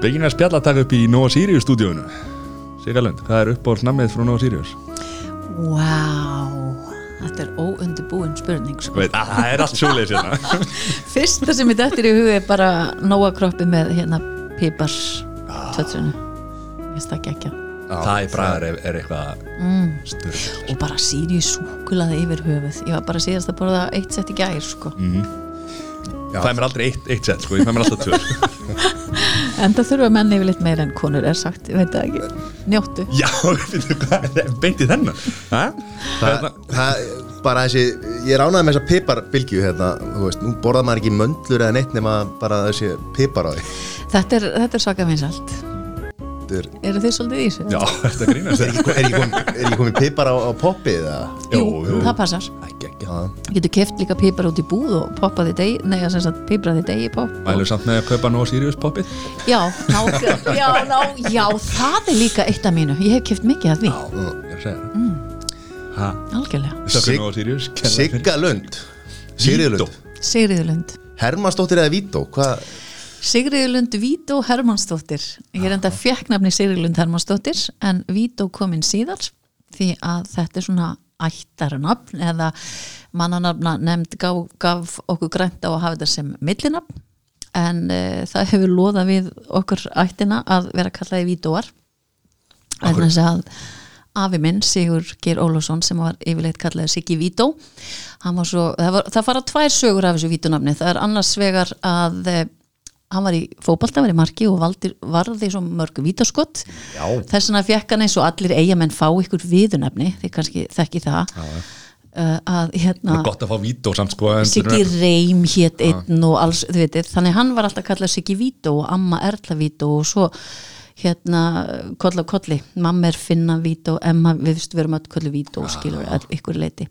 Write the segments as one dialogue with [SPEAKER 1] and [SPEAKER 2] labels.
[SPEAKER 1] Begin að spjalla að taka upp í Nova Sirius stúdíónu Sigalund, hvað er uppáhalds namnið frá Nova Sirius?
[SPEAKER 2] Vá, þetta er óundibúin spurning sko.
[SPEAKER 1] Veit, að, það er allt sjóleis hérna
[SPEAKER 2] Fyrsta sem ég dættir í hugi er bara nóa kroppi með hérna pípars tötsunu Ég veist það ekki
[SPEAKER 1] Það í bragar er, er eitthvað mm. styrk
[SPEAKER 2] og bara síri súkulaði yfir höfuð ég var bara síðast að borða eitt sett í gær sko.
[SPEAKER 1] Það er mér aldrei eitt, eitt sett, sko, ég fæ mér alltaf tvö.
[SPEAKER 2] En það þurfa menn yfirleitt meira en konur er sagt, ég veit það ekki. Njóttu.
[SPEAKER 1] Já, beinti þennan. Ha?
[SPEAKER 3] það, það, bara þessi, ég er ánægð með þessa piparbilgju hérna, þú veist, nú borðar maður ekki möndlur eða neitt nema bara þessi pipar á því.
[SPEAKER 2] Þetta er, þetta er svaka vinsalt
[SPEAKER 3] Þetta er,
[SPEAKER 2] eru þið svolítið í þessu?
[SPEAKER 1] Já, þetta grínast?
[SPEAKER 3] Er ekki, er ekki komin, er ekki komin pipar á, á poppið eða?
[SPEAKER 2] Jú,
[SPEAKER 1] Jú,
[SPEAKER 2] það passar.
[SPEAKER 1] Ekki, ekki
[SPEAKER 3] Já,
[SPEAKER 2] getur keft líka pípar út í búð og poppaði degi, nei sem sagt pípraði degi popp.
[SPEAKER 1] Mælur samt með að kaupa Nova Sirius poppið?
[SPEAKER 2] Já, ná, já, ná, já, það er líka eitt af mínu, ég hef keft mikið af því.
[SPEAKER 1] Já, ég er að segja það. Ha,
[SPEAKER 2] algjörlega,
[SPEAKER 3] Sigga Lund. Sigriðlund
[SPEAKER 2] Sigriðulund
[SPEAKER 3] Hermannsdóttir eða Vító? Hvað,
[SPEAKER 2] Sigriðulund Vító Hermannsdóttir. Ég er enda fekk nafni Sigriðulund Hermannsdóttir en Vító kominn síðar því að þetta er svona ættarnafn eða mannanafna nefnd gaf, gaf okkur grænt á að hafa þetta sem millinafn en uh, það hefur loða við okkur ættina að vera kallaði Vítóar. En þess að afi minn Sigur Geir Ólafsson sem var yfirleitt kallaði Siggi Vító svo, það, var, það fara tvær sögur af þessu Vítónafni, það er annars vegar að eh, hann var í fótbolta, var í marki og valdi, varði svo mörg vítaskott
[SPEAKER 3] Já.
[SPEAKER 2] þess vegna fekk hann eins og allir eigamenn fá ykkur viðunefni, þið kannski þekki það. Uh, að
[SPEAKER 1] Það
[SPEAKER 2] hérna
[SPEAKER 1] gott að fá vító samt sko
[SPEAKER 2] Siggi Reym hétt einn og alls, þú veitir, þannig hann var alltaf kallað Siggi Vító og amma Erla Vító og svo hérna koll á kolli, mamma er Finna Vító Emma, við veist, við erum öll kolli Vító skilur all, ykkur leiti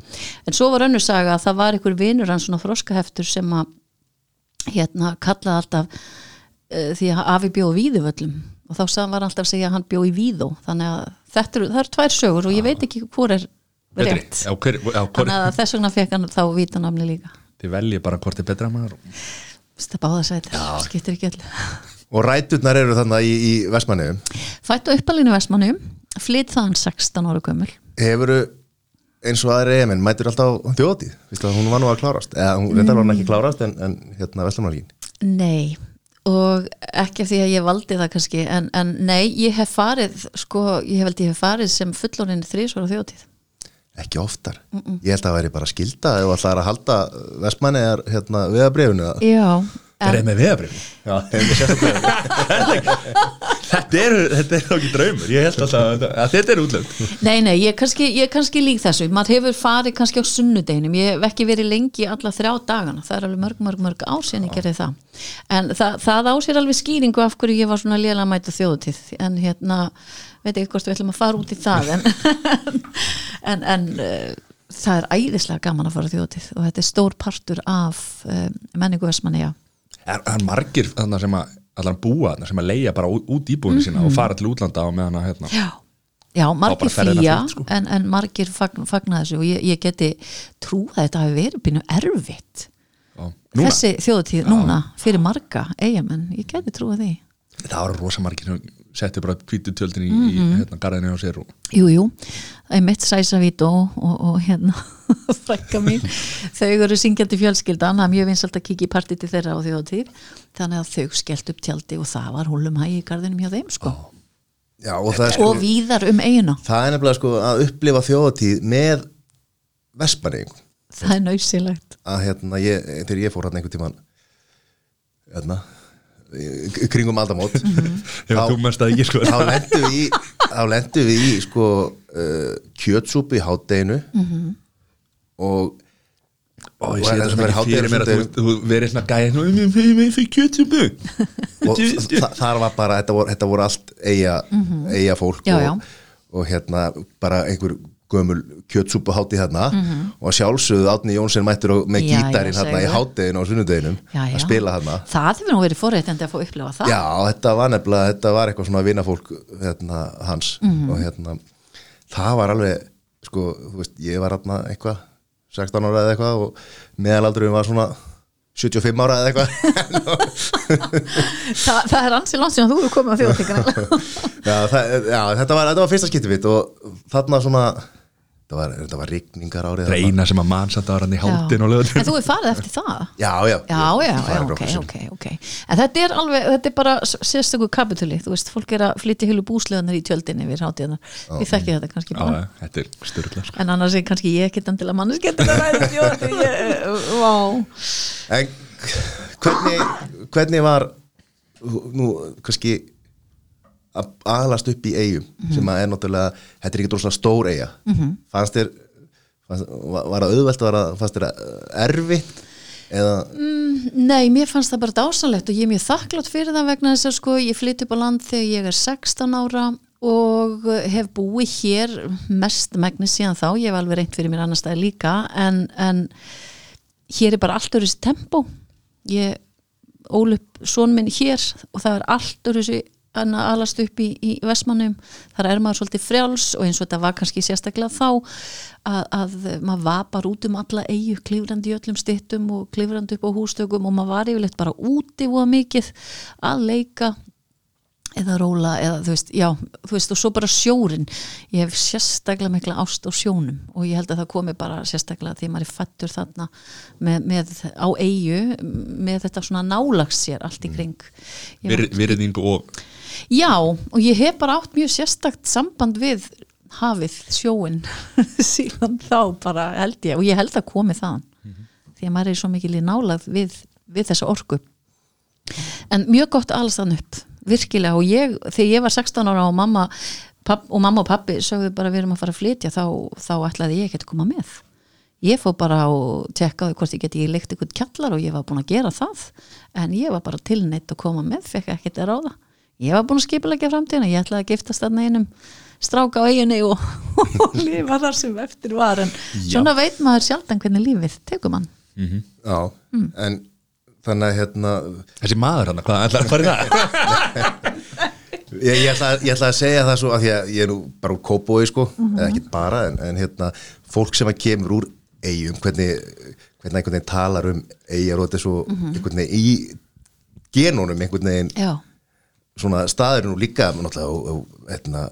[SPEAKER 2] en svo var önnur saga að það var ykkur vinur hann svona þroskaheftur sem að hérna kallaði alltaf uh, því að afi bjóð víðuvöllum og þá sagði var hann alltaf að segja að hann bjóð í víðó. Þannig að þetta eru, það eru tvær sögur og ég veit ekki hvor er rétt.
[SPEAKER 1] Já, hver, já, hver,
[SPEAKER 2] þannig að þess vegna fekk hann þá vítanamni líka.
[SPEAKER 1] Þið veljið bara hvort er betra maður.
[SPEAKER 2] Það báða sæti, skiptir ekki öll
[SPEAKER 3] og ræturnar eru þannig í, í Vestmanniðum
[SPEAKER 2] fætt á uppalinu Vestmannum flytt þaðan 16 ára gömul.
[SPEAKER 3] Hefur eins og aðri EMN mætur alltaf að hún var nú að klárast. Eða hún reyndar var hún ekki klárast en, en hérna Vestmannaríkin
[SPEAKER 2] nei og ekki af því að ég valdi það kannski en, en nei, ég hef farið sko, ég hef held ég hef farið sem fullorinn þrísvara þjóðtíð
[SPEAKER 3] ekki oftar, ég held að það væri bara skilda ef það er að halda Vestmanni er hérna viðabrifinu
[SPEAKER 2] já,
[SPEAKER 1] Er það með veðabrif?
[SPEAKER 3] Já, hefur sérstaklega
[SPEAKER 1] Þetta er, þetta er þá ekki draumur. Ég held alltaf að, að þetta er útlönd
[SPEAKER 2] nei, nei, ég er kannski, ég er kannski lík þessu. Maður hefur farið kannski á sunnudeginum. Ég hef ekki verið lengi alla þrjá dagana. Það er alveg mörg, mörg, mörg síðan ég gerði það. En það, það ásér alveg skýringu af hverju ég var svona lélega að mæta þjóðutíð en hérna, veit ekki hvort við ætlum að fara út í það en, en, en uh, það er æðislega gaman að fara þjóðutíð og þetta er stór partur af uh, menningu Vestmanni, já
[SPEAKER 1] Er það margir þarna sem að allan búa þarna sem að leia bara út, íbúinu sína og fara til útlanda og meðan að hérna
[SPEAKER 2] Já, já margir fýja
[SPEAKER 1] sko.
[SPEAKER 2] en, en margir fagn, fagna þessu og ég, ég geti trú að þetta hafi verið býnum erfitt.
[SPEAKER 1] Núna,
[SPEAKER 2] þessi þjóðutíð núna fyrir marga eigamenn, ég geti trú að því.
[SPEAKER 1] Það var rosa margir sem settu bara hvítu tjöldin í, í hérna garðinu á sér og
[SPEAKER 2] Jú, það er mitt sæsavít og, og, og hérna frækka mín, þau eru syngjandi fjölskyldan, það er mjög vinsalt að kíkja í partí til þeirra á þjóðtíð, þannig að þau skellt upp tjaldi og það var húlum hægi í garðinum hjá þeim sko,
[SPEAKER 3] Já, og sko,
[SPEAKER 2] og víðar um eiguna
[SPEAKER 3] það er nefnilega sko að upplifa þjóðatíð með Vestmanniðing
[SPEAKER 2] það er nöysilegt
[SPEAKER 3] að hérna, ég, þegar ég fór hérna einhvern tímann hérna kringum aldamót.
[SPEAKER 1] Mest að ekki sko.
[SPEAKER 3] þá lendum við í þá lendum við í sko uh, kjötsúpu í hátdeinu og
[SPEAKER 1] Ó, ég
[SPEAKER 3] Og
[SPEAKER 1] sé
[SPEAKER 3] er
[SPEAKER 1] þetta
[SPEAKER 3] það
[SPEAKER 1] sem mér að þú, verið svona kjötsumbu
[SPEAKER 3] og þa- þar var bara þetta voru, allt eiga, eiga fólk og, og hérna bara einhver gömul kjötsúpu hátti hérna og sjálfsögðu Átni Jónsson mættur og, með
[SPEAKER 2] Já, já,
[SPEAKER 3] gítarinn hérna í
[SPEAKER 2] segðu.
[SPEAKER 3] hátteginu og sunnudeginum
[SPEAKER 2] já, já.
[SPEAKER 3] að spila hérna.
[SPEAKER 2] Það hefur nú verið forréttandi að fá upplifa það.
[SPEAKER 3] Já, þetta var nefnilega, þetta var eitthvað svona vinafólk hérna, hans.
[SPEAKER 2] Mhm.
[SPEAKER 3] og hérna, það var alveg sko, þú veist, ég var hérna eitthvað 16 ára eða eitthvað og meðalaldurum var svona 75 ára eða eitthvað.
[SPEAKER 2] Þa, það er ansi langt sem þú eru komið á þjóðtíkana
[SPEAKER 3] já, já, þetta, var, þetta var fyrsta skipti mitt og þarna svona þetta var, þetta var rigningar árið
[SPEAKER 1] reyna sem að mann satt að hann í haldin
[SPEAKER 2] En þú er farið eftir það?
[SPEAKER 3] Já, já,
[SPEAKER 2] Já, já, já, ok, ok, ok. En þetta er alveg, þetta er bara sérstökur kapituli, þú veist, fólk er að flytja heilu búsleganar í tjöldinni við hátíðanar Ég þekki þetta kannski
[SPEAKER 1] Já,
[SPEAKER 2] bara.
[SPEAKER 1] þetta er styrla sko.
[SPEAKER 2] En annars er kannski ég ekkert endilega mannskettir að ræða þjóti Vá.
[SPEAKER 3] En hvernig, hvernig var nú kannski að aðlast upp í eigum
[SPEAKER 2] Mhm.
[SPEAKER 3] sem að er náttúrulega, þetta er ekki droslega stór eiga fannst þér fannst, var það auðvelt, var það, fannst þér það erfitt eða?
[SPEAKER 2] Nei, mér fannst það bara dásanlegt og ég er mjög þakklátt fyrir það vegna þess að sko ég flytt upp á land þegar ég er 16 ára og hef búið hér mest megnis síðan þá, ég hef alveg reynt fyrir mér annar staði líka en, en hér er bara allt öru þessi tempo. Ég ól upp son minn hér og það er allt en að alast upp í, í Vestmannum þar er maður svolítið frjáls og eins og þetta var kannski sérstaklega þá að, að maður var bara út um alla eigu klifrandi í öllum stittum og klifrandi upp á hústökum og maður var yfirleitt bara úti voða mikið að leika eða róla eða þú veist, já, þú veist og svo bara sjórin ég hef sérstaklega mikla ást á sjónum og ég held að það komi bara sérstaklega því maður er fættur þarna með, með á eigu með þetta svona nálags sér allt í kring. Var-
[SPEAKER 1] Vir, virðing og
[SPEAKER 2] Já, og ég hef bara átt mjög sérstakt samband við hafið, sjóin síðan þá bara held ég og ég held að komi þaðan. Því að maður er svo mikil í nálað við, við þessa orku. En mjög gott alls þann upp virkilega. Og ég, þegar ég var 16 ára og mamma, papp, og mamma og pappi sögðu bara við erum að fara að flytja þá, þá ætlaði ég ekki að koma með. Ég fór bara og tekkaði hvort ég geti ég leikt eitthvað kjallar og ég var búin að gera það. En ég var bara tilneitt að koma með fekk ekki að ráða ég var búin að skipilegja framtíðina, ég ætlaði að giftast þarna einum stráka á eiginni og, og lifa þar sem eftir var en svona veit maður sjaldan hvernig lífið tekur mann
[SPEAKER 3] já,
[SPEAKER 2] Mm.
[SPEAKER 3] en þannig að hérna
[SPEAKER 1] þessi maður hann, hvað ætlar að fara í það?
[SPEAKER 3] ég, ég, ætla, ég ætla að segja það svo að því að ég er nú bara úr kópói sko,
[SPEAKER 2] Mhm.
[SPEAKER 3] eða ekki bara en, en hérna, fólk sem að kemur úr eigum, hvernig, hvernig einhvern veginn talar um eigar og þetta er svo
[SPEAKER 2] Mhm.
[SPEAKER 3] einhvern veginn í genónum einhvern veginn
[SPEAKER 2] já,
[SPEAKER 3] svona staður nú líka og, og hérna,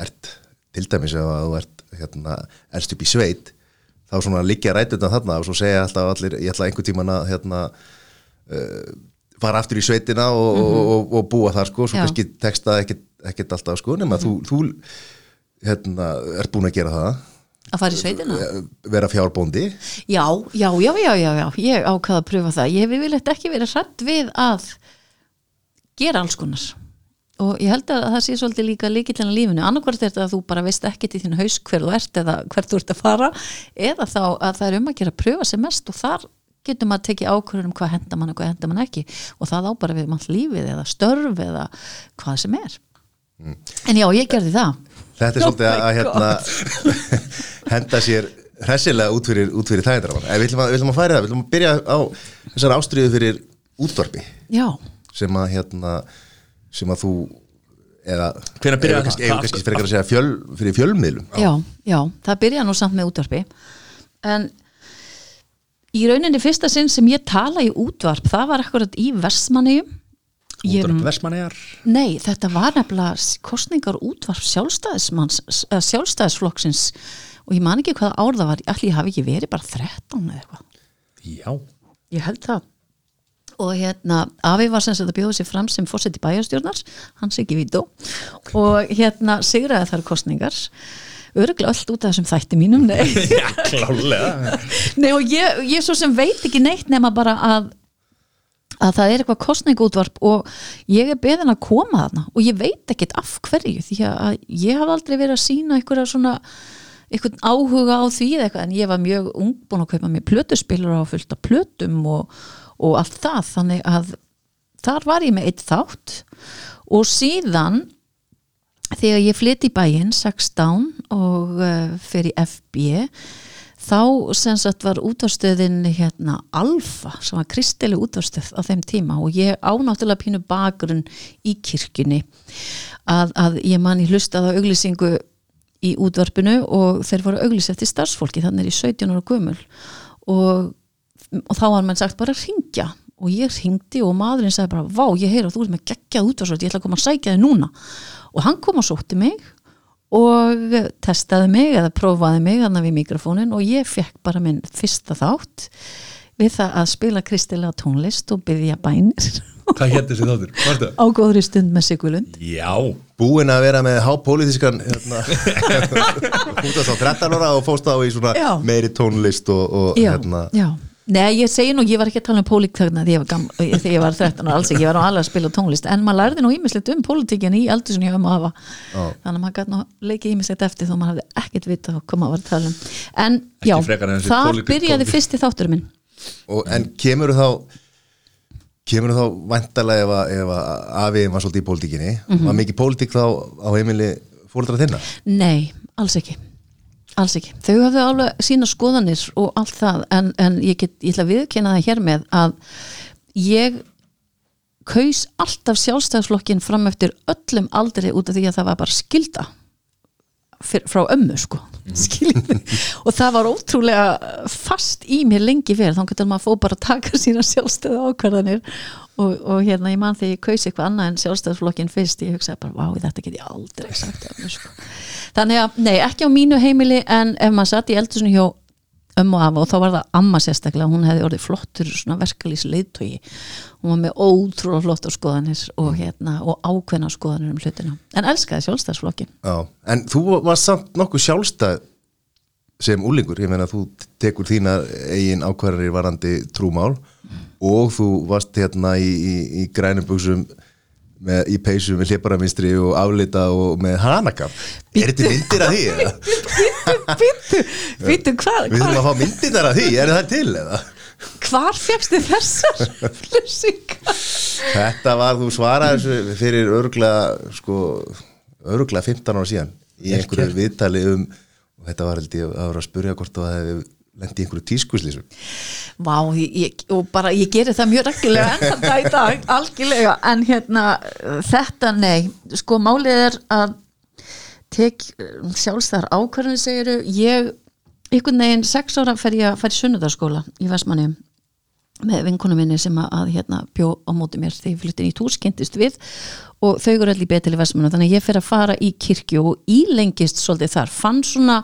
[SPEAKER 3] ert til dæmis ef þú ert hérna, erst upp í sveit þá svona liggja rætuna þarna og svo segja alltaf allir, ég ætla einhvern tíman að hérna, uh, fara aftur í sveitina og, og, og, og búa þar sko, svo
[SPEAKER 2] Mhm. Já.
[SPEAKER 3] kannski texta ekkert, ekkert alltaf sko, nema þú, þú hérna, ert búin að gera það
[SPEAKER 2] að fara í sveitina
[SPEAKER 3] eh, vera fjárbóndi
[SPEAKER 2] Já, já, já, já, já, já, ég ákvaða að pröfa það. Ég hef yfirleitt ekki verið hrætt við að gera alls konar. Og ég held að það sé svolítið líka líkillina lífinu. Annarkvort er þetta að þú bara veist ekkert í þín haus hver þú ert eða hvert þú ert að fara eða þá að það er um að gera að pröfa sem mest og þar getur maður að tekið ákvörðun um hvað henda mann og hvað henda mann ekki og það á bara við mann lífið eða störf eða hvað sem er. En já, ég gerði það.
[SPEAKER 3] þetta er
[SPEAKER 2] Oh
[SPEAKER 3] svolítið
[SPEAKER 2] my
[SPEAKER 3] að hérna, henda sér hressilega út fyrir, fyrir en við ætlum, að, færa það, við ætlum að byrja á þessar ástriðu fyrir útvarpi
[SPEAKER 2] Já,
[SPEAKER 3] sem að hérna sem að þú eða eigum kannski,
[SPEAKER 1] það?
[SPEAKER 3] eigum kannski frekar að segja fjöl, fyrir fjölmiðlum.
[SPEAKER 2] Já, já, það byrja nú samt með útvarpi. En í rauninni fyrsta sinn sem ég tala í útvarp það var akkurat í Vestmannegjum Ég-
[SPEAKER 1] Útvarp Vestmannegar
[SPEAKER 2] Nei, þetta var nefnilega kostningar útvarp sjálfstæðismanns eða sjálfstæðisflokksins. Og ég man ekki hvaða ár það var, allir hafi ekki verið bara 13 eða eitthvað.
[SPEAKER 1] Já,
[SPEAKER 2] Ég held það og hérna, Afi var sem sagt að bjóða sér fram sem fórseti bæjarstjórnars, hans ekki vító og hérna sigraði þar kostningar öruglega allt út af þessum þætti mínum, nei.
[SPEAKER 1] Já
[SPEAKER 2] Nei og ég, ég svo sem veit ekki neitt nema bara að að það er eitthvað kostningútvarp og ég er beðin að koma þarna og ég veit ekkit af hverju því að ég haf aldrei verið að sína einhverja svona einhvern áhuga á því eða eitthvað en ég var mjög ung búin að kaupa mér plötuspilur á fullt af plötum og, og allt það. Þannig að þar var ég með eitt þátt. Og síðan þegar ég flytti í bæinn 16 og uh, fer í FB þá sem sagt var útvarstöðin hérna Alfa sem var kristileg útvarstöð á þeim tíma. Og ég ánáttúrulega pínu bakgrunn í kirkjunni. Að, að ég man í hlustað á auglýsingu í útvarpinu og þeir voru auglýs eftir starfsfólki. Þannig er ég 17 ára gömul. Og, og þá var mann sagt bara ringdu syngja og ég ringdi og maðurinn sagði bara vá, ég heyr að þú ert með geggjað útvarsvöld ég ætla að koma að sækja þig núna og hann kom og sótti mig og testaði mig eða prófaði mig þannig við mikrofónin og ég fekk bara minn fyrsta þátt við það að spila kristilega tónlist og byggja bænir
[SPEAKER 1] Hvað hétt þessi þáttur?
[SPEAKER 2] Á góðri stund með Sigurlund
[SPEAKER 1] Já,
[SPEAKER 3] Búin að vera með hápolítiskan hérna, hútast á 13 ára og fóst á í svona
[SPEAKER 2] Já.
[SPEAKER 3] meiri tónlist og, og
[SPEAKER 2] já,
[SPEAKER 3] hérna
[SPEAKER 2] já. Nei, ég segi nú, ég var ekki að tala um þarna þegar ég var, gam, þegar ég var 13 og alls ekki, ég var nú alveg að spila tónlist en maður lærði nú ímislegt um pólitíkin í aldursun ég um að hafa
[SPEAKER 3] Já.
[SPEAKER 2] þannig að maður gæti nú leikið ímislegt eftir þó maður hafði ekkert vita hvað maður var að tala um en já,
[SPEAKER 1] pólitík-
[SPEAKER 2] byrjaði
[SPEAKER 1] pólitík.
[SPEAKER 2] fyrsti þáttur minn
[SPEAKER 3] og, en kemur þá kemur þá vantarlega ef, að- afiðin var svolítið í pólitíkinni
[SPEAKER 2] Mhm.
[SPEAKER 3] var mikið pólitík þá á heimili fóldra þinna
[SPEAKER 2] Nei, alls ekki alls ekki, þau hafðu alveg sína skoðanir og allt það en, en ég, get, ég ætla að viðkynna það hér með að ég kaus alltaf sjálfstæðsflokkin fram eftir öllum aldrei út af því að það var bara skilda fyr, frá ömmu sko. Mm. og það var ótrúlega fast í mér lengi verið þá getur maður að fó bara að taka sína sjálfstæða ákvarðanir. Og, og hérna ég man þegar ég kaus eitthvað annað en sjálfstæðsflokkin fyrst ég hugsaði bara, vá, þetta get ég aldrei sagt ömmu sko. Þannig að, nei, ekki á mínu heimili en ef maður satt í eldur hjá ömmu afa og þá var það amma sérstaklega hún hefði orðið flottur svona verkalýs leiðtogi. Hún var með ótrúlega flottur skoðanir og, hérna, og ákveðna skoðanir um hlutina. En elskaði sjálfstæðsflokkin
[SPEAKER 3] Já. en þú var samt nokkuð sjálfstæð sem úlingur, ég meina þú tekur þína eigin ákvarðanir varandi trúmál og þú varst hérna í, í, í grænum buksum með, í peysu með hliparamistri og aflita og með hanakam er þetta myndir af því?
[SPEAKER 2] Býttu, býttu, hvar,
[SPEAKER 3] Við þurfum að fá myndirnar af því, er það til eða?
[SPEAKER 2] hvar fegstu þessar flessingar?
[SPEAKER 3] Þetta var, þú svaraði þessu fyrir örglega, sko, örglega 15 ára síðan í einhverju viðtali um, og þetta var held ég að vera að spurja hvort þú hefði lendi einhverju tískuslísum.
[SPEAKER 2] Vá, ég, og bara ég geri það mjög reglulega en þetta í dag, algjörlega. En hérna, þetta nei. Sko málið er að tek sjálfstæðar ákvarðinu segiru, ég einhvern veginn sex ára fer ég að fara í sunnudarskóla í Vestmanni með vinkonu minni sem að, að hérna, bjó á móti mér þegar ég flyttin í tús, kynntist við. Og þau eru allir betil í Vestmanni þannig að ég fer að fara í kirkju og ílengist svolítið þar, fann svona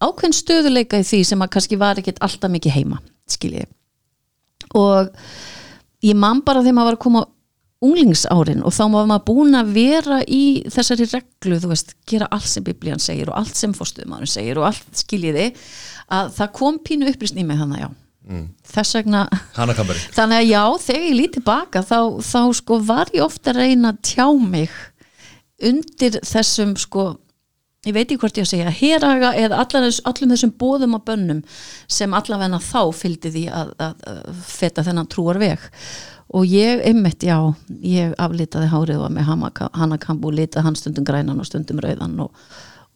[SPEAKER 2] ákveðin stöðuleika í því sem að kannski var ekkit alltaf mikið heima, skiljiði og ég man bara þegar maður var að koma unglingsárin og þá var maður búin að vera í þessari reglu, þú veist, gera allt sem biblían segir og allt sem fórstuðmaður segir og allt skiljiði að það kom pínu upprýstn í mig þannig að já þess vegna þannig að já, þegar ég lít tilbaka þá, þá sko var ég ofta að reyna að tjá mig undir þessum sko ég veit ekki hvort ég að segja, heraga eða allum þessum bóðum og bönnum sem allavegna þá fylgdi því að, að, að feta þennan trúar veg og ég einmitt, já ég aflitaði hárið og með hanakambu og litaði hann stundum grænan og stundum rauðan og,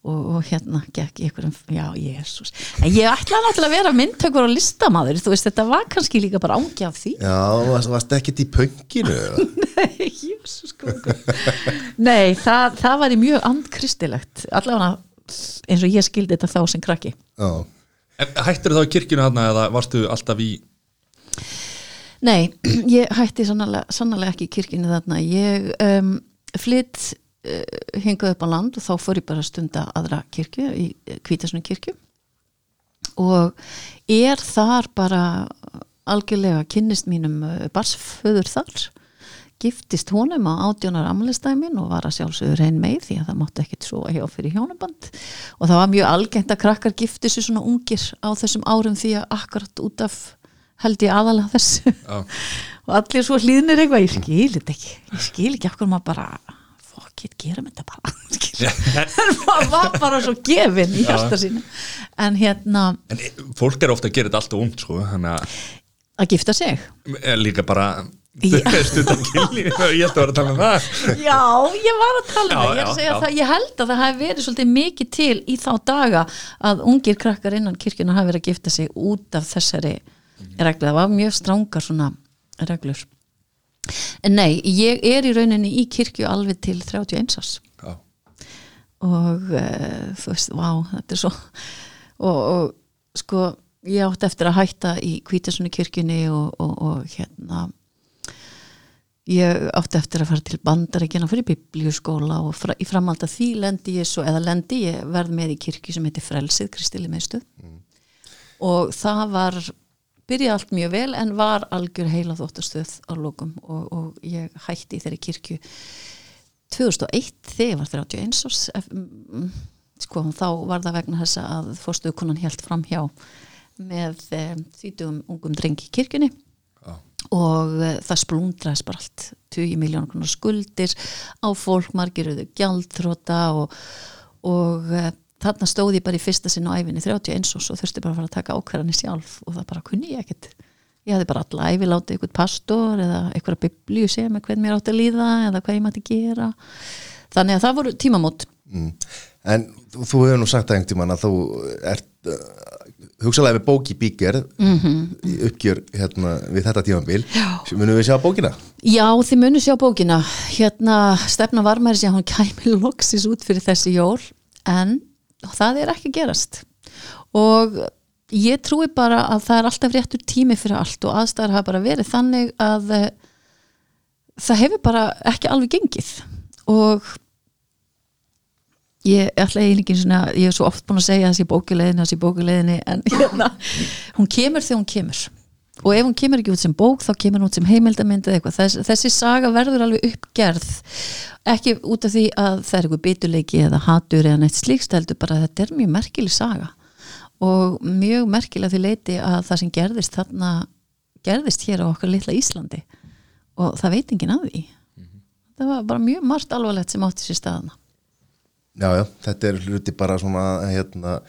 [SPEAKER 2] og, og hérna gekk ég einhverjum, já, jésús en ég ætlaði náttúrulega að vera myndtökur og listamaður, þú veist, þetta var kannski líka bara ángi af því.
[SPEAKER 3] Já, varst, varst ekkert í pönginu? eða?
[SPEAKER 2] Nei, jésús Nei, það, það var í mjög andkristilegt. Allavega eins og ég skildi þetta þá sem krakki.
[SPEAKER 3] Já,
[SPEAKER 1] En hættir þá í kirkjunu þarna eða varstu alltaf í
[SPEAKER 2] Nei, ég hætti sannarlega, sannarlega ekki í kirkjunni þarna. Ég um, flytt hingað upp á land og þá fór ég bara að stunda aðra kirkju í kvítasunum kirkju. Og er þar bara algjörlega kynnist mínum uh, barsföður þar. Giftist honum á átjónar amlistæmin og var að sjálfsögur reyn með því að það mátti ekkit svo hjá fyrir hjónaband. Og það var mjög algengt að krakkar gifti sér svona ungir á þessum árum því að akkurat út af held ég aðalega þessu. Og allir svo hlýðnir eitthvað, ég skil þetta ekki ég skil ekki af hverju maður bara fuck it, gerum þetta bara. Maður var bara svo gefin í hjarta sínu. En hérna
[SPEAKER 1] En e, fólk er ofta að gera þetta alltaf ungt sko Þannig að
[SPEAKER 2] gifta sig?
[SPEAKER 1] E, líka bara
[SPEAKER 2] Já.
[SPEAKER 1] Ég ætti að vera að tala um það.
[SPEAKER 2] Já, ég var að tala um
[SPEAKER 1] Já,
[SPEAKER 2] það, ég, að
[SPEAKER 1] já,
[SPEAKER 2] það. Ég held að það hafi verið svolítið mikið til í þá daga að ungir krakkar innan kirkjuna hafi verið að gifta sig út af þessari reglu, það var mjög strángar svona reglur en nei, ég er í rauninni í kirkju alveg til 31 árs.
[SPEAKER 1] Já.
[SPEAKER 2] og uh, þú veist, vá, þetta er svo og, og sko ég átti eftir að hætta í Kvítasunni kirkjunni og, og, og hérna ég átti eftir að fara til bandaríkina fyrir biblíuskóla og fra, í framhald að því lendi ég svo, eða lendi ég verð með í kirkju sem heitir Frelsið, Kristili meðstuð og það var byrjaði allt mjög vel en var algjör heila þóttastöð á lókum og, og ég hætti í þeirri kirkju 2001 þegar ég var 31 árs ef- mm, sko þá var það vegna þess að fórstuðukonan helt fram hjá með e, þýtugum ungum drengi í kirkjunni
[SPEAKER 1] Já.
[SPEAKER 2] og e, það splundraðist bara allt 20 miljónar konar skuldir á fólk, margir auðvitað gjaldtróta og, og e, þarna stóð ég bara í fyrsta sinn á æfinni 31 og svo þurfti bara að fara að taka ákvarðanir sjálf og það bara kunni ég ekkert ég hefði bara alla æfi látið einhvern pastor eða einhverja biblíu segja mig hvern mér átti að líða eða hvað ég mætti gera þannig að það voru tímamót
[SPEAKER 3] Mm. En þú hefur nú sagt það einhvern tímann að þú ert uh, hugsalega með bók í bíker
[SPEAKER 2] Mhm.
[SPEAKER 3] í uppgjör hérna við þetta tímabil munum við sjá bókina?
[SPEAKER 2] Já, þið munu sjá bókina hérna stefna varmæri sé að hún kæmi loksis út fyrir þessi jól en það er ekki gerast. Og ég trúi bara að það er alltaf réttur tími fyrir allt og aðstæðar hafa bara verið þannig að eh, það hefur bara ekki alveg gengið. Og ég ætla eiginlega svona, ég er svo oft búin að segja þessi bókuleiðinni, þessi bókuleiðinni en hérna, hún kemur þegar hún kemur og ef hún kemur ekki út sem bók þá kemur hún út sem heimildamynd eða eitthvað. Þess, þessi saga verður alveg uppgerð ekki út af því að það er eitthvað bituleiki eða hatur eða neitt slíkst heldur bara að þetta er mjög merkileg saga. Og mjög merkileg að því leiti að það sem gerðist þarna gerðist hér á okkar litla Íslandi. Og það veit enginn að því. Það var bara mjög margt alvarlegt sem átti sér staðana
[SPEAKER 3] Já, já, þetta er hluti bara svona hérna,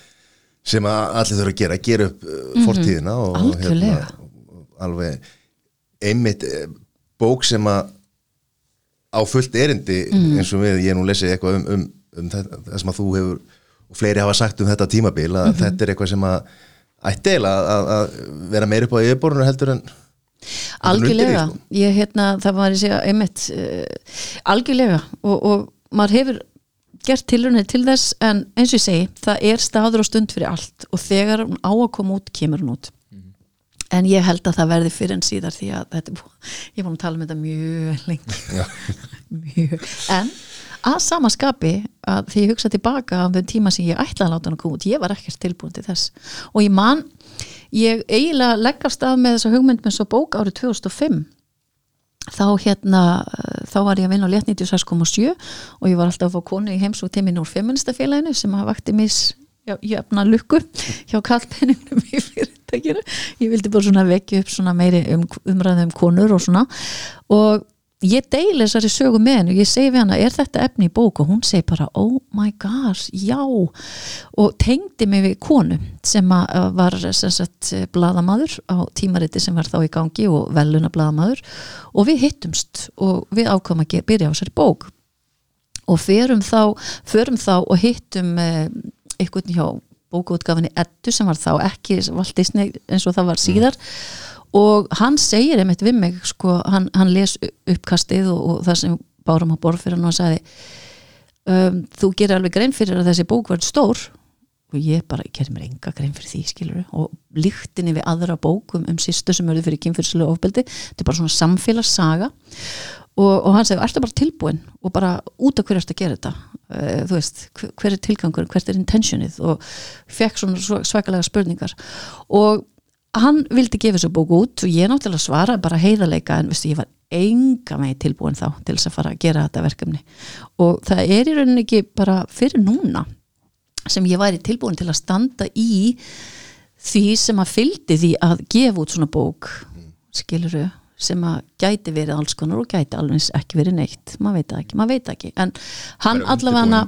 [SPEAKER 3] sem að allir þurfa að gera, gera upp uh, fortíðina og hérna, alveg einmitt eh, bók sem að á fullt erindi
[SPEAKER 2] Mhm.
[SPEAKER 3] eins og við, ég nú lesið eitthvað um, um, um það, það sem að þú hefur og fleiri hafa sagt um þetta tímabil að
[SPEAKER 2] Mhm.
[SPEAKER 3] þetta er eitthvað sem að ætti að, vera meir upp á yfirborðinu heldur en
[SPEAKER 2] algjörlega,
[SPEAKER 3] því, sko.
[SPEAKER 2] ég hérna það var að segja einmitt uh, algjörlega og, og maður hefur gert tilrunni til þess en eins og ég segi, það er staður og stund fyrir allt og þegar hún á að koma út kemur hún út en ég held að það verði fyrir en síðar því að þetta ég er búin að tala um þetta mjög lengi. Mjög, en að sama skapi að því ég hugsa tilbaka á þeim tíma sem ég ætlaði að láta hann að koma út ég var ekkert tilbúin til þess. Og ég man, ég eiginlega leggast af með þessa hugmynd með svo bók árið 2005 þá hérna, eh, þá var ég að vinna á létt 96,7 og ég var alltaf að fá konu í heims og tímin úr feministafélaginu sem að vakti mis jöfna lukku hjá kallpenningnum í fyrirtækinu. Ég vildi bara svona vekja upp svona meiri um, umræðum um konur og svona. Og ég deili þessari sögu með henni og ég segi við hana, er þetta efni í bók? Og hún segi bara, oh my gosh, já. Og tengdi mig við konu sem að að var sem sagt bladamaður á tímariti sem var þá í gangi og veluna bladamaður og við hittumst og við ákvæmum að byrja á þessari bók. Og förum þá, förum þá og hittum eh, einhvern hjá bókaútgafinni Eddu sem var þá ekki Walt Disney eins og það var síðar. Og hann segir einmitt við mig sko, hann, hann les uppkastið og, og það sem bárum á borð fyrir hann og hann sagði um, þú gerir alveg grein fyrir að þessi bók verður stór. Og ég bara, gerir mér enga grein fyrir því skilur og líktinni við aðra bókum um sýstu sem verður fyrir kynfyrslu ofbeldi. Þetta er bara svona samfélagssaga og, og hann segi, ertu bara tilbúin og bara út af hverju ertu að gera þetta? Uh, þú veist, hver, hver er tilgangur hvert er intentionið? Og fekk svona svo- svakalega spurningar. Og hann vildi gefa þessu bóku út og ég náttúrulega svara bara heiðarleika en veistu, ég var enga með tilbúin þá til þess að fara að gera þetta verkefni. Og það er í rauninni ekki bara fyrir núna sem ég væri tilbúin til að standa í því sem að fylgdi því að gefa út svona bók. Skiluru sem að gæti verið alls konar og gæti alveg ekki verið neitt. Maður veit ekki, maður veit ekki. En hann allavega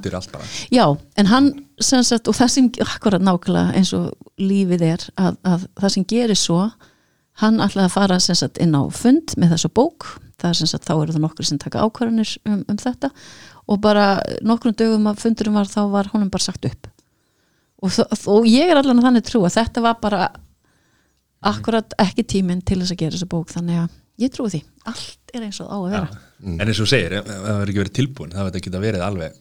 [SPEAKER 2] já, en hann sem sagt, og það sem akkurat nákvæmlega eins og lífið er að, að það sem gerir svo hann að fara sem sagt inn á fund með þessu bók, það er sem sagt þá eru það nokkur sem taka ákvarðanir um, um þetta. Og bara nokkrum dögum að fundurum var þá var honum bara sagt upp. Og, og ég er allan að þannig trú að þetta var bara akkurat ekki tíminn til þess að gera þessu bók þannig að ég trúi því, allt er eins og á að vera.
[SPEAKER 1] En eins og þú segir, ef það verður ekki verið tilbúin það verður ekki að verið alveg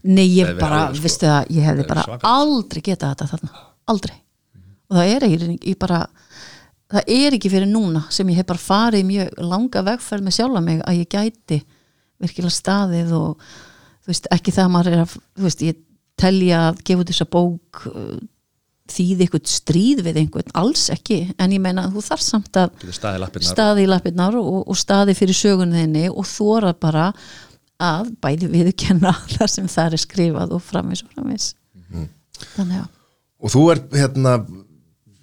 [SPEAKER 2] Nei, ég bara,
[SPEAKER 1] alveg, sko.
[SPEAKER 2] vistu það, ég hefði bara
[SPEAKER 1] svakalegt.
[SPEAKER 2] aldrei getað þetta þarna, aldrei. Og það er ekki, ég bara það er ekki fyrir núna sem ég hef bara farið mjög langa vegferð með sjálfa mig að ég gæti virkilega staðið og þú veist, ekki það að maður er að þú veist, ég telja að gefa út þessa bók uh, þýði eitthvað stríð við einhvern, alls ekki en ég meina að þú þarf samt að staði í lappirnar. og, og staði fyrir sögunniðinni og þóra bara að bæði viðurkenna það sem það er skrifað og framvis og framvis þannig að
[SPEAKER 3] Og þú ert hérna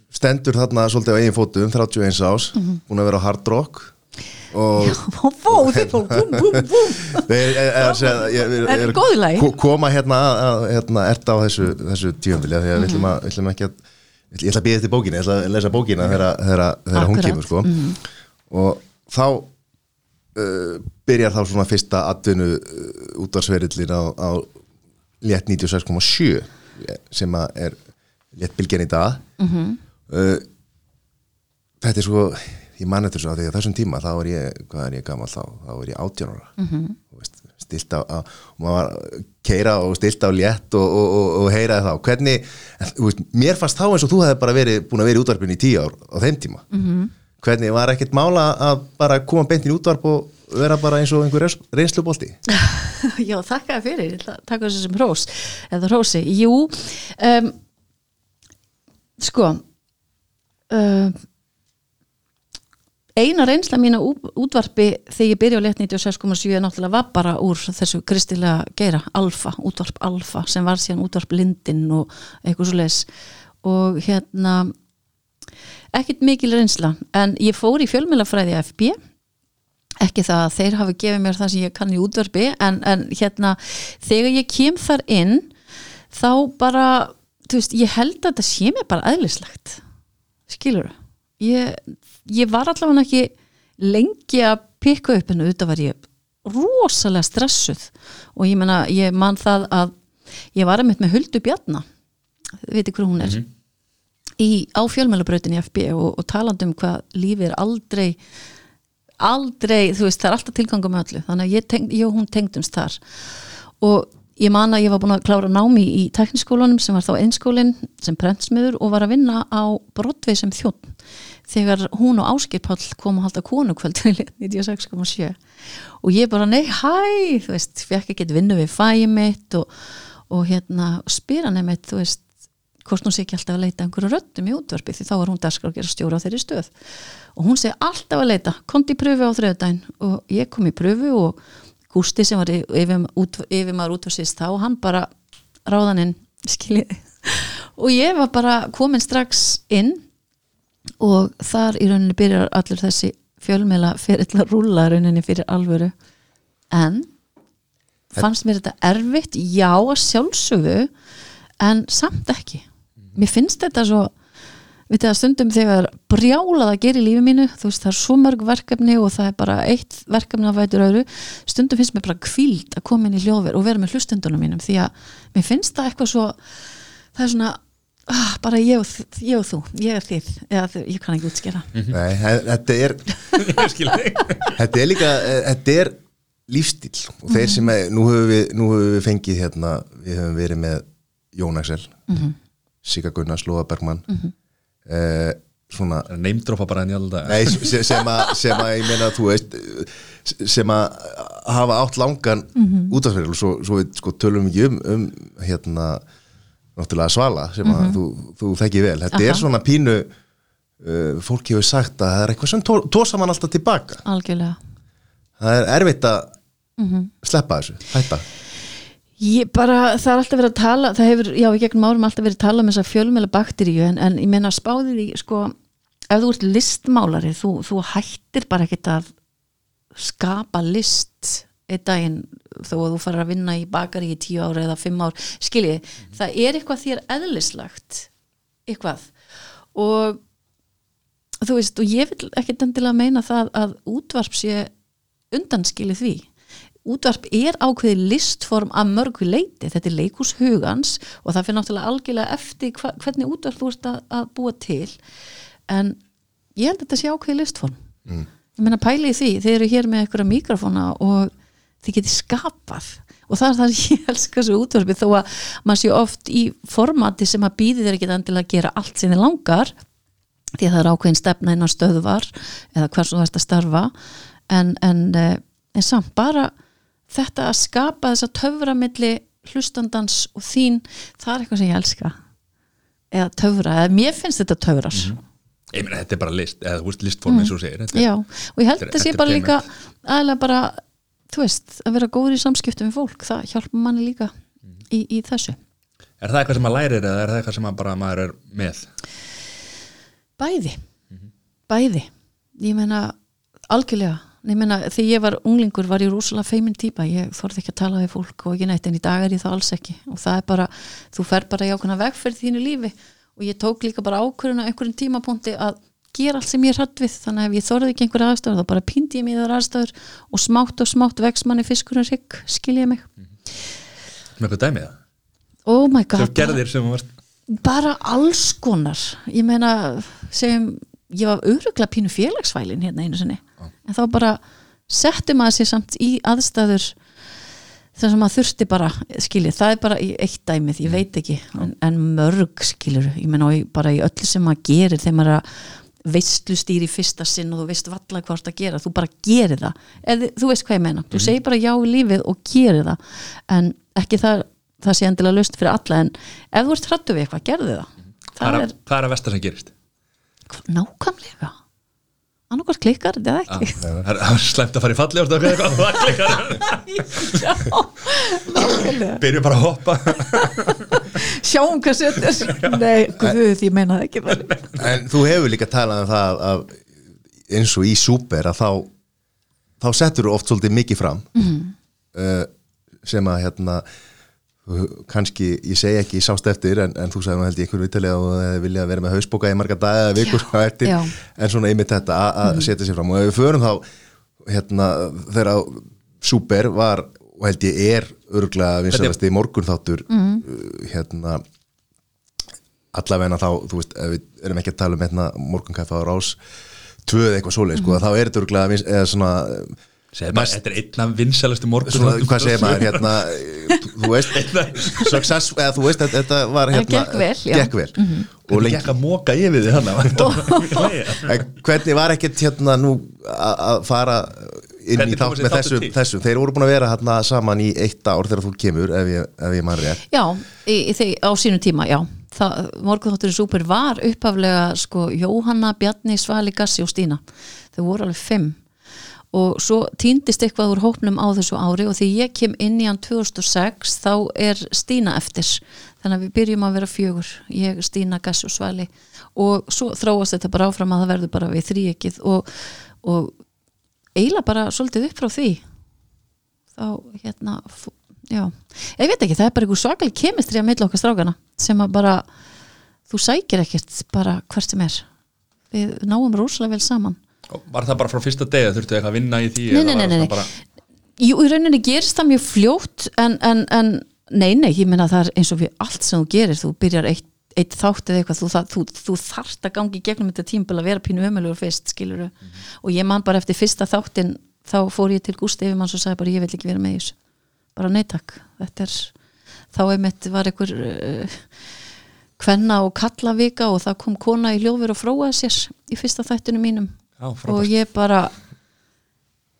[SPEAKER 3] stendur þarna svolítið á eigin fótum 31 ás, búin að vera á hard rock Við er,
[SPEAKER 2] þetta góð í lagi?
[SPEAKER 3] ko- koma hérna hérna, ert á þessu, þessu tíumfili við ætlum, ekki að ég ætla að býða eftir bókina, ég ætla að lesa bókina þegar, hún kemur sko. og þá uh, byrjar þá svona fyrsta atvinnu uh, útvarsverillin á, á létt 96,7 sem að er létt bylgjan í dag. Uh, þetta er svo ég man eftir svo að því að þessum tíma þá er ég, hvað er ég gammal þá? Þá er ég 18 ára. Mm veist, stilt á, á maður var keira og stilt á létt og, og, og, og heyraði þá. Hvernig, veist, mér fannst þá eins og þú hefði bara verið, búin að vera í útvarpinu í tíu ár á þeim tíma. -hmm. hvernig var ekkert mála að bara koma beintin í útvarp og vera bara eins og einhver reyns- reynslubolti?
[SPEAKER 2] Já, þakka fyrir, ég ætla að taka þessu sem hrós eða hrósi, jú um, sko um, eina reynsla mín ú- útvarpi þegar ég byrja á létt 96,7 er náttúrulega var bara úr þessu kristilega geira, alfa, útvarp alfa sem var síðan útvarp lindin og eitthvað svo leis og hérna ekkert mikil reynsla en ég fór í fjölmjölafræði FB ekki það að þeir hafi gefið mér það sem ég kann í útvarpi en, en hérna þegar ég kem þar inn þá bara, þú veist, ég held að þetta sé mér bara eðlislegt. Skilur ég, ég var allavega ekki lengi að pikka upp en auðvitað var ég rosalega stressuð. Og ég menna, ég man það að ég var að mitt með Huldu Bjarna veitir hver hún er í, á fjölmjölabrautinni FB og, og talandi um hvað lífið er aldrei aldrei, þú veist, það er alltaf tilgangum öllu, þannig að ég, teng, ég og hún tengdumst þar. Og ég man að ég var búin að klára námi í tekniskólanum sem var þá einskólinn sem prentsmiður og var að vinna á Broadway sem þjótt þegar hún og Áskir Páll kom að halda konukvöldin í 96,7 og ég bara, nei, hæ þú veist, fekk ekki vinnu við fæi mitt og, og hérna spyr hann einmitt, þú veist hvort hún sé ekki alltaf að leita einhverju röddum í útvarpi því þá var hún daskar að gera stjóra á þeirri stöð. Og hún segi alltaf að leita kom í pröfu á þriðdæn og ég kom í pröfu og Gústi sem var yfir, út, maður útvarsist þá hann bara ráðaninn skiljið og ég var bara komin strax inn og þar í rauninni byrjar allir þessi fjölmela fyrir að rúla rauninni fyrir alvöru. En fannst mér þetta erfitt? Já að sjálfsögðu en samt ekki. Mér finnst þetta svo við það stundum þegar brjálað að gera í lífi mínu þú veist það er svo mörg verkefni og það er bara eitt verkefni að vætur öðru stundum finnst mér bara kvíld að koma inn í hljóðver og vera með hlustundunum mínum því að mér finnst það eitthvað svo það er svona ah, bara ég og, ég og þú, ég er þið eða ég kann ekki útskera
[SPEAKER 3] Nei, he- þetta er þetta er líka, eh, þetta er lífstíl og þeir sem er, nú höfum við, nú höfum við fengið hérna, við höfum verið með Jón Axel, Sigga Gunnars, Lóa Bergmann eh, svona
[SPEAKER 1] Neymdropa bara enn í alltaf
[SPEAKER 3] Nei, sem, sem, að, sem að ég meina þú veist sem að hafa átt langan mm -hmm. útafsverðil og svo, svo við sko, tölum ekki um, um hérna náttúrulega Svala sem að þú, þú þekki vel. Þetta
[SPEAKER 2] Aha.
[SPEAKER 3] er svona pínu uh, fólk hefur sagt að það er eitthvað sem tó, tósa mann alltaf tilbaka
[SPEAKER 2] algjörlega.
[SPEAKER 3] Það er erfitt að sleppa þessu, hætta
[SPEAKER 2] Ég bara, það er alltaf verið að tala það hefur, já, í gegnum árum alltaf verið að tala um þessa fjölmjöla bakteríu en, en ég meina spáði því, sko ef þú ert listmálari, þú, þú hættir bara ekkert að skapa list einn daginn þó að þú farir að vinna í bakari í tíu ára eða fimm ár, skiljið það er eitthvað þér eðlislagt eitthvað. Og þú veist, og ég vil ekkert endilega meina það að útvarp sé undanskilið því útvarp er ákveðið listform að mörgu leiti, þetta er leikús hugans og það fyrir náttúrulega algjörlega eftir hva, hvernig útvarp þú ert að, að búa til. En ég held að þetta sé ákveðið listform. Mm. ég meina pæli í því, þið eru hér með einhverja mikrofóna og þið getið skapað. Og það er það sem ég elska svo útvarpi þó að maður sé oft í formati sem að býði þér ekki endilega að gera allt sem þið langar því að það er ákveðin stefna innan stöðvar eða hversu þú ert að starfa. En, en, eh, en samt bara þetta að skapa þessa töfra milli hlustandans og þín það er eitthvað sem ég elska. Eða töfra, eða mér finnst þetta töfrar.
[SPEAKER 1] Ég meina þetta er bara list, eða þú veist listform eins og segir þetta er-
[SPEAKER 2] Já, og ég held
[SPEAKER 1] Þetta
[SPEAKER 2] að sé bara líka aðlega bara, þú veist, að vera góður í samskiptum við fólk, það hjálpa manni líka í, í þessu.
[SPEAKER 1] er það eitthvað sem maður lærir eða er það eitthvað sem bara maður er með?
[SPEAKER 2] Bæði, bæði. Ég meina, algjörlega ég meina, þegar ég var unglingur var ég rosalega feimin típa, ég þorði ekki að tala við fólk og ekki neitt, en í dag er ég það alls ekki. Og það er bara, þú fer bara í ákveðna vegferð þínu lífi. Og ég tók líka bara ákveðuna einhverjum tímapunkti að gera allt sem ég er hrætt við, þannig að ef ég þorði ekki einhverja aðstöður, þá bara píndi ég mig í þar aðstöður og smátt og smátt vex manni fiskurinn rigg, skilja mig.
[SPEAKER 1] Með eitthvað dæmið það,
[SPEAKER 2] oh my god,
[SPEAKER 1] sem sem
[SPEAKER 2] bara alls konar. Ég meina, segjum ég var öruglega pínu félagsfælin hérna einu sinni, en þá bara settum maður sér samt í aðstæður þar sem maður þurfti bara skiljið, það er bara eitt dæmið ég veit ekki, en, en mörg skiljur ég í- bara í öllu sem maður gerir þegar maður er að veistlustýri fyrsta sinn og þú veist valla hvort að gera þú bara gerir það, Eð, þú veist hvað ég meina þú segir bara já í lífið og gerir það en ekki það, það sé endilega löst fyrir alla en ef þú ert hrættu við eitthvað, gerðu það.
[SPEAKER 1] Hvað
[SPEAKER 2] það
[SPEAKER 1] er,
[SPEAKER 2] er
[SPEAKER 1] að versta sem gerist
[SPEAKER 2] nákvæmlega. Annarkvært klikkar þetta eða ekki?
[SPEAKER 1] Það er, það er slæmt að fara í falli byrjum bara að hoppa.
[SPEAKER 2] Sjáum hvað setur. Nei, guð, ég meina það ekki.
[SPEAKER 3] En þú hefur líka talað um það að eins og í Súper að þá þá settur þú oft svolítið mikið fram.
[SPEAKER 2] Mhm.
[SPEAKER 3] uh, sem að hérna uh, kannski, ég segi ekki sást eftir en, en þú sagði nú held ég einhverju vitalega og það vilja vera með hausbóka í marga daga eða vikur hvað eftir,
[SPEAKER 2] Já.
[SPEAKER 3] En svona einmitt þetta að- að setja sér fram og ef við förum þá hérna þegar Súper var og held ég er örgulega vinsalasti morgun þáttur
[SPEAKER 2] Mhm.
[SPEAKER 3] uh, hérna allavegna þá, þú veist, við erum ekki að tala um hérna morgunkaffa á rás tvöð eitthvað svoleið, sko, þá er þetta örgulega vins- eða svona,
[SPEAKER 1] þetta er einn af vinsælustu morgun
[SPEAKER 3] svona hvað segir maður? Hérna, þú veist success, eða þú veist, þetta- þetta var hérna,
[SPEAKER 2] gekk vel,
[SPEAKER 3] gekk vel. og
[SPEAKER 1] og
[SPEAKER 3] lengi,
[SPEAKER 1] lengi að móka yfir því hann
[SPEAKER 3] en hvernig var ekkert hérna nú að fara inn
[SPEAKER 1] Hvernig
[SPEAKER 3] í þátt með
[SPEAKER 1] þáttur
[SPEAKER 3] þessu,
[SPEAKER 1] til?
[SPEAKER 3] þessu, þeir voru búin að vera hérna saman í eitt ár þegar þú kemur, ef ég, ef ég mann rétt.
[SPEAKER 2] Já, í, í, þeir, á sínum tíma, já. Morgunþátturinn Súper var upphaflega sko Jóhanna, Bjarni, Svali, Gassi og Stína. Þau voru alveg fimm og svo týndist eitthvað úr hópnum á þessu ári og því ég kem inn í hann 2006 þá er Stína eftir. Þannig að við byrjum að vera fjögur ég, Stína, Gassi og Svali. Og svo þróast þetta bara áfram að það verður bara við þríekið og, og eiginlega bara svolítið upp frá því. Þá hérna já, ég veit ekki, það er bara einhver svakal kemistri að meilla okkar strákana sem að bara, þú sækir ekkert bara hvert sem er. Við náum rosalega vel saman
[SPEAKER 1] var það bara frá fyrsta degi, þurftu eitthvað að vinna í því
[SPEAKER 2] Nei, nei, nei, nei.
[SPEAKER 1] bara,
[SPEAKER 2] Jú, í rauninni gerist það mjög fljótt en, en, en nei, nei, ég meina það er eins og við allt sem þú gerir, þú byrjar eitt, eitt þátt eða eitthvað, þú, það, þú, þú þarft að gangi gegnum þetta tímbil að vera pínu ömulegur fyrst, skilur og ég man bara eftir fyrsta þáttin þá fór ég til Gústi Efimanns og sagði bara ég vil ekki vera með þessu, bara neytak þetta er, þá einmitt var einhver uh, kvenna og kalla vika og það kom kona í hljófur og fróaði sér í fyrsta þættinu mínum
[SPEAKER 1] Já,
[SPEAKER 2] og ég bara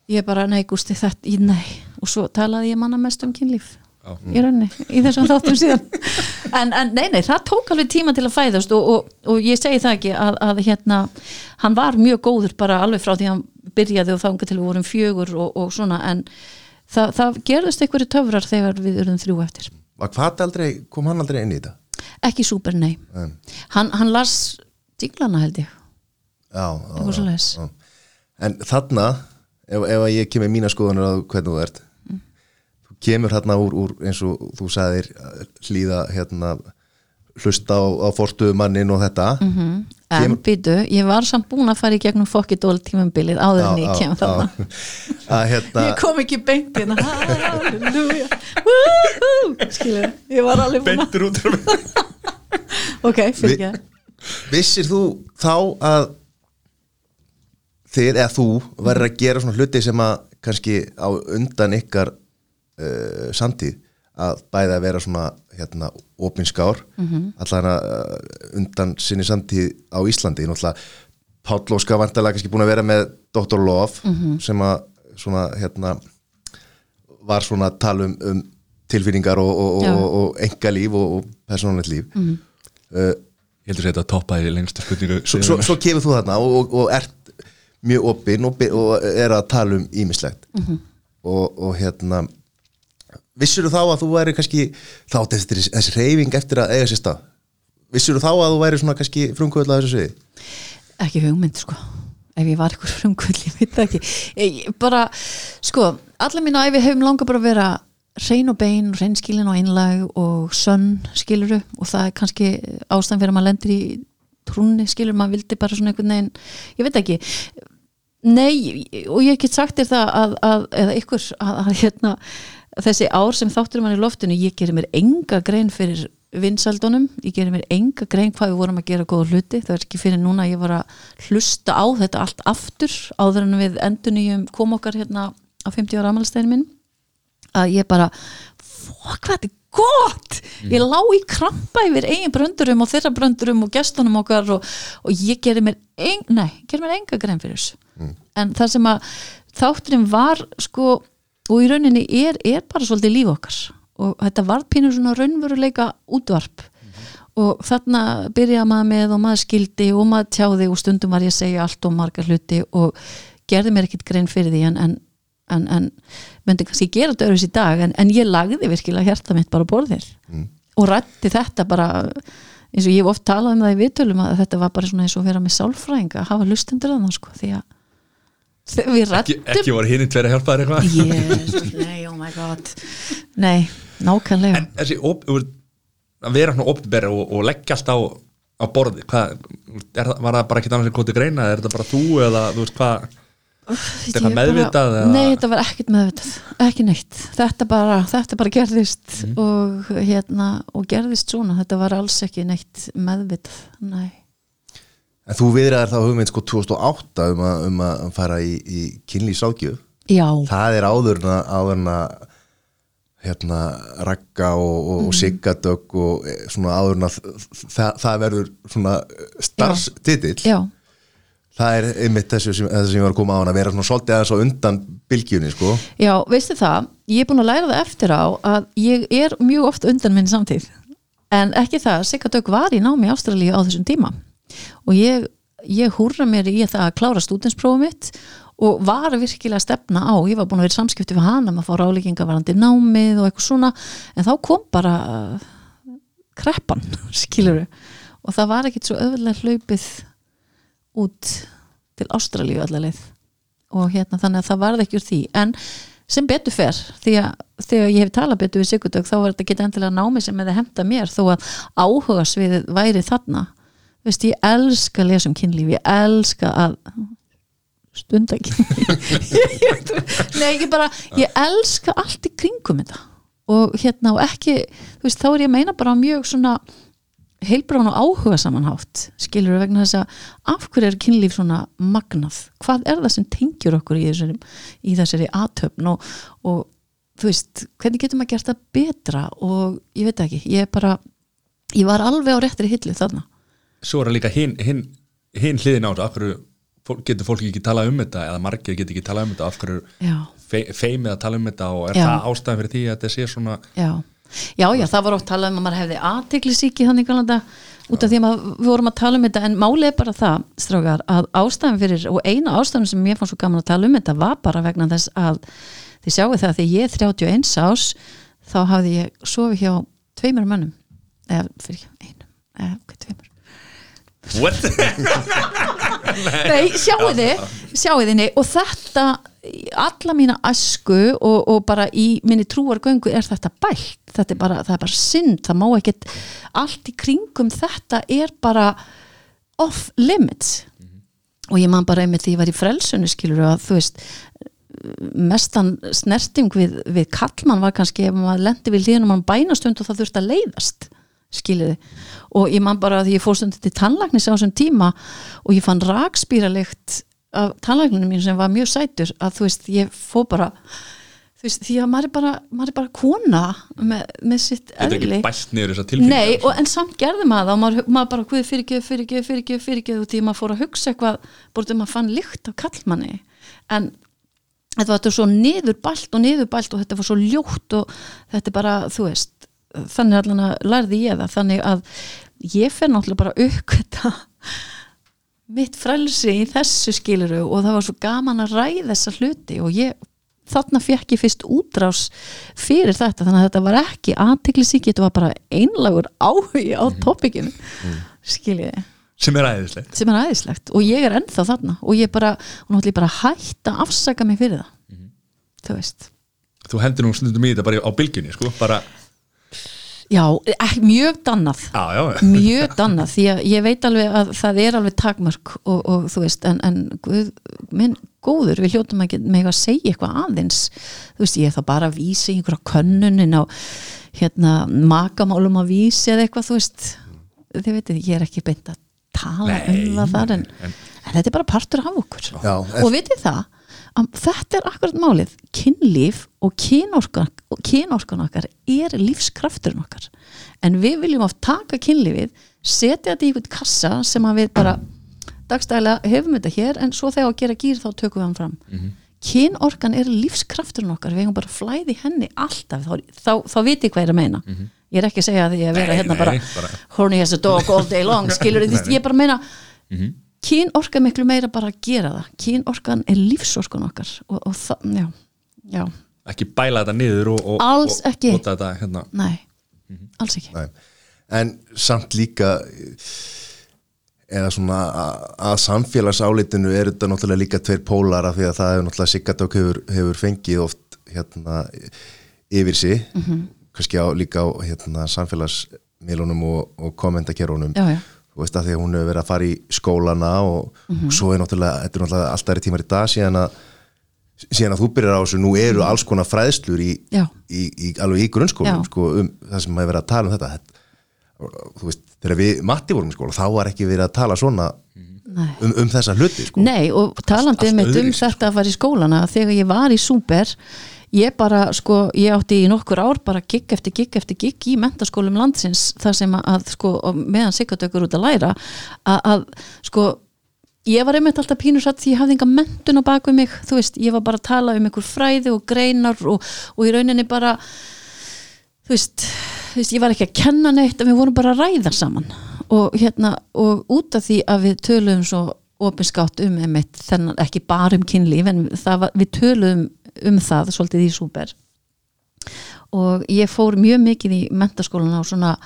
[SPEAKER 2] ég bara, nei Gústi, þetta, ég, nei. Og svo talaði ég manna mest um kynlíf.
[SPEAKER 1] Já.
[SPEAKER 2] í rauninni, í þessum þáttum síðan. En, en nei, nei, það tók alveg tíma til að fæðast og, og, og ég segi það ekki að, að hérna, hann var mjög góður bara alveg frá því hann byrjaði og þanga til við vorum fjögur og, og svona en það, það gerðist einhverju töfrar þegar við erum þrjú eftir.
[SPEAKER 3] Aldrei, kom hann aldrei inn í þetta?
[SPEAKER 2] ekki súper, nei.
[SPEAKER 3] Um,
[SPEAKER 2] hann, hann las dinglana held ég
[SPEAKER 3] já, já. En þarna, ef, ef að ég kemur mína skoðanur á hvernig þú ert þú kemur hérna úr, úr eins og þú sagðir hlýða hérna hlusta á, á forstuðu mannin og þetta.
[SPEAKER 2] En
[SPEAKER 3] Kemur-
[SPEAKER 2] býtu, ég var samt búin að fara í gegnum fokkidól tímumbilið áður en ég kem þarna.
[SPEAKER 3] hérna
[SPEAKER 2] ég kom ekki beint hérna. Halleluja skilur, ég var alveg búin að
[SPEAKER 1] beintur út
[SPEAKER 2] ok, fyrir ekki
[SPEAKER 3] vissir þú þá að þið eða þú verður að gera svona hluti sem að kannski á undan ykkar uh, samtíð að bæði að vera svona hérna opinskár mm -hmm. allan að uh, undan sinni samtíð á Íslandi náttúrulega Páll Óska vantarlega kannski búin að vera með Dr. Love sem að svona hérna var svona að tala um, um tilfinningar og, og, og, og engalíf og, og persónulegt líf mm uh,
[SPEAKER 1] Ég heldur að þetta toppaði lengstu spurningu
[SPEAKER 3] svo, svo, svo kemur þú þarna og, og, og ert mjög opinn og, og er að tala um ímislegt og, og hérna vissir þá að þú væri kannski þá átti eftir þessi, reyfing eftir að eiga sér stað? Vissir þá að þú væri svona kannski frumkvöld að þessu sviði?
[SPEAKER 2] Ekki hugmynd sko. Ef ég var ykkur frumkvöld, ég veit ekki. Ég, bara, sko allar mínu æfi hefum langað bara að vera hrein og bein, hreinskilin og einlag og sönn skiluru og það er kannski ástæðan fyrir að maður lendir í trúnni skilur, maður vildi bara svona einhvern veginn ég veit ekki nei, og ég get sagt þér það að, að eða ykkur að, að hérna, þessi ár sem þáttur mann í loftinu ég gerir mér enga grein fyrir vinsaldunum, ég gerir mér enga grein hvað við vorum að gera góða hluti. Það er ekki fyrir núna ég var að hlusta á þetta allt aftur áður en við endunýjum kom okkar hérna á 50 ára amalstæðin minn að ég bara fokk hvað þetta er gott! Ég lá í krampa yfir eigin bröndurum og þeirra bröndurum og gestunum okkar og, og ég gerir mér en, nei, gerir mér enga grein fyrir þessu. En það sem að þátturinn var sko og í rauninni er, er bara svolítið líf okkar. Og þetta var pínur svona raunveruleika útvarp. Og þarna byrjaði maður með og maður skildi og maður tjáði og stundum var ég að segja allt og margar hluti og gerði mér ekkit grein fyrir því en, en, en, en myndi kannski gera þetta öðruðs í dag en, en ég lagði virkilega hjarta mitt bara borðir og rætti þetta bara eins og ég hef oft talað um það í viðtölum að þetta var bara svona eins og vera með sálfræðinga að hafa lustendur að það sko því að við
[SPEAKER 1] ekki,
[SPEAKER 2] rættum
[SPEAKER 1] ekki voru hinn tveir að hjálpa þér eitthvað?
[SPEAKER 2] Jesus, nei, oh my god. Nei, nákvæmlega.
[SPEAKER 1] En þessi op, að vera svona opnbæri og, og leggja allt á, á borði hvað, er, var það bara ekkit annars en kóti greina er þetta bara þú eða þú veist hvað Eitthvað
[SPEAKER 2] bara-
[SPEAKER 1] meðvitað eða-
[SPEAKER 2] Nei, þetta var ekkert meðvitað, ekki neitt. Þetta bara, þetta bara gerðist
[SPEAKER 1] Mhm.
[SPEAKER 2] og hérna og gerðist svona, þetta var alls ekki neitt meðvitað, nei.
[SPEAKER 3] En þú viðraðar þá hugmynd sko 2008 um að, um að fara í, í kynlýsákjöf
[SPEAKER 2] Já,
[SPEAKER 3] það er áðurna áðurna hérna ragga og, og, og siggadögg og eh, svona áðurna það, það verður svona starfstitill.
[SPEAKER 2] Já,
[SPEAKER 3] það er einmitt þessu sem, sem ég var að koma á hann að vera svona svolítið aðeins á undan bylgjunni sko.
[SPEAKER 2] Já, veistu það ég er búin að læra það eftir á að ég er mjög oft undan minn samtíð. En ekki það, Sigga Dögg var í námi Ástralíu á þessum tíma. Og ég, ég húrra mér í það að klára stúdensprófum mitt og var virkilega að stefna á ég var búin að vera samskipti hana um að fá ráleikinga varandi námið og eitthvað svona en þá kom bara uh, kreppan, skilur og það var ekkit svo öðvöldlega hlaupið út til Ástralíu allaveg og hérna þannig að það varði ekki úr því. En sem betur fer því að þegar ég hef talað betur við Sigurdögg þá var þetta ekki endilega námi sem hefði hemta mér þó að áhuga sviðið væri þarna. Þú veist, ég elska að lesa um kynlíf ég elska að stunda kynlíf. Ég- nei, ég bara, ég elska allt í kringum þetta. Og hérna og ekki, þú veist, þá er ég að meina bara mjög svona heilbrán og áhuga samanhátt skilur vegna þess að af hverju er kynlíf svona magnað? Hvað er það sem tengjur okkur í þessari, í þessari aðtöfn og, og þú veist, hvernig getum að gera það betra? Og ég veit ekki, ég bara ég var alveg á réttri hillu þarna.
[SPEAKER 1] Svo er það líka hinn hin, hin hliðin á þetta af hverju getur fólk ekki talað um þetta eða margir getur ekki talað um þetta af hverju fe, feimið að tala um þetta og er
[SPEAKER 2] Já.
[SPEAKER 1] það ástæðan fyrir því að þetta sé svona
[SPEAKER 2] já Já, já, það var oft talað um að maður hefði aðteglisíki þannig galanda út af því að maður, við vorum að tala um þetta en málið er bara það, strákar, að ástæðan fyrir og eina ástæðan sem mér fannst svo gaman að tala um þetta var bara vegna þess að þið sjáu það að því ég er 31 ás þá hafði ég sofið hjá tveimur mönnum eða fyrir ekki, einum eða hvað tveimur
[SPEAKER 1] What?
[SPEAKER 2] Nei, sjáu þið, sjáu þið nei, og þetta, alla mína asku og, og bara í minni trúargöngu er þetta bælt, þetta er bara, það er bara synd, það má ekkert, allt í kringum þetta er bara off limits. Og ég man bara einmitt því ég var í frelsunni skilur að þú veist mestan snerting við, við kallmann var kannski ef maður lendi við hlýðin og mann bænastund og það þurfti að leiðast skiljiði og ég man bara að ég fór stundin til tannlæknis á þessum tíma og ég fann rakspýralikt af tannlækninu mín sem var mjög sætur að þú veist ég fór bara þú veist, því að maður er bara, maður er bara kona með, með sitt
[SPEAKER 1] Þetta er
[SPEAKER 2] eðli.
[SPEAKER 1] ekki bæst niður þessar tilfinningar
[SPEAKER 2] Nei, og, en samt gerði maður það og maður, maður bara, hvað fyrirgeðu, fyrirgeðu, fyrirgeðu, fyrirgeðu og því maður fór að hugsa eitthvað búið maður fann lykt af kallmanni en þetta var þetta svo niðurbælt og niðurbælt og þetta var svo ljótt og þetta er bara, þú veist þannig allan að lærði ég það. Þannig að ég fer náttúrulega bara að uppkvita mitt frelsi í þessu skiluru og það var svo gaman að ræða þessa hluti og ég þarna fekk ég fyrst útrás fyrir þetta. Þannig að þetta var ekki aðtiklisík þetta var bara einlagur áhugi á topikinu. Mm. skiljiði
[SPEAKER 1] sem er æðislegt.
[SPEAKER 2] Sem er æðislegt og ég er ennþá þarna og ég bara, náttúrulega bara hætta afsaka mig fyrir það. Þú veist.
[SPEAKER 1] Þú hendur nú stundum í þetta bara á bylgjunni sko, bara,
[SPEAKER 2] já, ekki, mjög dannað.
[SPEAKER 1] Já, já,
[SPEAKER 2] mjög dannað því að ég veit alveg að það er alveg takmörk og, og þú veist en, en guð, minn góður við hljótum ekki með að segja eitthvað aðeins. Þú veist ég er þá bara að vísa í einhverja könnunin á hérna makamálum að vísi eða eitthvað þú veist. Þið veitir ég er ekki beint að tala
[SPEAKER 1] Nei,
[SPEAKER 2] um það þar en,
[SPEAKER 1] en-
[SPEAKER 2] en þetta er bara partur af okkur.
[SPEAKER 3] Já,
[SPEAKER 2] og vitið það að þetta er akkurat málið. Kynlíf og kynorkan og kynorkan okkar er lífskrafturinn okkar. En við viljum oft taka kynlífið setja þetta í einhvern kassa sem að við bara dagstælega hefum þetta hér en svo þegar að gera gýr þá tökum við hann fram.
[SPEAKER 1] Mhm.
[SPEAKER 2] kynorkan er lífskrafturinn okkar. Við hefum bara flæði henni alltaf. Þá, þá, þá viti hvað ég er að meina. Ég er ekki að segja að ég að vera.
[SPEAKER 1] Nei,
[SPEAKER 2] hérna
[SPEAKER 1] nei,
[SPEAKER 2] bara,
[SPEAKER 1] bara-
[SPEAKER 2] horny as a dog all day long skilur þið, ég bara meina
[SPEAKER 1] Mhm.
[SPEAKER 2] kynorka miklu meira bara að gera það kynorkan er lífsorkan okkar og, og það, já, já
[SPEAKER 1] ekki bæla þetta niður og, og,
[SPEAKER 2] Alls
[SPEAKER 1] og,
[SPEAKER 2] ekki.
[SPEAKER 1] og þetta, hérna.
[SPEAKER 2] nei,
[SPEAKER 1] Mhm.
[SPEAKER 2] alls ekki
[SPEAKER 3] Nei. En samt líka eða svona að, að samfélagsálitinu er þetta náttúrulega líka tveir pólar af því að það hefur náttúrulega Sigardok hefur, hefur fengið oft hérna yfir sig
[SPEAKER 2] Mhm.
[SPEAKER 3] kannski á, líka á hérna, samfélagsmiðlunum og, og kommentakerunum
[SPEAKER 2] já, já,
[SPEAKER 3] þú veist að því að hún hefur verið að fara í skólana og,
[SPEAKER 2] Mhm.
[SPEAKER 3] og svo er náttúrulega þetta er náttúrulega alltaf er tímar í dag síðan að síðan að þú byrjar á þessu, nú eru alls konar fræðslur í,
[SPEAKER 2] Mhm.
[SPEAKER 3] Í, í, alveg í grunnskólum
[SPEAKER 2] Já.
[SPEAKER 3] sko, um það sem hefur verið að tala um þetta þú veist, þegar við Matti vorum í skóla þá var ekki verið að tala svona um, um þessa hluti sko.
[SPEAKER 2] Nei og talandi
[SPEAKER 1] allt
[SPEAKER 2] um, um
[SPEAKER 1] öðruvísi,
[SPEAKER 2] þetta að fara í skólana þegar ég var í Súper ég bara sko, ég átti í nokkur ár bara gigg eftir gigg eftir gigg í mentaskólum landsins þar sem að sko, meðan Sigurdökur út að læra að, að sko ég var einmitt alltaf pínusatt því ég hafði enga mentun á baku mig, þú veist, ég var bara að tala um einhver fræði og greinar og, og í rauninni bara þú veist, þú veist, ég var ekki að kenna neitt en við vorum bara að ræða saman. Og hérna, og út af því að við töluðum svo opinskátt um einmitt, þennan, ekki bara um kynlíf en það var, við töluðum um það svolítið í súper. Og ég fór mjög mikið í mentaskólana og svona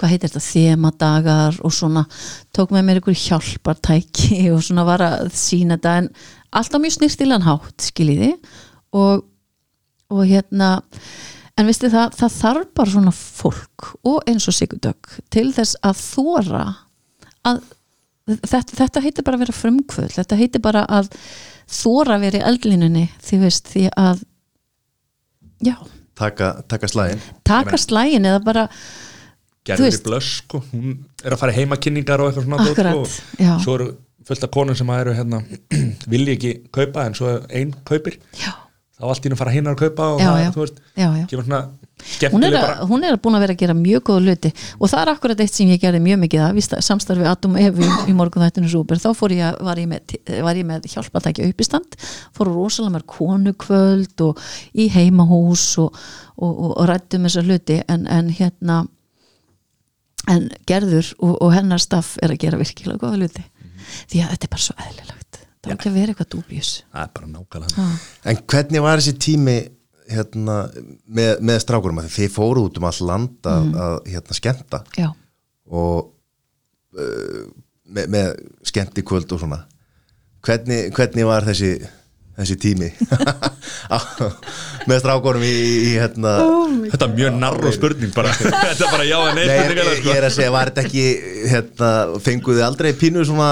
[SPEAKER 2] hvað heitir þetta, þemadagar og svona tók með mér einhver hjálpartæki og svona var að sína þetta en alltaf mjög snirtilegan hátt skiljiði. Og, og hérna en veistu það, það þarf bara svona fólk og eins og Sigurdök til þess að þóra að þetta, þetta heitir bara að vera frumkvöld þetta heitir bara að þóra í eldlinunni því veist því að já,
[SPEAKER 3] taka, taka slæðin
[SPEAKER 2] taka slægin eða bara
[SPEAKER 1] gerður í blöss sko. hún er að fara heimakynningar og eitthvað svona dót,
[SPEAKER 2] Akkurat,
[SPEAKER 1] sko.
[SPEAKER 2] já.
[SPEAKER 1] svo eru fullt af konum sem eru hérna, vilji ekki kaupa en svo er ein kaupir
[SPEAKER 2] já,
[SPEAKER 1] þá allt í nú fara hinnar að kaupa og
[SPEAKER 2] Já,
[SPEAKER 1] það,
[SPEAKER 2] já.
[SPEAKER 1] þú veist,
[SPEAKER 2] já,
[SPEAKER 1] kemur svona
[SPEAKER 2] Hún, er að, hún er búin að vera að gera mjög góða hluti. Og það er akkurat eitt sem ég gerði mjög mikið að víst, samstarfi Atom Evu í, í morgun þættinu Súper, þá fór ég, að- var ég með, var ég með hjálpatækja uppistand. Fór rosalega mér konukvöld og í heimahús og, og, og, og rættum þessa hluti. En, en hérna en gerður og, og hennar staff er að gera virkilega góða hluti. Því að þetta er bara svo eðlilegt það er ekki að vera eitthvað dúbjus.
[SPEAKER 1] Það er bara nákvæmlega
[SPEAKER 3] En hvernig var þessi tími hérna, með, með strákurum að þið fóru út um all land að, að hérna, skemmta.
[SPEAKER 2] Já,
[SPEAKER 3] og uh, með, með skemmti kvöld og svona. Hvernig, hvernig var þessi þessi tími? Með strákurum í, í hérna
[SPEAKER 1] þetta er mjög narró spurning bara. Þetta er bara já en nei
[SPEAKER 3] Nei, ég, ég,
[SPEAKER 1] sko.
[SPEAKER 3] ég er að segja, var þetta ekki hérna, fenguðu aldrei pínu svona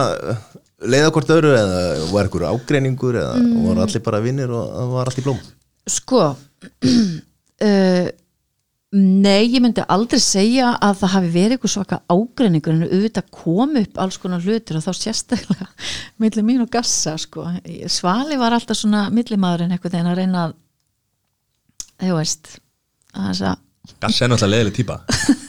[SPEAKER 3] leiða hvort öðru eða var eitthvað ágreiningur eða
[SPEAKER 2] Mm.
[SPEAKER 3] voru allir bara vinnir og það var allt í blóm
[SPEAKER 2] Sko uh, Nei, ég myndi aldrei segja að það hafi verið eitthvað svaka ágreiningur en auðvitað kom upp alls konar hlutir og þá sérstaklega milli mín og gassa sko. Svali var alltaf svona millimaðurinn eitthvað þegar að reyna að þú veist þess að
[SPEAKER 1] Gassi er náttúrulega leðileg típa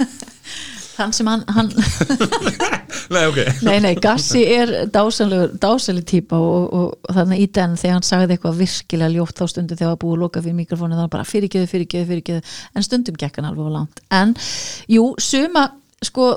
[SPEAKER 2] hann sem hann, hann
[SPEAKER 1] Nei, ok.
[SPEAKER 2] Nei, nei, Gassi er dásalig típa og, og, þannig í den þegar hann sagði eitthvað virkilega ljótt þá stundum þegar að búið að loka fyrir mikrofónu þá bara fyrirgeðu, fyrirgeðu, fyrirgeðu en stundum gekk hann alveg á langt. En jú, suma, sko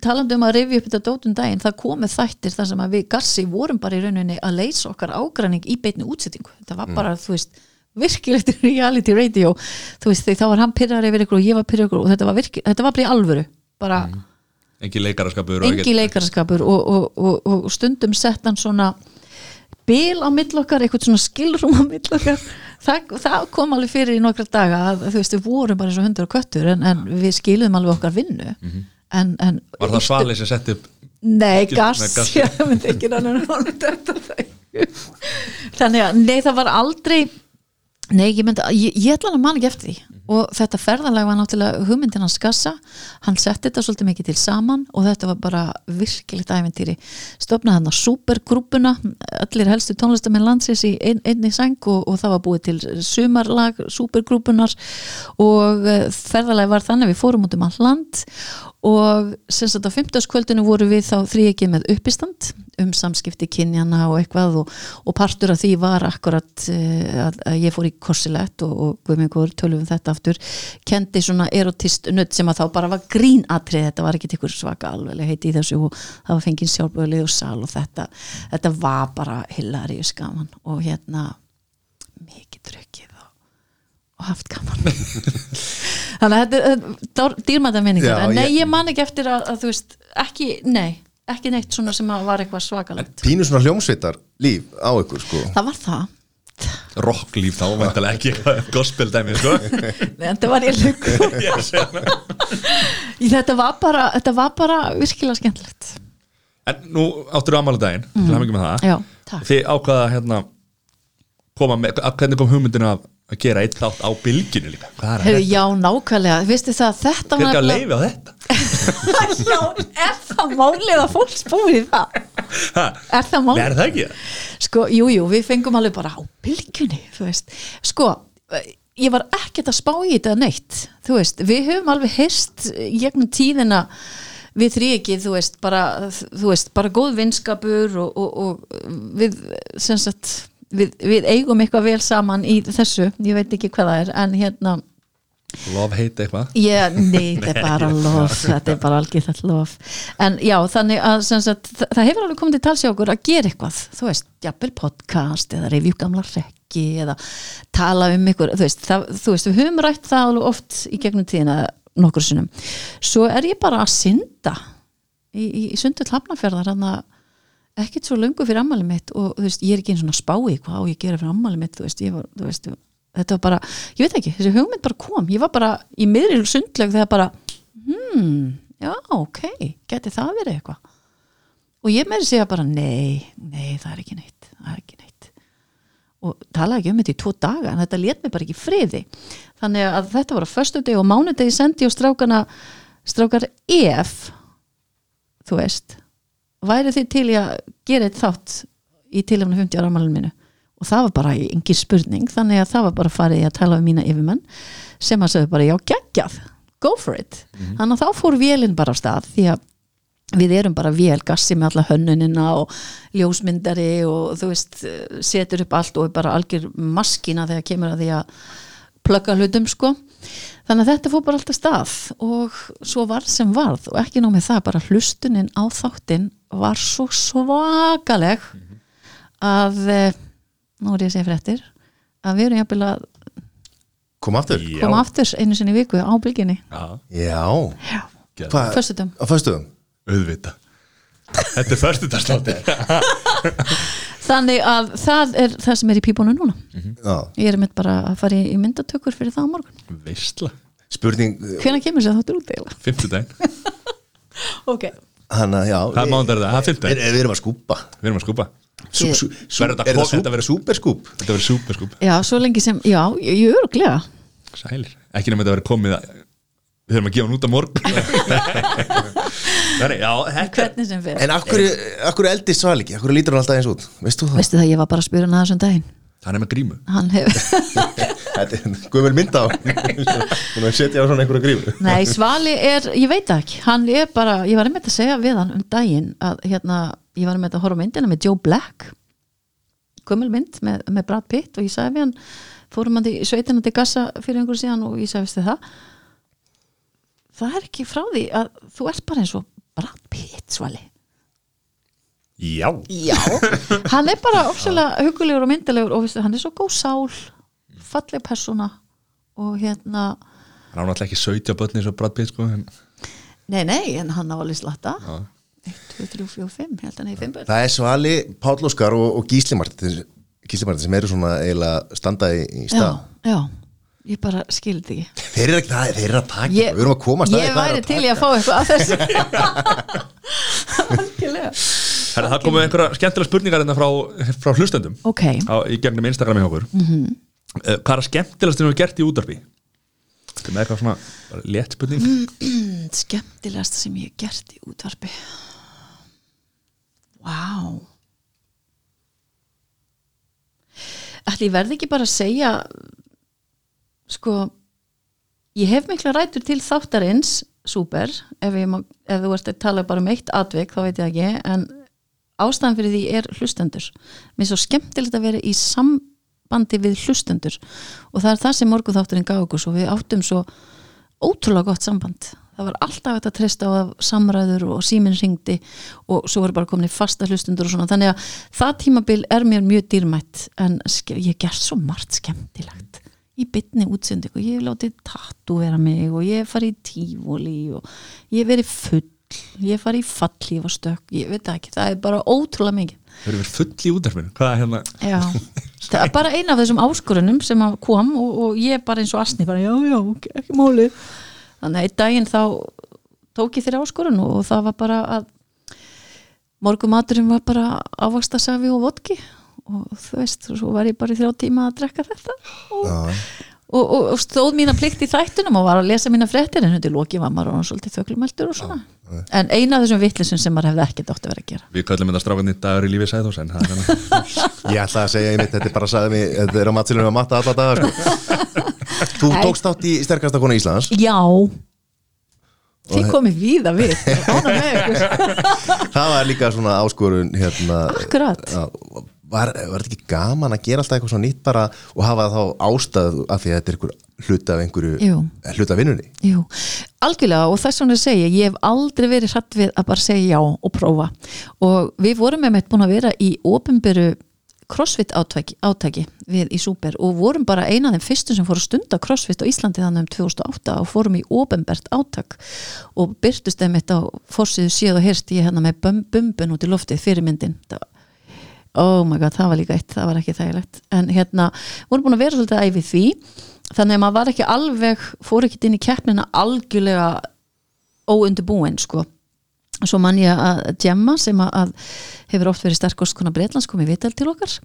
[SPEAKER 2] talandi um að rifja upp þetta dótum daginn það komið þættir þar sem að við Gassi vorum bara í rauninni að leysa okkar ágræning í beitni útsettingu, þetta var bara, þú veist virkilegt reality radio. Þú veist, þegar þá var hann pyrrar yfir ykkur og ég var pyrrar ykkur og þetta var, virki, þetta var bara í alvöru bara
[SPEAKER 1] Engi leikaraskapur
[SPEAKER 2] engi leikarskapur og, og, og, og stundum sett hann svona bil á mill okkar, eitthvað svona skilrúm á mill okkar. Það, það kom alveg fyrir í nokkra daga að þú veist við vorum bara eins og hundur og köttur en, en við skiluðum alveg okkar vinnu. En, en
[SPEAKER 1] Mhm. Var það Svali sem sett upp
[SPEAKER 2] Nei, gass, ég myndi ekki rann en hann þetta. Þannig að, nei það var aldrei nei, ég myndi, ég, ég ætla hann að man ekki eftir því. Og þetta ferðalag var náttúrulega hugmyndin hans gassa, hann setti þetta svolítið mikið til saman og þetta var bara virkilegt æventýri, stofnaði hann á supergrúpuna, allir helstu tónlistamenn landsins í ein, einni sæng og, og það var búið til sumarlag supergrúpunar og uh, ferðalag var þannig við fórum út um all land og sem sagt á 50. kvöldinu voru við þá þrýekið með uppistand um samskipti kynjana og eitthvað og, og partur af því var akkurat uh, að, að ég fór í korsilett og, og guðmengur tölum við þetta aftur kendi svona erotist nutt sem að þá bara var grínatrið, þetta var ekki ykkur svaka alveg heiti í þessu og það var fengið sjálfböðli og sal og þetta þetta var bara hilaríus gaman og hérna mikið drukkið og, haft gaman. Þannig að þetta er dýrmæta minningar. En nei,
[SPEAKER 3] ég-
[SPEAKER 2] ég man ekki eftir að, að þú veist ekki, nei, ekki neitt svona sem að var eitthvað svakalegt.
[SPEAKER 3] Pínu svona hljómsveitar líf á ykkur sko.
[SPEAKER 2] Það var það.
[SPEAKER 1] Rocklíf þá, væntalega ekki eitthvað gospel dæmi, sko.
[SPEAKER 2] En það var ég
[SPEAKER 1] það.
[SPEAKER 2] þetta var bara, þetta var bara virkilega skemmtilegt.
[SPEAKER 1] En nú áttur þú ammálið daginn til að með það.
[SPEAKER 2] Já, takk.
[SPEAKER 1] Þið ákvaða hérna koma með, hvernig kom hugmyndinu að að gera eitt þátt á bylginu líka þetta?
[SPEAKER 2] já, nákvæmlega, veistu það þetta
[SPEAKER 1] Hver
[SPEAKER 2] var
[SPEAKER 1] gaf leifi á þetta?
[SPEAKER 2] já, er það málið að fólk spúið í það
[SPEAKER 1] Ha?
[SPEAKER 2] er það málið
[SPEAKER 1] er það ekki?
[SPEAKER 2] Sko, jú, jú, við fengum alveg bara á veist Sko, ég var ekkert að spá í þetta neitt, þú veist Við höfum alveg heyrst gegnum tíðina við þrý ekki, þú veist, bara þú veist, bara góð vinskapur og, og, og við sem sagt, við, við eigum eitthvað vel saman í þessu, ég veit ekki hvað það er en hérna,
[SPEAKER 1] Love hate eitthvað?
[SPEAKER 2] Ég, nei, þetta er bara lof, þetta er bara algjörð lof en já, þannig að sagt, það, hefur alveg komið til tals hjá okkur að gera eitthvað. Þú veist, jafnvel podcast eða review gamla rekki eða tala um ykkur, þú veist, það, þú veist við höfum rætt það alveg oft í gegnum tíðina nokkur sinnum, svo er ég bara að synda í, í, sundu hlafnafjörðar hann að ekkert svo löngu fyrir ammali mitt og þú veist, ég er ekki eins og að spá í hvað á ég að gera fyrir ammali mitt, þú veist, var, þú veist þetta var bara, ég veit ekki, þessi hugmynd bara kom. Ég var bara í miðri sundleg þegar bara hmm, já, ok geti það verið eitthvað? Og ég meiri segja bara, nei nei, það er ekki neitt, það er ekki neitt. Og talaði ekki um þetta í tvo daga en þetta let mig bara ekki friði. Þannig að þetta var á föstu deg og mánudegi sendi og strákana strákar ef þú veist væri þið til að gera eitt þátt í tilhefna 50 ára amalinu mínu? Og það var bara engin spurning þannig að það var bara farið að tala um mína yfirmenn sem að segja bara já geggjað go for it, þannig að þá fór vélinn bara af stað því að við erum bara vél gassi með alla hönnunina og ljósmyndari og þú veist setur upp allt og er bara algjör maskina þegar kemur að því að plugga hlutum sko. Þannig að þetta fór bara alltaf stað og svo var sem varð og ekki nóg með það bara hlustunin á þáttin var svo svakaleg að eh, nú er ég að segja fréttir að við erum jafnvel að
[SPEAKER 3] Kom aftur?
[SPEAKER 1] Já.
[SPEAKER 2] koma aftur einu sinni í viku á bylginni.
[SPEAKER 1] Já,
[SPEAKER 3] Já. Hvað?
[SPEAKER 2] föstudum
[SPEAKER 3] Á föstuðum?
[SPEAKER 1] auðvita Þetta er förstudagsláttir
[SPEAKER 2] Þannig að það er það sem er í pípunum núna.
[SPEAKER 3] Já.
[SPEAKER 2] Ég er mitt bara að fara í myndatökur fyrir það á morgun.
[SPEAKER 1] Veistla.
[SPEAKER 3] Spurning
[SPEAKER 2] Hvenær kemur sér þáttur út eiginlega?
[SPEAKER 1] Fimmtudaginn.
[SPEAKER 2] Ok
[SPEAKER 3] Hanna, já
[SPEAKER 1] Það er mánudagur það, það er
[SPEAKER 3] Við
[SPEAKER 1] fimmtudaginn
[SPEAKER 3] við erum að skúpa
[SPEAKER 1] Við erum að skúpa
[SPEAKER 3] Sú, sú, sú,
[SPEAKER 1] Verður þetta
[SPEAKER 3] Er
[SPEAKER 1] þetta verður-
[SPEAKER 3] súperskúp?
[SPEAKER 1] Þetta verður súperskúp
[SPEAKER 2] Já, svo lengi sem, já, ég ég er örglega
[SPEAKER 1] Sælir. Ekki nema þetta verður komið að Við þurfum að gefa hann út á morgun. Þannig, já, þetta
[SPEAKER 2] Hvernig sem fyrir
[SPEAKER 3] En akkur, akkur eldist sval ekki? Akkur lítur hann alltaf eins út? Veist þú það?
[SPEAKER 2] Veistu það, ég var bara að spyrja hana þessum daginn
[SPEAKER 1] hann er með grímu.
[SPEAKER 3] Þetta guðvel mynda á Hún er setja á svona einhverju grífu
[SPEAKER 2] Nei, Svali er, ég veit ekki. Hann er bara, ég var einmitt að segja við hann um daginn að hérna, ég var einmitt að horfa myndina með Joe Black. Gömul mynd með, með Brad Pitt og ég sagði við hann fórum hann í sveitina til Gassa fyrir einhverju síðan og ég sagði veistu það? Það er ekki frá því að þú ert bara eins og Brad Pitt Svali
[SPEAKER 1] já,
[SPEAKER 2] Já, hann er bara ofsalega hugulegur og myndilegur og hann er svo góð sál falleg persóna og hérna
[SPEAKER 1] hann á náttúrulega ekki 17 börni svo Pitt sko en
[SPEAKER 2] nei, nei, en hann á alveg slatta.
[SPEAKER 1] Já.
[SPEAKER 2] 1, 2, 3, 4, 5, ég held að er 5 börn.
[SPEAKER 3] Það er Svali, Páll Óskar og, og Gísli Martin Gísli Martin sem eru svona eiginlega standaði í
[SPEAKER 2] já,
[SPEAKER 3] stað.
[SPEAKER 2] já, ég bara skildi ekki
[SPEAKER 3] Þeir eru þeir eru að taka
[SPEAKER 2] ég,
[SPEAKER 3] Við erum að koma að
[SPEAKER 2] ég væri til í að fá eitthvað að þessu
[SPEAKER 1] það komið einhverja skemmtilega spurningar hérna frá, frá hlustendum
[SPEAKER 2] ok,
[SPEAKER 1] á, í gegnum Instagram hjá okkur mm. -hmm. hvað er skemmtilegast sem við gert í útarpi þetta er eitthvað svona létt spurning
[SPEAKER 2] Mm. skemmtilegasta sem ég hef gert í útvarpi Vá Ætli ég verði ekki bara að segja sko ég hef mikla rætur til þáttarins súper, ef, má- ef þú ert að tala bara um eitt atvik, þá veit ég ekki en ástæðan fyrir því er hlustendur. Mér er svo skemmtilegt að vera í sambandi við hlustendur. Og það er það sem morgun þátturinn gaf okkur svo við áttum svo ótrúlega gott samband. Það var alltaf hægt að treysta á samræður og síminn ringdi og svo voru bara komin í fasta hlustundur og svona. Þannig að það tímabil er mér mjög dýrmætt en ég gert svo margt skemmtilegt í bytni útsending og ég hef látið tattu vera mig og ég hef farið í tífóli og ég hef verið full ég hef farið í fallíf og stökk ég veit það ekki, það er bara ótrúlega mikið.
[SPEAKER 1] Þau eru verið full í útarpinu hvað er hérna?
[SPEAKER 2] Já, það er bara eina af þessum áskorunum sem að kom og, og ég bara eins og asni bara já, já, ok, ekki máli. Þannig að einn daginn þá tók ég þeirra áskorun og það var bara að morgumaturinn var bara ávaxtasafi og vodki og þú veist, svo var ég bara í þrjá tíma að drekka þetta. Og, og, og, og stóð mína plikt í þættunum og var að lesa mína fréttir en hundi loki var maður orðinn svolítið þöglumæltur og svona. En eina af þessum vittlisum sem maður hefði ekki dótt að vera að gera.
[SPEAKER 1] Við kallum þetta strákandi dagur í lífi sæðhús en það er
[SPEAKER 3] Ég ætla að segja einmitt, þetta er bara mig Þetta er á matsilunum að matta alla daga sko. Þú tókst átt í sterkasta konu Íslands.
[SPEAKER 2] Já. Þið komið víða við.
[SPEAKER 3] Það var líka svona áskorun hérna,
[SPEAKER 2] Akkurat.
[SPEAKER 3] já, var, þetta ekki gaman að gera alltaf eitthvað svona nýtt bara og hafa þá ástæð af því að þetta er einhver hluta af einhverju
[SPEAKER 2] Jú.
[SPEAKER 3] eh, hluta af vinnunni?
[SPEAKER 2] Jú, algjörlega og þess vegna segja ég, hef aldrei verið hrætt við að bara segja já og prófa. Og við vorum með meitt búin að vera í ofinberu crossfit átaki, átaki við í Súper og vorum bara eina af þeim fyrstu sem fóru að stunda crossfit á Íslandi þannig um 2008 og fórum í ofinbert átak og byrtust þeim eitt á fórsíðu síð og hirst ég hérna með bum, bumbun út í loftið fyrir myndin það var oh my god, það var líka eitt, það var ekki þægilegt. En hérna, vorum búin að vera svolítið æfið því þannig að maður var ekki alveg fór ekki inn í keppnina algjörlega óundubúin sko. Svo mann ég að Gemma sem að, hefur oft verið sterkast konar Breitlands komið vital til okkar.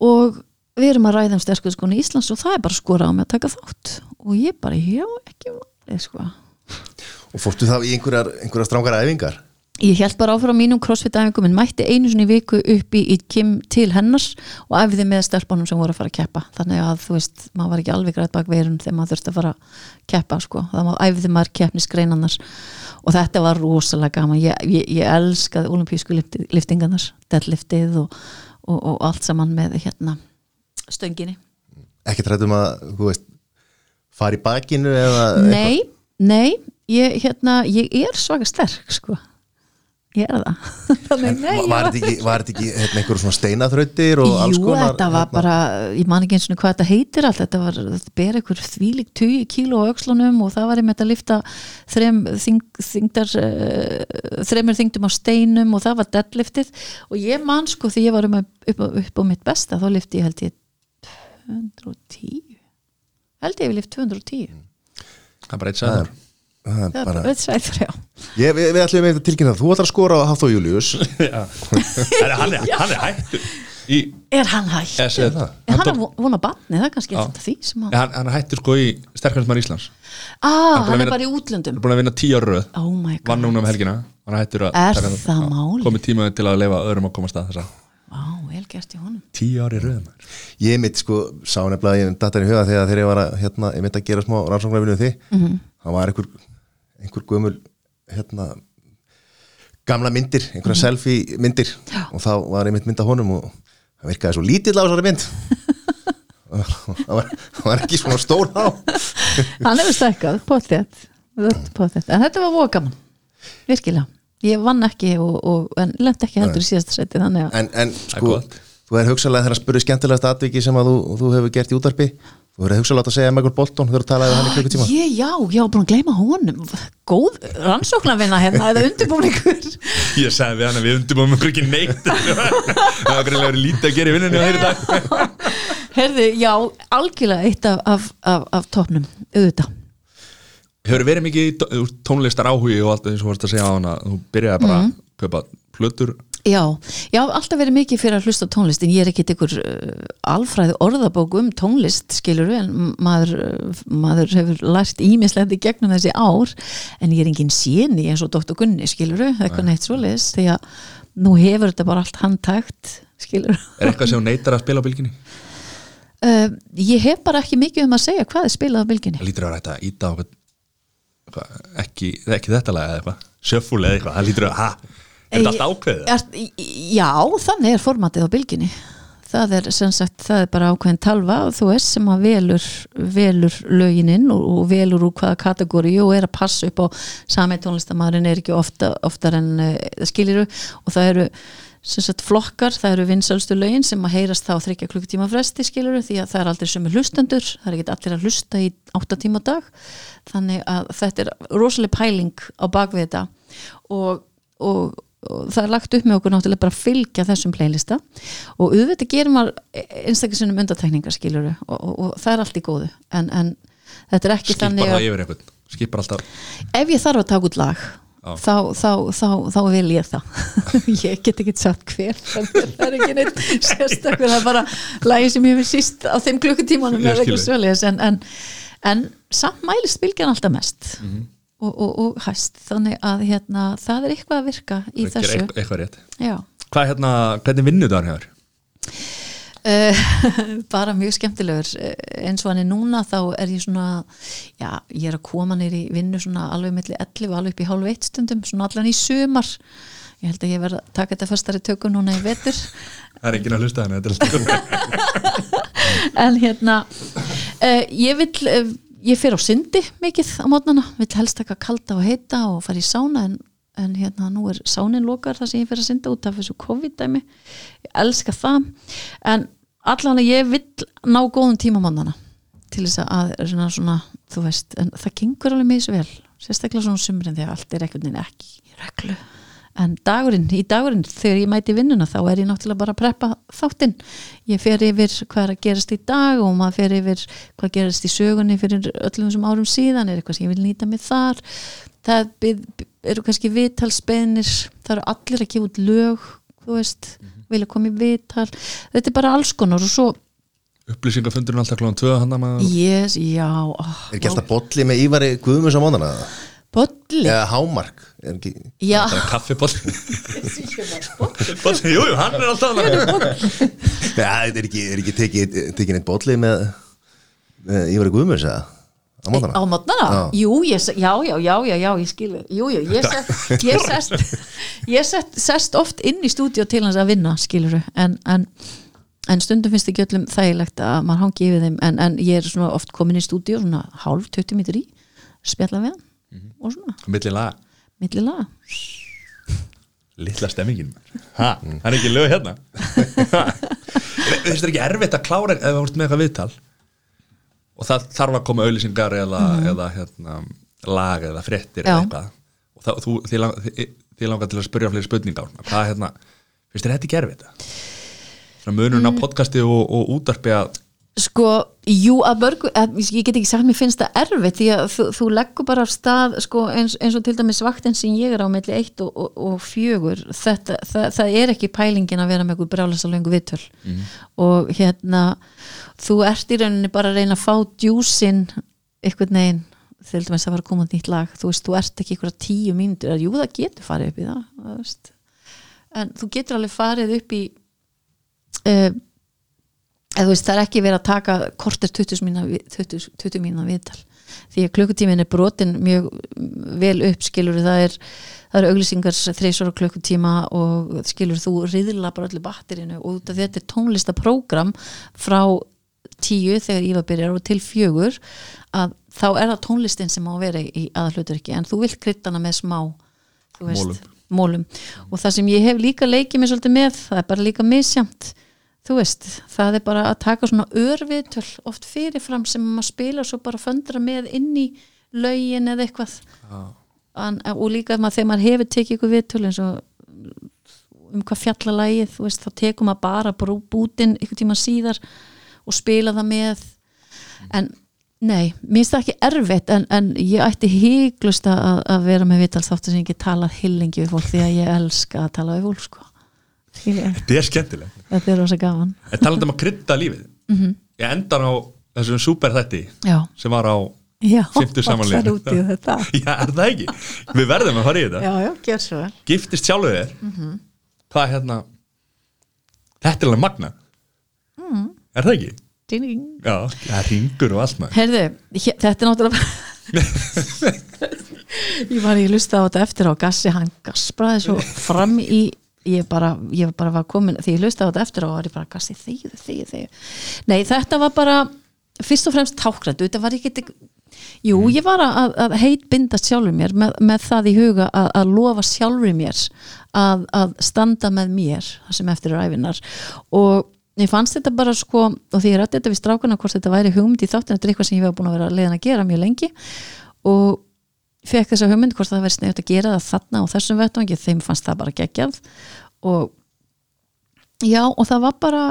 [SPEAKER 2] Og við erum að ræða um sterkast konar Íslands og það er bara skora á mig að taka þátt. Og ég bara, já, ekki sko.
[SPEAKER 3] Og fórstu þá í einhverjar, einhverjar strángara æfingar
[SPEAKER 2] Ég held bara áfram mínum crossfit-æfingum en mætti einu í viku upp í, í Kim til hennars og æfði með stelpunum sem voru að fara að keppa. Þannig að þú veist, maður var ekki alveg grætt bak veirun þegar maður þurfti að fara að keppa sko. að æfði maður keppnisgreinarnar og þetta var rosalega gaman. Ég, ég, ég elskaði olimpísku liftingarnar deadliftið og, og, og allt saman með hérna stönginni.
[SPEAKER 3] Ekki trættum að, þú veist fara í bakinu eða
[SPEAKER 2] Nei, nei, ég, hérna, ég er svaka sterk sko ég er það. Þannig, nei,
[SPEAKER 3] var þetta ekki, var ekki hérna, einhverjum svona steinaþrautir og alls
[SPEAKER 2] Jú,
[SPEAKER 3] konar
[SPEAKER 2] þetta var
[SPEAKER 3] hérna,
[SPEAKER 2] bara, ég man ekki eins og hvað þetta heitir allt, þetta var, þetta ber einhver þvílík 20 kíló á öxlunum og það var einmitt að lifta þrem þing, þingdar uh, þremur þingdum á steinum og það var deadliftið. Og ég man sko því ég var um að, upp, á- upp á mitt besta, þá lifti ég held ég 210 held ég við lift 210
[SPEAKER 1] það er bara eitt sæður
[SPEAKER 3] það er
[SPEAKER 2] það er
[SPEAKER 3] bara,
[SPEAKER 2] sæður, já.
[SPEAKER 3] Ég, við, við ætlum að tilkynna þú ætlar að skora á Hafþó Július
[SPEAKER 1] hann, er- hann er hættur. Í,
[SPEAKER 2] Er hann
[SPEAKER 1] segi það.
[SPEAKER 2] Er
[SPEAKER 1] Hann
[SPEAKER 2] hann að vona batni, það er kannski eitthvað því sem hann
[SPEAKER 1] hann, hann er hættur sko í sterkvæmsmann Íslands.
[SPEAKER 2] Ah,
[SPEAKER 1] að
[SPEAKER 2] hann er
[SPEAKER 1] vinna-
[SPEAKER 2] bara í
[SPEAKER 1] hann
[SPEAKER 2] útlöndum
[SPEAKER 1] er búin að vinna tíu ára röð.
[SPEAKER 2] Oh my god
[SPEAKER 1] vann núna um helgina. Hann er hættur að
[SPEAKER 2] Er
[SPEAKER 1] komið tíma til að lefa öðrum að koma að stað þessa.
[SPEAKER 2] Vá, vel gert í honum.
[SPEAKER 1] Tíu ári röðum
[SPEAKER 3] Ég mitt sko, sá nefnilega ég datt henni í huga þegar þegar ég var að, hérna, ég mitt að gera smá rannsóknarvinu um því,
[SPEAKER 2] Mhm.
[SPEAKER 3] það var einhver einhver gömul hérna, gamla myndir, einhverja selfie myndir.
[SPEAKER 2] Já.
[SPEAKER 3] og þá var einmitt mynd af honum og það virkaði svo lítill á þessari mynd. Það var, var ekki svona stór á
[SPEAKER 2] hann hefur stækkað, potið potið, en þetta var voða gaman virkilega, ég vann ekki og, og, en lent ekki heldur í síðasta seti þannig að
[SPEAKER 3] en, en sko, þú er hugsalega þegar að spurði skemmtilegast atviki sem að þú, þú hefur gert í útarpi þú hefur hugsalega að segja Michael Bolton þegar þú talaði við hann í klukkutíma.
[SPEAKER 2] ég, já, já, búin að gleyma honum. Góð rannsóknarvinna hérna eða undirbúningur.
[SPEAKER 1] Ég sagði við hann að við undirbúum okkur ekki neitt. Það var greinlega verið lítið að gera í vinnunni á þeirri dag.
[SPEAKER 2] Herði, já, algjörlega eitt af, af, af, af topnum, auðvitað.
[SPEAKER 1] Hefur verið mikið tónlistar áhugi og allt eins og varst að segja á hana þú byrjaði bara að kaupa plötur
[SPEAKER 2] Já, já, alltaf verið mikið fyrir að hlusta tónlist en ég er ekkit ykkur uh, alfræði orðabók um tónlist skilur en maður, uh, maður hefur lært ímislegt í gegnum þessi ár en ég er engin séni eins og Dr. Gunni skilur eitthvað neitt svoleiðis því að nú hefur þetta bara allt handtækt skilur
[SPEAKER 1] er eitthvað sem neytar að spila á bylginni?
[SPEAKER 2] Uh, Ég hef bara ekki mikið um að segja hvað er spilað á bylginni.
[SPEAKER 1] Lítur að rætta að íta á ekki, ekki þetta lag eða eitthvað sjöfúl eða eitthvað, það lítur að ha, er þetta allt ákveðið?
[SPEAKER 2] er, Já, þannig er formatið á bylginni. Það er sem sagt, það er bara ákveðin talva þú veist sem að velur velur lögininn og, og velur úr hvaða kategóri. Og er að passa upp á sami tónlistamæðurinn er ekki ofta, oftar en uh, skiliru og það eru sem sagt flokkar, það eru vinsalstu lögin sem að heyrast þá þryggja klukkutíma fresti skiluru því að það er aldrei sömu hlustendur það er ekki allir að hlusta í átta tíma á dag. Þannig að þetta er rosaleg pæling á bakvið þetta. Og, og það er lagt upp með okkur náttúrulega bara að fylgja þessum playlista. Og auðvitað gerir maður einstaklega sinnum undartekningar skiluru og, og, og það er allt í góðu. En, en þetta er ekki
[SPEAKER 1] skipar
[SPEAKER 2] þannig
[SPEAKER 1] það
[SPEAKER 2] að
[SPEAKER 1] yfir einhvern? Skipar alltaf
[SPEAKER 2] ef ég þarf að taka út lag þá, þá, þá, þá vil ég það. Ég get ekki sagt hver það er ekki neitt sérstakur það er bara lagi sem ég hefur síst á þeim klukkutímanum en, en, en samt mælist bylgjan alltaf mest.
[SPEAKER 1] Mhm.
[SPEAKER 2] Og, og, og hæst. Þannig að hérna, það er eitthvað að virka í
[SPEAKER 1] Gera
[SPEAKER 2] þessu.
[SPEAKER 1] hvað hérna, hvernig vinnu það hér?
[SPEAKER 2] Uh, bara mjög skemmtilegur. Eh, eins og hann er núna þá er ég svona já, ég er að koma neyri í vinnu svona alveg milli 11 og alveg upp í hálf eitt stundum svona allan í sumar. Ég held að ég verð að taka þetta fastari tökum núna í vetur.
[SPEAKER 1] Það er enginn að hlusta alltaf
[SPEAKER 2] en hérna uh, ég vil uh, ég fer á syndi mikið á mótnana vil helst taka kalda og heita og fara í sána en, en hérna nú er sánin lokar þar sem ég fer að synda út af þessu COVID-dæmi. Ég elska það. En allan að ég vil ná góðum tíma mótnana til þess að svona, svona, þú veist, en það gengur alveg mjög svo vel sérstaklega svona á sumrin þegar allt er ekkert neginn ekki í reglu en dagurinn, í dagurinn þegar ég mæti vinnuna þá er ég náttúrulega bara að preppa þáttinn. Ég fer yfir hvað er að gerast í dag og maður fer yfir hvað gerast í sögunni fyrir öllum þessum árum síðan er eitthvað sem ég vil nýta mig þar. Það byð, eru kannski viðtalsbeinir það eru allir að gefa út lög þú veist, vilja koma í viðtal. Þetta er bara alls konar og svo
[SPEAKER 1] upplýsingafundurinn alltaf klóðan 2 hann að
[SPEAKER 2] yes, já, oh,
[SPEAKER 3] Er ekki alltaf bolli með Ívari Guðmunds á mónana?
[SPEAKER 2] bolli?
[SPEAKER 3] Eða hámark? Er ekki...
[SPEAKER 2] já,
[SPEAKER 1] það er kaffiboll. Jú, jú, hann er alltaf
[SPEAKER 3] þetta er ekki, er ekki tekið, tekið neitt bolli með, með Ívari Guðmunds eða? Á mótana?
[SPEAKER 2] á mótnana? Jú, ég, já, já, já, já, já, ég skil Jú, jú, ég, set, ég, sest, ég set, sest oft inn í stúdíu til hans að vinna, skiluru en, en, en stundum finnst ekki öllum þægilegt að maður hangi yfir þeim. En, en ég er svona oft komin í stúdíu svona hálf, 20 mítur í spjalla við hann og svona,
[SPEAKER 1] milli lag,
[SPEAKER 2] milli laga.
[SPEAKER 1] Litla stemmingin hann er ekki lög hérna? Þú veist það ekki erfitt að klára ef það vorst með eitthvað viðtal? Og það þarf að koma auðlýsingar eða, eða hérna, lag eða fréttir
[SPEAKER 2] Já.
[SPEAKER 1] eða eitthvað. Og það, þú, þið, lang, þið, þið langar til að spyrja fleiri spurningar. Hvað hérna, finnst þér þetta ekki erfitt? Munurinn á podcasti og, og útarpi að
[SPEAKER 2] Sko, jú, að mörgu að, ég get ekki sagt, mér finnst það erfitt því að þú, þú leggur bara af stað sko, eins, eins og til dæmis vaktin sem ég er á melli eitt og, og, og fjögur þetta, það, það er ekki pælingin að vera með eitthvað brálasa löngu viðtöl. Og hérna þú ert í rauninni bara að reyna að fá djúsin einhvern veginn til dæmis að fara að koma nýtt lag. Þú veist, þú ert ekki einhverja tíu mínútur jú, það getur farið upp í það, það en þú getur alveg farið upp í uh, eða þú veist það er ekki verið að taka kortir 20 mína, 20, 20 mína viðtal. Því að klukkutímin er brotin mjög vel upp skilur það er, það er auglýsingar þreysor klukkutíma og skilur þú riðla bara öllu batterinu og þetta er tónlistaprógram frá tíu þegar Ívar byrjar og til fjögur að þá er það tónlistin sem á að vera í aðalhuturki en þú vilt kryddana með smá veist,
[SPEAKER 1] Mólum.
[SPEAKER 2] mólum og það sem ég hef líka leikið mér svolítið með það er bara líka misjamt þú veist, það er bara að taka svona örviðtöl oft fyrirfram sem maður spila svo bara föndra með inn í lögin eða eitthvað. An, og líka maður, þegar maður hefur tekið ykkur viðtöl eins og um hvað fjallalægið, þú veist, þá tekum maður bara brú- bútinn ykkur tíma síðar og spila það með. En nei, mér finnst það ekki erfitt en, en ég ætti híglust að, að vera með viðtalsþáttur sem ég get talað hillingi við fólk því að ég elska að tala við fólk sko.
[SPEAKER 1] Þetta er skemmtilegt.
[SPEAKER 2] Þetta er rosa gaman.
[SPEAKER 1] En talandi um að krydda lífið.
[SPEAKER 2] Mhm.
[SPEAKER 1] Ég endan á þessum super þætti
[SPEAKER 2] Já,
[SPEAKER 1] sem var á
[SPEAKER 2] í þetta.
[SPEAKER 1] Já, er það ekki? Við verðum að fara í þetta.
[SPEAKER 2] Já, já,
[SPEAKER 1] Giftist sjálfur þér.
[SPEAKER 2] Mhm.
[SPEAKER 1] Hvað er hérna Þetta er alveg magna
[SPEAKER 2] Mhm.
[SPEAKER 1] Er það ekki? Já, það ringur og allt maður.
[SPEAKER 2] Þetta er náttúrulega Ég var í lusta á þetta eftir á gassi hann gaspraði svo fram í ég bara, ég bara var komin því ég lusta á þetta eftir á var ég bara gassi þegið, þegið, þegið Nei, þetta var bara fyrst og fremst tákrætt, þetta var ekki Jú, ég var að, að heitbindast sjálfur mér með, með það í huga að, að lofa sjálfur mér að, að standa með mér það sem eftir er æfinar og ég fannst þetta bara sko og því ég rætti þetta við strákuna hvort þetta væri hugmynd í þáttin þetta er eitthvað sem ég hef búin að vera leiðin að gera mjög lengi. Og fekk þessa hugmynd hvort það væri snögt að gera það þarna og þessum vettvangi þeim fannst það bara geggjað. Og já og það var bara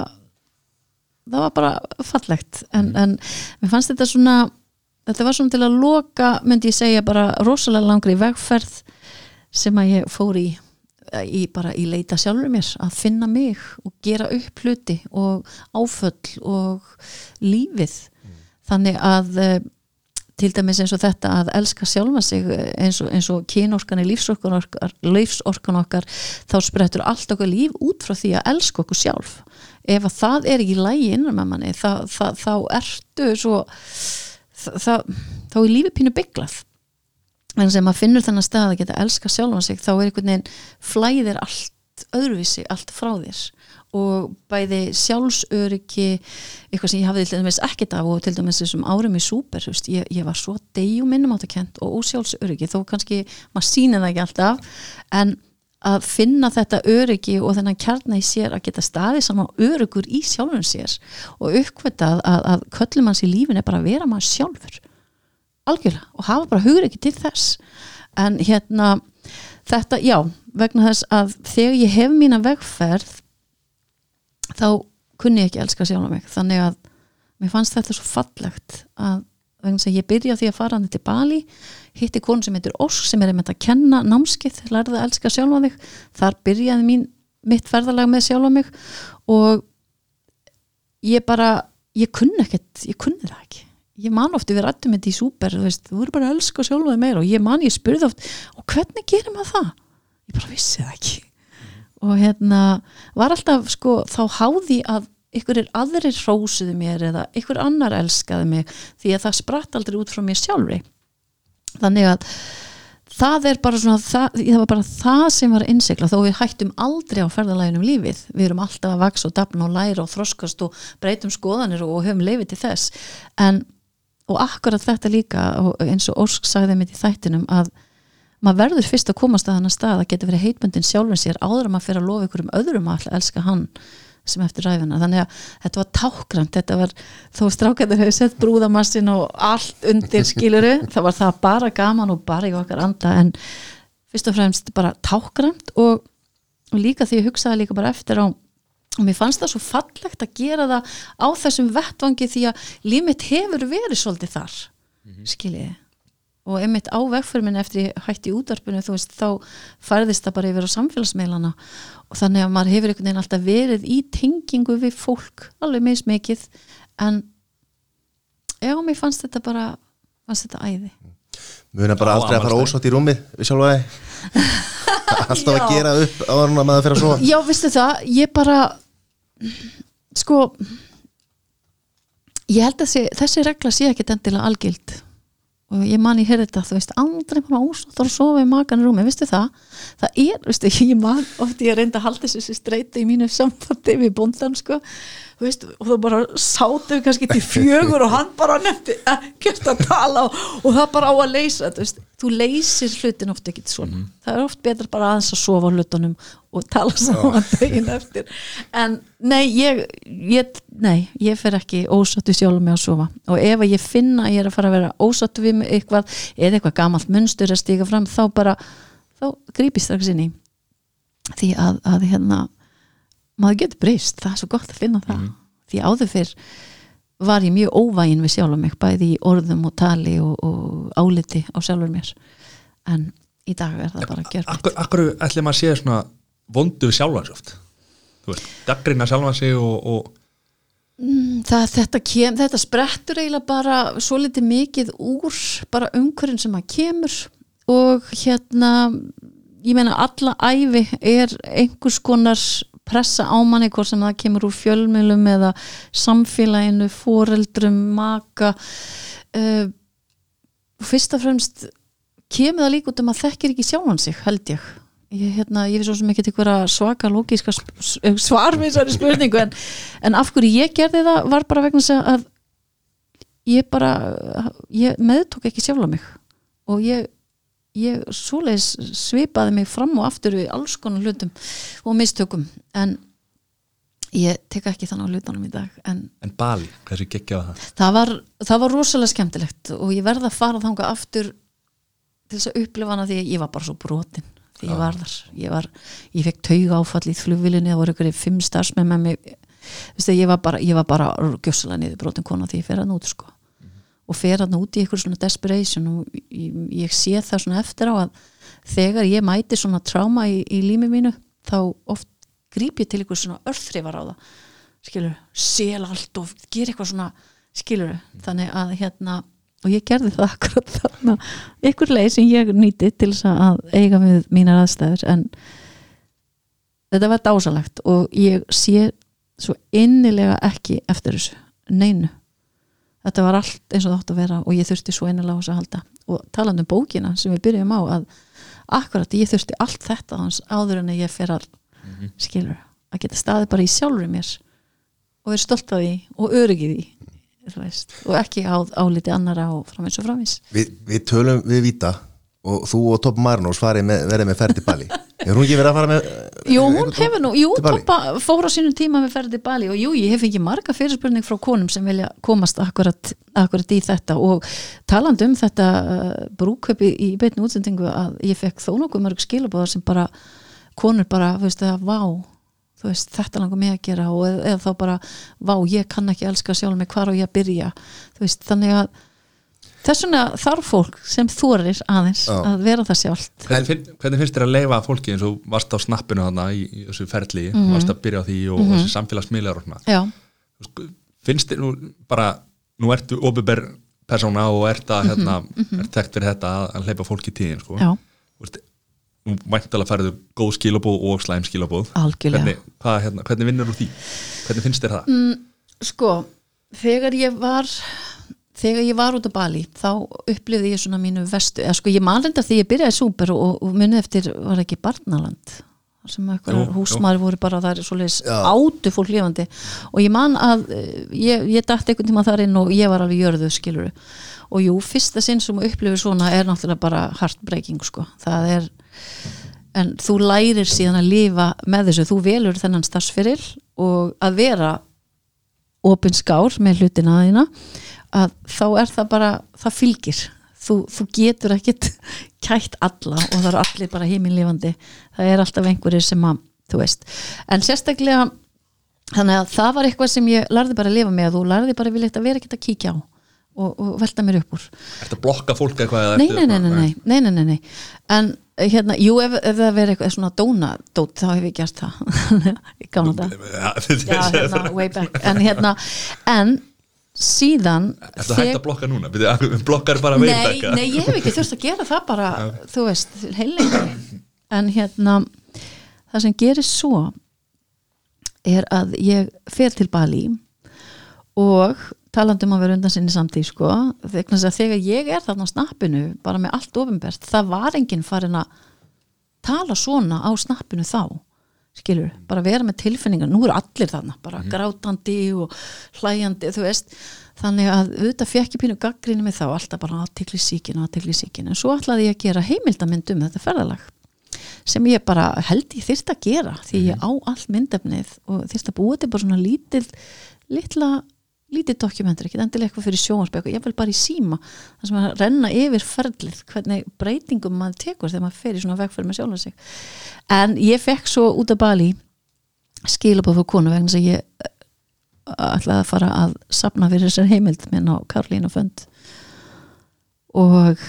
[SPEAKER 2] það var bara fallegt. En, en mér fannst þetta svona þetta var svona til að loka myndi ég segja bara rosalega langri vegferð sem að ég fór í í bara í leita sjálfur mér að finna mig og gera upp hluti og áföll og lífið. Þannig að eh, til dæmis eins og þetta að elska sjálfa sig eh, eins og, eins og kynorkan í lífsorkan okkar, lífsorkan okkar þá sprettur allt okkur líf út frá því að elska okkur sjálf. Ef að það er ekki lægi innan með manni þá, þá, þá ertu svo það, það, þá er lífið pínu bygglað en sem maður finnur þennan stað að geta elska sjálfan sig þá er einhvern veginn flæðir allt öðruvísi, allt frá þér og bæði sjálfsöryggi eitthvað sem ég hafði til dæmis ekkert af og til dæmis þessum árum í súper ég, ég var svo degjum minnum áttakent og ósjálfsöryggi þó kannski maður sýnir það ekki alltaf en að finna þetta öryggi og þennan kjarna í sér að geta staðið saman öryggur í sjálfun sér og uppkvæmtað að, að köllum hans í lífin er bara að vera maður sjálfur algjörlega og hafa bara hugur ekki til þess. En hérna þetta, já, vegna þess að þegar ég hef mína vegferð þá kunni ég ekki elska sjálf mig. Þannig að mér fannst þetta svo fallegt að vegna að ég byrja því að fara hann til Bali hitti konu sem heitir Ósk sem er einmitt að kenna námskið, lærði að elska sjálfa þig þar byrjaði mín, mitt ferðalag með sjálfa mig og ég bara ég kunni ekkert, ég kunni það ekki. Ég man oft við rættum þetta í súper þú veist, þú eru bara að elska sjálfa þig meira og ég man, ég spurði oft, og hvernig gerir maður það? Ég bara vissi það ekki og hérna var alltaf sko þá háði að ykkur er aðrir hrósuðu mér eða ykkur annar elskaði mig því að það spratt aldrei út frá mér sjálfri. Þannig að það er bara svona það, það var bara það sem var innsikla þó við hættum aldrei á ferðalæginum lífið. Við erum alltaf að vaksa og dafna og læra og þroskast og breytum skoðanir og höfum leifið til þess. En og akkurat þetta líka eins og Ósk sagði mitt í þættinum að maður verður fyrst að komast að hann að stað að geta verið heitbundin sjálfum sér áður að maður fyrir að lofa ykkur um öðrum að elska hann sem eftir ræfina þannig að þetta var tákrænt þetta var, þó strákættir hefur sett brúðamassin og allt undir skiluru þá var það bara gaman og bara í okkar anda en fyrst og fremst bara tákrænt og, og líka því ég hugsaði líka bara eftir á og mér fannst það svo fallegt að gera það á þessum vettvangi því að límitt hefur verið svolítið þar skiljiði og einmitt á vegförminn eftir ég hætti í útvarpinu þú veist þá færðist það bara yfir á samfélagsmeilana og þannig að maður hefur einhvern veginn alltaf verið í tengingu við fólk alveg mismikið en já, mér fannst þetta bara fannst þetta æði.
[SPEAKER 3] Muna bara
[SPEAKER 1] Já,
[SPEAKER 3] aldrei að fara ósátt í rúmið við sjálfa þig. Alltaf að gera upp áður en að maður fyrir að sofa.
[SPEAKER 2] Já, veistu það, ég bara sko ég held að þessi, þessi regla sé ekki endilega algild og ég man ég heyrði þetta, þú veist, aldrei bara ósáttar að sofa í makan í rúmi, veistu það? Það er, veistu, ég man oft ég reyndi að halda þessi streyti í mínu samfandi við bóndan, sko veist, og þú bara sátu við kannski til fjögur og hann bara nefndi ekkert að tala og, og það bara á að leysa þú veist, þú leysir hlutin oft ekki svona, það er oft betra bara aðeins að sofa hlutunum og tala saman daginn eftir, en nei, ég, ég nei, ég fer ekki ósattu sjálf með að sofa. Og ef ég finna að ég er að fara að vera ósattu við mig eitthvað, eða eitthvað gamalt munstur að stíga fram, þá bara þá grípi strax inn í. Því að, að hérna maður getur breyst, það er svo gott að finna það. Því áður fyrr var ég mjög óvægin við sjálf mig bæði í orðum og tali og, og áliti á sjálfur mér. En í dag er það bara að gera
[SPEAKER 1] Akkur, akkur ætli maður sé svona vondu við sjálfan sjóft Þú veist, daggrina sjálfan sig og, og
[SPEAKER 2] það, þetta, kem, þetta sprettur eiginlega bara svo litið mikið úr bara umhverjum sem að kemur og hérna ég meina alla æfi er einhvers konar pressa á manni hvort sem það kemur úr fjölmjölum eða samfélaginu, foreldrum maka. Uh, fyrst og fremst kemur það líka út um að þekkir ekki sjálfan sig held ég. Ég, hérna, ég veist svo sem ekki til hverja svaka lógiska sp- svar við þessari spurningu en, en af hverju ég gerði það var bara vegna að ég bara ég meðtók ekki sjálfa mig. Og ég, ég svoleiðis svipaði mig fram og aftur við alls konar hlutum og mistökum en ég tek ekki þannig á hlutunum í dag en
[SPEAKER 1] en Bali, hversu geggja var það?
[SPEAKER 2] Það var, það var rosalega skemmtilegt og ég verð að fara þanga aftur til þess að upplifa hana því að ég var bara svo brotin því ég var þar. Ég, var, ég fekk tauga áfall í flugvilinni það voru ykkur fimm starfsmenn með mig. Vistu, ég var bara, bara gjössalega niður brotin kona því ég fer hann út sko. Og fer hann út í ykkur svona desperation og ég, ég sé það svona eftir á að þegar ég mæti svona tráma í, í lími mínu þá oft gríp ég til ykkur svona örþrifar á það. Skilur, sel allt og gera eitthvað svona skilur, þannig að hérna og ég gerði það akkurat þarna. Ykkur leið sem ég nýti til þess að eiga við mínar aðstæður en þetta var dásalegt og ég sé svo innilega ekki eftir þessu, neinu þetta var allt eins og það átt að vera og ég þurfti svo innilega á þess að halda. Og talandi um bókina sem við byrjum á að akkurat ég þurfti allt þetta hans áður en ég fer að skilur, að geta staðið bara í sjálfur mér og verið stolt af því og öryggið því veist, og ekki á áliti annara og framins og framins
[SPEAKER 3] við, við tölum við Víta og þú og Topp Marnós verið með ferð til Bali. Er hún ekki verið að fara með
[SPEAKER 2] Jú, hún hefur nú, jú? Toppa fór á sínum tíma með ferði Bali og jú, ég hef ekki marga fyrirspurning frá konum sem vilja komast akkurat, akkurat í þetta og talandi um þetta uh, brúköpi í beitni útsendingu að ég fekk þó nokkuð mörg skilabóðar sem bara konur bara, þú veist, að vá þú veist, þetta langar mig að gera og eða, eða þá bara, vá, ég kann ekki elska sjálf mig, hvar á ég að byrja þú veist, þannig að þess vegna þarf fólk sem þorir aðeins
[SPEAKER 3] Já.
[SPEAKER 2] að vera það sjálft.
[SPEAKER 1] Hvernig, hvernig finnst þér að leifa fólki eins og varst á snappinu þarna í, í þessu ferli
[SPEAKER 2] Mhm.
[SPEAKER 1] varst að byrja á því og þessi samfélagsmiðlar og
[SPEAKER 2] Já,
[SPEAKER 1] Þú veist, finnst þér nú bara nú ertu opiðber persóna og ert að hérna, ert þekkt fyrir þetta að, að hleypa fólki í tíðin sko.
[SPEAKER 2] Mhm,
[SPEAKER 1] Þú nú væntalega færðu góð skilabóð og slæm skilabóð
[SPEAKER 2] algjörlega.
[SPEAKER 1] Hvernig, hvað, hérna, hvernig vinnur úr því? Hvernig finnst þér það?
[SPEAKER 2] Mm. Sko, þegar ég var þegar ég var út á Bali þá upplifði ég svona mínu vestu eða sko ég man reynda því ég byrjaði súper og, og munið eftir var ekki Barnaland? Sem eitthvað húsmaður voru bara það er svoleiðis átu fólk lifandi. Og ég man að eh, ég, ég dætti einhvern tíma þar inn og ég var alveg jörðu skiluru og jú, fyrsta sinn sem upplifir svona er náttúrulega bara heartbreaking sko, það er en þú lærir síðan að lifa með þessu, þú velur þennan starfsferil og að vera opin skár með hlutina þína að þá er það bara það fylgir. Þú, þú getur ekkit kætt alla og það eru allir bara heiminlifandi það er alltaf einhverjir sem að þú veist, en sérstaklega þannig að það var eitthvað sem ég lærði bara að lifa með og lærði bara vilja að vera ekkit að kíkja á og, og velta mér upp úr.
[SPEAKER 1] Ertu að blokka fólk eitthvað
[SPEAKER 2] nei, nei, nei, nei, nei, nei, nei, nei, nei. en hérna, jú, ef, ef það verið eitthvað svona dónadót, þá hef ég gert það. Í gamla dag
[SPEAKER 1] Já,
[SPEAKER 2] hérna, way back. En hérna, en síðan
[SPEAKER 1] Ertu hægt að blokka núna? Blokkar bara
[SPEAKER 2] nei, nei, ég hef ekki þurft að gera það bara þú veist, heilengi en hérna það sem gerist svo er að ég fer til Bali og talandi um að vera undan sinni samtíð sko, að þegar ég er þarna á snappinu, bara með allt ofinbært það var enginn farin að tala svona á snappinu þá skilur, bara vera með tilfinningar. Nú eru allir þarna, bara grátandi og hlæjandi, þú veist. Þannig að auðvitað fekk ég pínu gaggrinni með þá alltaf bara aðtikli síkin, aðtikli síkin en svo ætlaði ég að gera heimildamind um þetta ferðalag sem ég bara held ég þyrst að gera því ég á all myndefnið og þyrst að búa til bara svona lítil litla, lítið dokumentur ekki endilega eitthvað fyrir sjónvarspöku, ég vil bara í síma það sem að renna yfir ferlið hvernig breytingum maður tekur þegar maður fer í svona vegferð með sjálfa sig. En ég fekk svo út af Bali skilabóð fyrir konu vegna að ég eh, ætlaði að fara að sapna fyrir þessar heimild minn á Karlínu Fönd og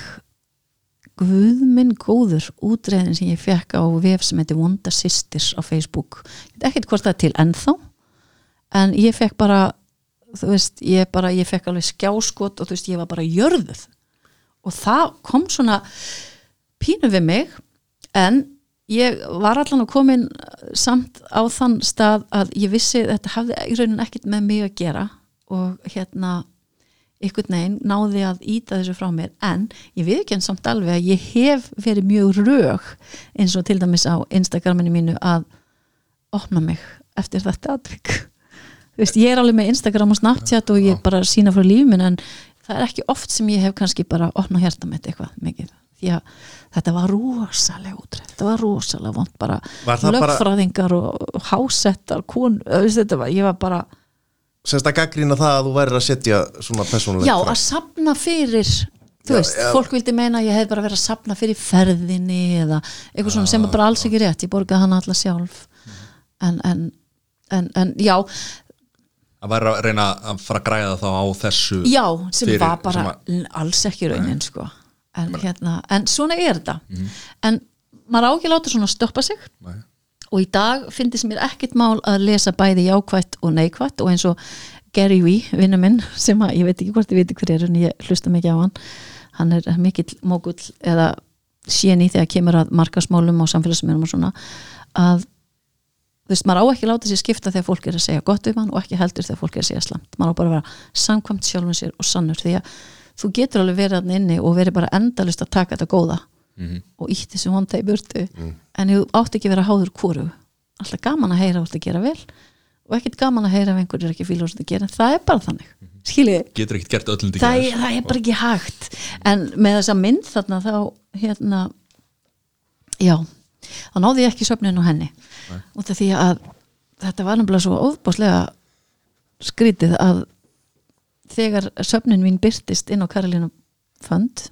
[SPEAKER 2] guð minn góður útreðin sem ég fekk á vef sem heitir Wanda Sisters á Facebook. Ekkert hvort það til ennþá en ég fekk bara þú veist, ég bara, ég fekk alveg skjáskot og þú veist, ég var bara jörðuð. Og það kom svona pínu við mig en ég var allan að komin samt á þann stað að ég vissi þetta hafði í raunin ekkert með mig að gera og hérna ykkur neginn náði að íta þessu frá mér. En ég viðkjönn samt alveg að ég hef verið mjög rög eins og til dæmis á Instagraminu mínu að opna mig eftir þetta atvik veist, ég er alveg með Instagram og Snapchat og ég bara sína frá lífin en það er ekki oft sem ég hef kannski bara opna hérta mitt eitthvað mikið. Því að þetta var rosalega útræð þetta var rosalega vond bara
[SPEAKER 3] það bara-
[SPEAKER 2] lögfræðingar og hásettar kon, þetta var, ég var bara
[SPEAKER 3] semst að gaggrýna það að þú værir að setja svona persónulega
[SPEAKER 2] Já, að sapna fyrir þú
[SPEAKER 3] Já,
[SPEAKER 2] veist,
[SPEAKER 3] já.
[SPEAKER 2] fólk vildi meina að ég hef bara verið að sapna fyrir ferðinni eða eitthvað svona sem er bara alls ekki rétt ég borgaði hana alla sjálf. En, en, en, en já
[SPEAKER 1] að vera að reyna að fara að græða þá á þessu
[SPEAKER 2] já, sem
[SPEAKER 1] Fyrir-
[SPEAKER 2] var bara
[SPEAKER 1] sem
[SPEAKER 2] alls ekki raunin sko. En, hérna, en svona er þetta. En maður á ekki að láta svona stoppa sig.
[SPEAKER 1] Nei.
[SPEAKER 2] og í dag finnst mér ekkert mál að lesa bæði jákvætt og neikvætt og eins og Gary Vee, vinnu minn sem að, ég veit ekki hvort ég veit hver er en ég hlusta mikið á hann. Hann er mikill mógull eða séni þegar kemur að markasmálum og samfélagsmiðlum og svona að þú veist, maður á ekki láta sér skipta þegar fólk er að segja gott um hann og ekki heldur þegar fólk er að segja slamt maður á bara að vera samkvæmt sjálfum sér og sannur því að þú getur alveg verið hann inni og verið bara endalist að taka þetta góða
[SPEAKER 1] Mhm.
[SPEAKER 2] og ítt þessu vonda í burtu. En þú átt ekki að vera háður kóru alltaf gaman að heyra átt að gera vel og ekkert gaman að heyra ef einhver er ekki fíla að gera. Það er bara þannig, skiljið
[SPEAKER 1] getur ekkert gert öllum til
[SPEAKER 2] það, það er bara ekki hægt. En með þessa mynd þarna þá hérna já, þá náði ég ekki söfnin á henni út af því að þetta var nefnilega svo ofbáslega skrítið að þegar söfnin mín byrtist inn á Karolínu Fönd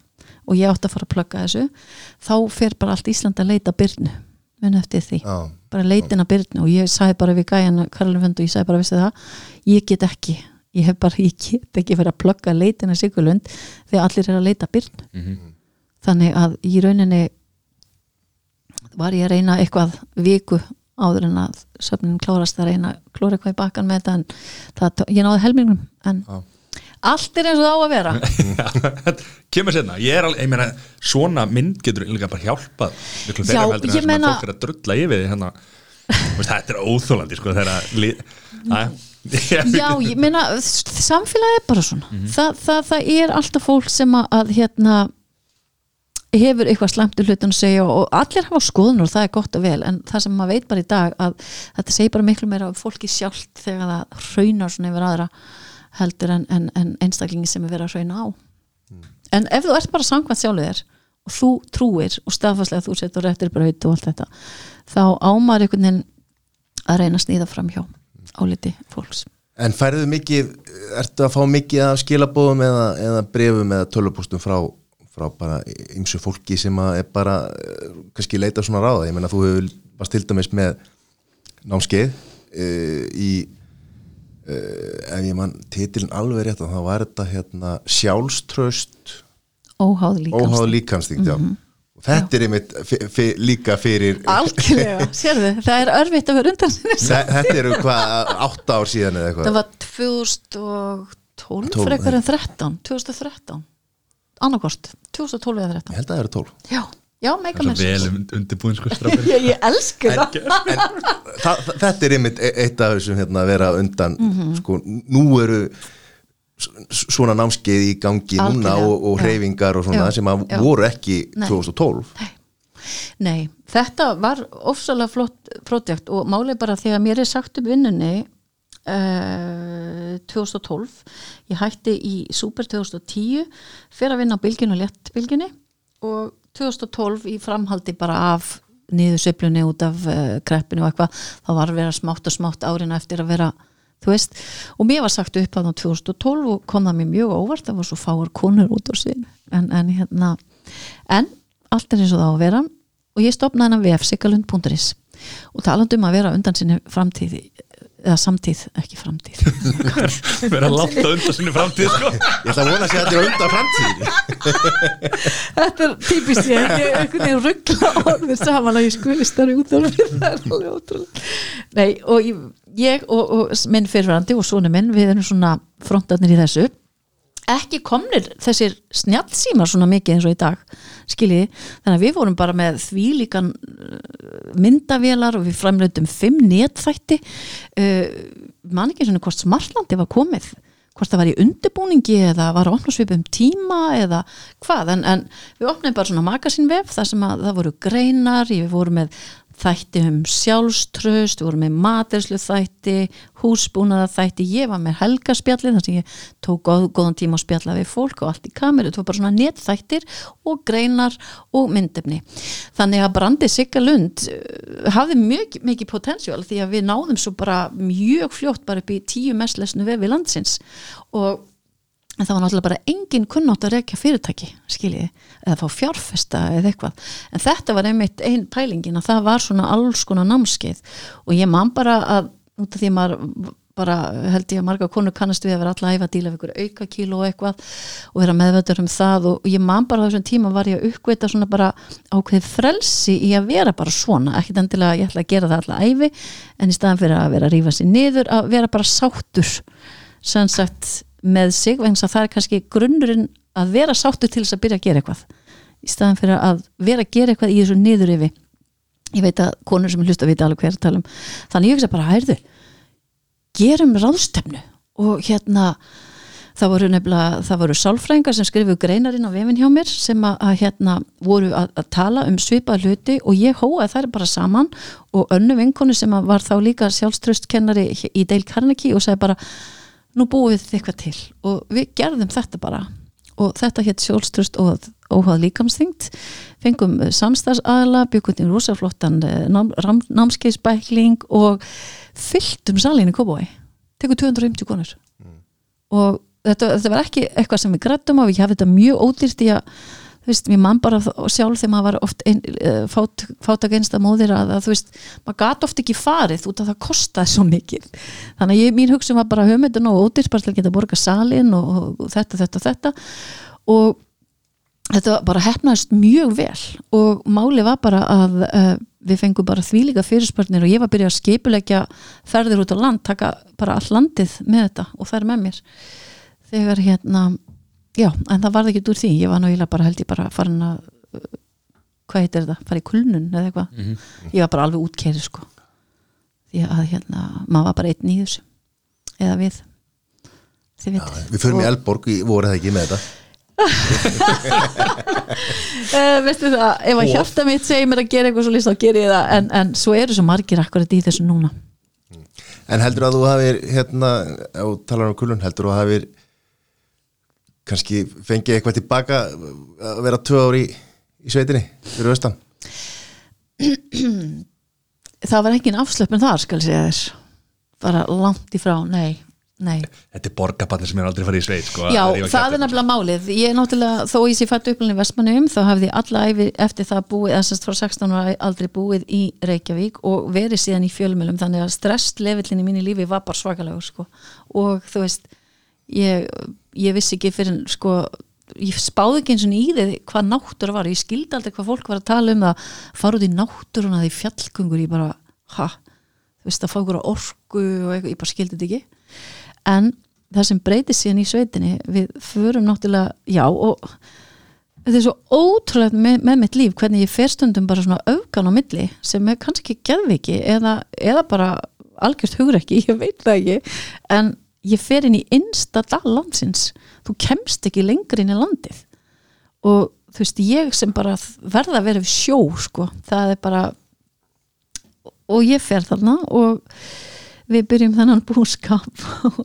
[SPEAKER 2] og ég átti að fara að plugga þessu þá fer bara allt Ísland að leita byrnu mun eftir því.
[SPEAKER 3] Já,
[SPEAKER 2] bara leitin að byrnu og ég sagði bara við gæjan Karolínu Fönd og ég sagði bara, veistu það? Ég get ekki, ég hef bara ég get ekki fyrir að plugga leitin að Sigurlund þegar allir er að leita byrnu
[SPEAKER 1] Mhm.
[SPEAKER 2] þannig að í rauninni var ég að reyna eitthvað viku áður en að söfnin klárast að reyna klóra eitthvað í bakkan með þetta en það, ég náði helmingum en
[SPEAKER 1] Já.
[SPEAKER 2] allt er eins og það á að vera.
[SPEAKER 1] Kemur sérna, ég er alveg, ég meina svona mynd getur líka bara hjálpað miklu fyrir heldur en það sem fólk er að drulla yfir því hérna, þetta er óþólandi sko þegar að
[SPEAKER 2] Já, ég meina, samfélagið er bara svona. Þa, það, það er alltaf fólk sem að hérna hefur eitthvað slæmt um hlutin að segja og allir hafa skoðunur og það er gott og vel en það sem maður veit bara í dag að þetta segir bara miklu meira af fólki sjálft þegar það hraunar svona yfir aðra heldur en, en, en einstaklingi sem er verið að hrauna á. En ef þú ert bara samkvæmt sjálfur þér og þú trúir og staðfastlega þú setur réttir braut og allt þetta þá ámar einhvern veginn að reyna að snýða fram hjá áliti fólks.
[SPEAKER 3] En færðu mikið, ertu að fá mikið af skilabóðum eða, eða brefum eða tölvupústum frá, frá bara ymsu fólki sem er bara eh, kannski leita svona ráða, ég meina þú hefur varst til dæmis með námskeið uh, í uh, ef ég mann titilin alveg rétt þá var þetta hérna sjálfströst
[SPEAKER 2] óháð líka
[SPEAKER 3] óháð líkanstingt, já. Og þetta er einmitt líka fyrir
[SPEAKER 2] algjörlega, sérðu, það er örfitt að vera undan
[SPEAKER 3] þetta eru hvað, átta ár síðan eða eitthvað?
[SPEAKER 2] Það var 2012
[SPEAKER 3] Tólf,
[SPEAKER 2] frekar en 13 2013 annarkost, 2012 eða 13
[SPEAKER 3] ég held að það eru tólf.
[SPEAKER 2] Já, já,
[SPEAKER 1] er svo
[SPEAKER 2] message
[SPEAKER 1] vel um- undirbúin sko strafur
[SPEAKER 2] ég, ég elsku það.
[SPEAKER 3] Þetta er einmitt e- eitt af þessum hérna að vera undan
[SPEAKER 2] Mhm.
[SPEAKER 3] sko, nú eru svona námskeið í gangi núna
[SPEAKER 2] Algjörlega,
[SPEAKER 3] og, og
[SPEAKER 2] já.
[SPEAKER 3] hreyfingar og svona
[SPEAKER 2] Já,
[SPEAKER 3] sem að
[SPEAKER 2] já.
[SPEAKER 3] voru ekki
[SPEAKER 2] Nei.
[SPEAKER 3] 2012
[SPEAKER 2] Nei, þetta var ofsalega flott projekt og málið bara þegar mér er sagt upp vinnunni uh, 2012 ég hætti í Super 2010 fyrir að vinna á bylginu og léttbylginni og 2012 í framhaldi bara af niðursöflunni út af uh, kreppinu og eitthvað þá var að vera smátt og smátt árina eftir að vera þú veist, og mér var sagt upp að á 2012 og kom það mér mjög óvart það var svo fáar konur út á síðan en, en hérna, en allt er eins og það á að vera. Og ég stopnaði hennar vef sigalund.is og talandi um að vera undan sinni framtíð eða samtíð, ekki framtíð
[SPEAKER 1] Verða látt á undan sinni framtíð sko
[SPEAKER 3] ég ætla að vona að sé að þetta er undan framtíðinni
[SPEAKER 2] Þetta er típist ég, ég er einhvern veginn ruggla orðið saman að ég skuli starfi út af mér, það er alveg ótrúlega. Nei, og ég, ég og, og minn fyrirverandi og svona minn, við erum svona frontarnir í þessu. Ekki komnir þessir snjallsímar svona mikið eins og í dag, skiljiði. Þannig að við vorum bara með þvílíkan uh, myndavélar og við framlöndum fimm netþætti. Uh, man ekki svona hvort smartlandi var komið hvort það var í undirbúningi eða var að opna svipum tíma eða hvað, en, en við opnaðum bara svona magasínvef þar sem að það voru greinar, við vorum með þætti um sjálfströst, við vorum með materslu þætti, húsbúnaða þætti, ég var með helgaspjallið þar sem ég tók góð, góðan tíma að spjalla við fólk og allt í kameru, þetta var bara svona netþættir og greinar og myndefni. Þannig að brandi Sigga Lund uh, hafði mjög mikið potensjál því að við náðum svo bara mjög fljótt bara upp í tíu mest lesnu vefi landsins. Og en það var náttúrulega bara engin kunnátt að rekja fyrirtæki, skiljiði, eða fá fjárfesta eða eitthvað, en þetta var einmitt einn pælingin að það var svona alls konar námskeið. Og ég man bara að út af því að maður bara held ég að marga konur kannast við að vera alltaf æfa að díla við ykkur auka kíló og eitthvað og vera meðvöldur um það og ég man bara á þessum tíma var ég að uppveita svona bara ákveð frelsi í að vera bara svona, ekkit endilega ég ætla að gera það alltaf æfi en í staðan fyrir að vera að rífa sér niður að vera bara sáttur. Sem sagt með sig vegna að það er kannski grunnurinn að vera sáttur til þess að byrja að gera eitthvað. Í staðan fyrir að vera að gera eitthvað í þessu niður yfir ég veit að konur sem hlusta vita alveg hver að tala um. Þannig ég hugsa bara, hæyrðu gerum ráðstefnu. Og hérna það voru nefnilega, það voru sálfrængar sem skrifu greinarinn á vefin hjá mér sem að, að hérna voru að, að tala um svipað hluti og ég hóa þær bara saman og önnu vinkonu sem að var þá líka sjálfströstkennari í Dale Carnegie og sagði bara nú búum við eitthvað til og við gerðum þetta bara. Og þetta hétt sjálfströst og óhað líkamsþyngd. Fengum samstagsaðala, byggum til rúsaflottan nám, námskeiðsbækling og fylltum salin í Kóbói tekur 250 konur. Og þetta, þetta var ekki eitthvað sem við grættum á, við hafði þetta mjög ódýrt í að þú veist, mér mann bara sjálf þegar maður var oft ein, uh, fát, fátak einsta móðir að, að þú veist, maður gat oft ekki farið út af það kostaði svo mikið. Þannig að ég, mín hugsun var bara höfmyndun og að geta borga salin og, og, þetta, þetta, þetta. Og þetta bara hefnaðist mjög vel. Og máli var bara að uh, við fengum bara þvílíka fyrirspörnir og ég var að byrja að skipulegja ferðir út á land, taka bara all landið með þetta og er með mér. Þegar hérna já, en það varði ekki úr því, ég var náttúrulega bara held ég bara farin að uh, hvað heitir þetta, fara í kulnun eða eitthvað. Ég var bara alveg útkerri sko. Því að hérna, maður var bara einn í þessu. Eða við. Veit.
[SPEAKER 3] Við förum í Elborg, í voru það ekki með þetta?
[SPEAKER 2] Uh, veistu það, ef að hjarta mitt segir mér að gera eitthvað svo list þá ger ég það. En, en svo eru svo margir akkurat í þessu núna.
[SPEAKER 3] En heldur að þú hafir hérna, á talar um kulun, heldur að þú hafir kannski fengið eitthvað tilbaka að vera tvö ári í, í sveitinni fyrir austan.
[SPEAKER 2] Það var ekki afslöpun þar skal ég segja þér. Bara langt í frá, nei, nei.
[SPEAKER 1] Þetta er borgarballir sem er aldrei farið í sveit sko,
[SPEAKER 2] Já, það er nefnilega málið. Ég er náttúrulega, þó ég sé fættu upplinni Vestmannum þá hafði ég alla æfi eftir það búið sérst frá 16 ára aldrei búið í Reykjavík og verið síðan í fjölmjölum þannig að stresslefillin í mínu lífi var bara svakalegur sko. og þú veist ég, ég vissi ekki fyrir sko, ég spáði ekki eins og í þið hvað náttúra var, ég skildi aldrei hvað fólk var að tala um það, fara út í náttúruna því fjallgöngur, ég bara, ha? Þú veist, að fá ykkur orku og eitthvað, ég bara skildi þetta ekki. En það sem breytist síðan í sveitinni við förum náttúrulega, já og þetta er svo ótrúlega með, með mitt líf hvernig ég fer stundum bara svona aukan á milli sem er kannski ekki geðviki eða, eða bara algjört hugur ekki ég veit það ekki. En ég fer inn í innsta dal landsins. Þú kemst ekki lengur inn í landið. Og þú veist ég sem bara verða að vera við sjó sko, það er bara og ég fer þarna og við byrjum þennan búskap og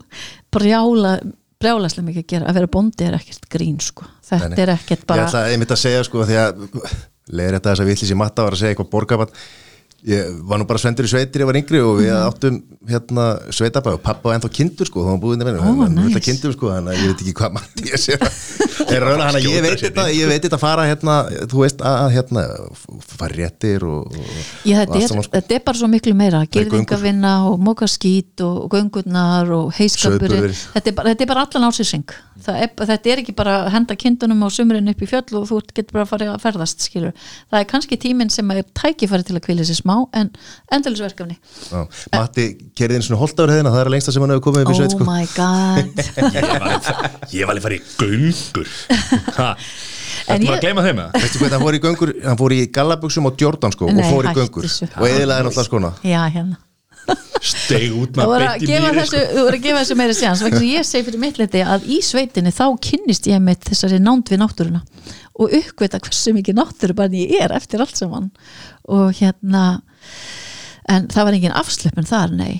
[SPEAKER 2] brjála brjálaslega mikið að gera, að vera bóndi er ekkert grín sko, þetta
[SPEAKER 3] Nei,
[SPEAKER 2] er ekkert
[SPEAKER 3] Ég
[SPEAKER 2] bara
[SPEAKER 3] ætla einmitt að segja sko því að leiðir þetta þess að villis í matta var að segja eitthvað borgabann ég var nú bara svendur í sveitir ég var yngri og við áttum hérna sveitabæð og pappa var ennþá kindur sko þá var búin að
[SPEAKER 2] Ó,
[SPEAKER 3] vinna
[SPEAKER 2] nice.
[SPEAKER 3] nice. kindum sko þannig að ég veit ekki hvað matti ég sé er að ég veit þetta ég veit þetta fara hérna þú veist að að, hérna fara réttir og, og,
[SPEAKER 2] Já, þetta, er,
[SPEAKER 3] sko.
[SPEAKER 2] er bara svo miklu meira
[SPEAKER 3] er
[SPEAKER 2] gerðingavinna og mókarskít og, göngurnar og heiskapur þetta, er bara- bara allan ásýsing þetta er ekki bara að henda kindunum á sumrin upp í fjöll og þú getur bara að fara að ferðast skilur. það er kannski tíminn sem er tækifæri til að kvíla sér smá en endilisverkefni
[SPEAKER 3] Já. Matti kerði einu svona holtafur hefðina það er að lengsta sem hann hefur komið upp í sveit
[SPEAKER 2] oh
[SPEAKER 3] sko
[SPEAKER 2] my god.
[SPEAKER 1] Ég var alveg farið í göngur. Ha,
[SPEAKER 2] En
[SPEAKER 1] Þetta var að gleyma þeim eða?
[SPEAKER 3] Veistu hvað hann fór í göngur, hann fór í gallabuxum og Jordan sko
[SPEAKER 2] Nei,
[SPEAKER 3] og fór í göngur. og eðilaði náttúrulega skona
[SPEAKER 2] já hérna
[SPEAKER 1] Steig út með
[SPEAKER 2] gefa
[SPEAKER 1] mýri
[SPEAKER 2] þessu,
[SPEAKER 1] sko.
[SPEAKER 2] þú voru að gefa þessu meira séans ég segi fyrir mitt liti að í sveitinni þá kynnist ég með þessari nánd við náttúruna og uppvita hversu mikið náttúru bara ég er eftir allt saman. Og hérna en það var engin afslöpun þar, nei.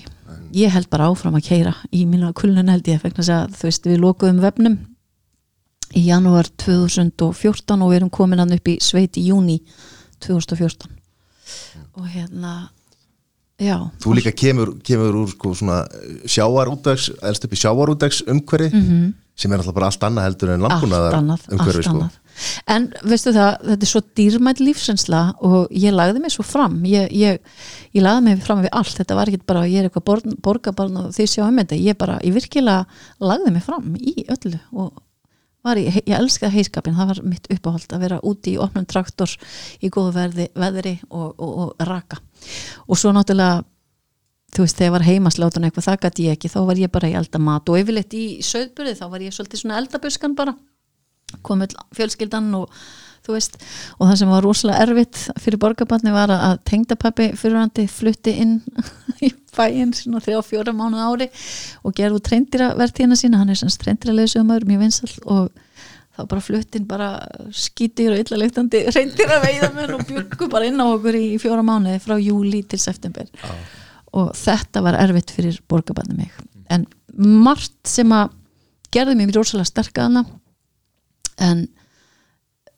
[SPEAKER 2] Ég held bara áfram að keira í mínu kulnun held ég að þú veist við lokuðum vefnum í janúar 2014 og við erum komin hann upp í sveit í júni 2014 og hérna já,
[SPEAKER 3] Þú líka kemur, kemur úr sko svona sjávarútdags, elst upp í sjávarútdags umhverfi sem er alltaf bara allt annað heldur en landbúnaðar umhverfi sko.
[SPEAKER 2] en veistu það, þetta er svo dýrmætt lífsreynsla og ég lagði mig svo fram. Ég, ég, ég lagði mig fram við allt. Þetta var ekki bara, ég er eitthvað borg, borgarbarn og þið sjá um þetta, ég bara, ég virkilega lagði mig fram í öllu og var í, ég elskaði heiskapin það var mitt uppáhald að vera úti í opnum traktor í góðu verði, veðri og, og, og raka. Og svo náttúrulega þú veist, þegar var heimaslátun eitthvað, það gæti ég ekki, þá var ég bara í eldamat. Og yfirleitt í söðburði, þá var ég svolítið svona eldabuskan bara. Komið fjölskyldan og þú veist, og það sem var rosalega erfitt fyrir borgarbarni var að tengdapappi fyrirhandi flutti inn í bæinn svona þrjá fjóra mánuð á ári og gerðu treyndira vertíðina sína, hann er sem treyndira leysumar mjög vinsall og þá bara fluttin bara skítir og illa leiktandi reyndir að veiða menn og björgu bara inn á okkur í fjóra mánuði frá júli til september. Og þetta var erfitt fyrir borgarbarni mig. En margt sem að gerði mér rosalega sterkaðana en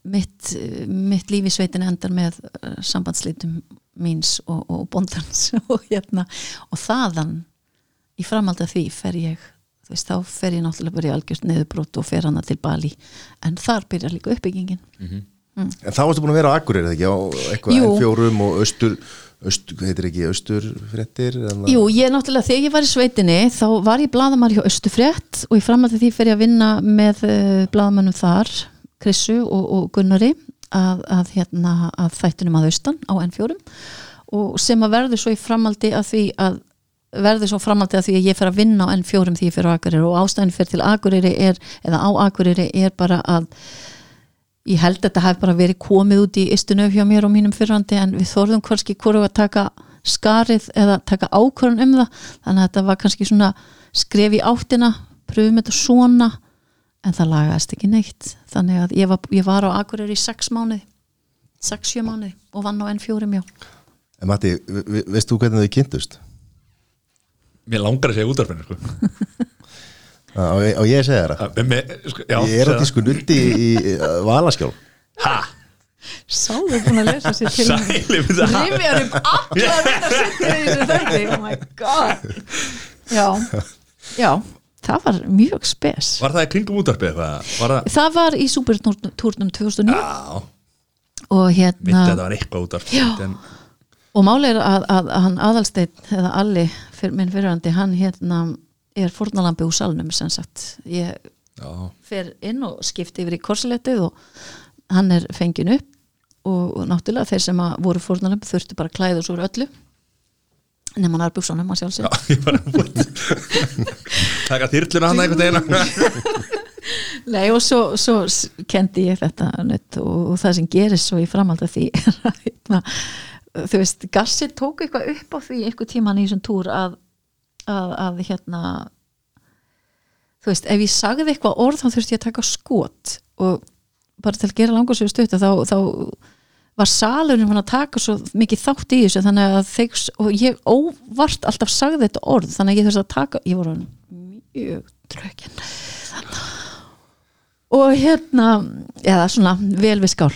[SPEAKER 2] mitt, mitt líf í sveitin endar með uh, sambandslítum míns og, og bóndans og hérna og þaðan í framhald af því fer ég veist, þá fer ég náttúrulega bara í algjört neðubrot og fer hana til Bali. En þar byrjar líka uppbyggingin.
[SPEAKER 3] En þá varstu búin að vera á Akureyri eða ekki? Á eitthvað. N4 og austur, austur heitir ekki austur fréttir
[SPEAKER 2] Jú, ég náttúrulega, þegar ég var í sveitinni þá var ég bladamar hjá Östufrétt og í framhald af því fer ég að vinna með uh, bladamannum þar, Krissu og, og Gunnari að, að, hérna, að þættunum að austan á N4 og sem að verður svo í framhaldi að því að verður svo framhaldi að því að ég fer að vinna á N4 því ég fer á Akureyri og ástæðin fer til Akureyri er, eða á Akureyri er bara að ég held að þetta hef bara verið komið út í ystunöf hjá mér og mínum fyrrandi en við þorðum hvorki hvoru að taka skarið eða taka ákvörðun um það. Þannig að þetta var kannski svona skref í áttina, pröfum þetta svona en það lagaðist ekki neitt þannig að ég var, ég var á Akureyri í sex mánuði, sex, sjö mánuði og vann á N4 mjó
[SPEAKER 3] En Matti, ve- ve- veist þú hvernig þau kynntust?
[SPEAKER 1] Mér langar að segja útvarfinu sko.
[SPEAKER 3] Á, á ég segja það?
[SPEAKER 1] Að- með, sko, já,
[SPEAKER 3] Ég er að tísku nutti í, í uh, Valaskjál
[SPEAKER 1] það. Ha?
[SPEAKER 2] Sáðu búin að lesa sér til
[SPEAKER 1] Sæli við það
[SPEAKER 2] Rifjar upp allar þetta settir í þessu þætti oh my god já, já, það var mjög spes.
[SPEAKER 1] Var það í kringum? Var það
[SPEAKER 2] það var í Supertúrnum 2009
[SPEAKER 1] Já,
[SPEAKER 2] og hérna
[SPEAKER 1] þetta var eitthvað útvarf
[SPEAKER 2] Já.
[SPEAKER 1] en,
[SPEAKER 2] og máli er að, að, að hann aðalsteinn eða Alli, fyr, minn fyrirhandi hann hérna er fórnalambi úr salnum sem sagt, ég
[SPEAKER 1] Já,
[SPEAKER 2] fer inn og skipti yfir í korsilettið og hann er fengin upp og, og náttúrulega þeir sem að voru fórnalambi þurftu bara að klæða svo úr öllu nema hann er búksanum að sjálfsög
[SPEAKER 1] já, ég var að Taka þyrluna hann eitthvað
[SPEAKER 2] Nei og svo, svo kendi ég þetta nutt, og, það sem gerist svo í framhald af því er að hérna, þú veist, Gassi tók eitthvað upp á því einhver tíman í þessum túr að, að, að hérna þú veist, ef ég sagði eitthvað orð þá þurfti ég að taka skot og bara til að gera langur sér stutt þá, þá var salurinn fann að taka svo mikið þátt í þessu þannig að þeir, og ég óvart alltaf sagði þetta orð þannig að ég þurfti að taka ég voru mjög trökin og hérna eða svona vel við skál.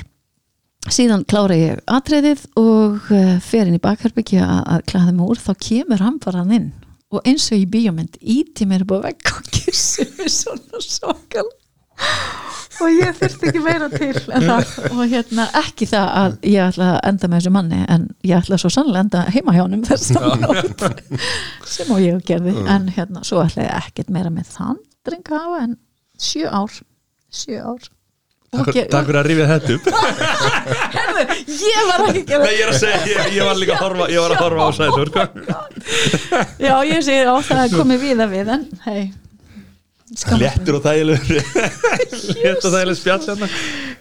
[SPEAKER 2] Síðan klára ég atriðið og uh, fer inn í bakherbyggja að, að klæða mig úr, þá kemur hann bara hann inn og eins og í bíómynd íti mér upp á vegg og kissi mig svona svakal og ég þurfti ekki meira til en það, og hérna ekki það að ég ætla að enda með þessu manni en ég ætla svo sannlega að enda heima hjá að sem og ég gerði. En hérna svo ætla ég ekkert meira með þann dreng að hafa en sjö ár sjö ár.
[SPEAKER 1] Takk,
[SPEAKER 2] Og
[SPEAKER 1] fyrir að rifja þetta upp.
[SPEAKER 2] Herðu, ég var ekki að gera
[SPEAKER 1] Nei, ég er að segja, ég, ég var líka að horfa Ég var að horfa á sæður sko.
[SPEAKER 2] Já, ég segi á það að komi við að við en hei
[SPEAKER 1] Léttur og þægilegur. Léttur og þægilegur spjall hérna.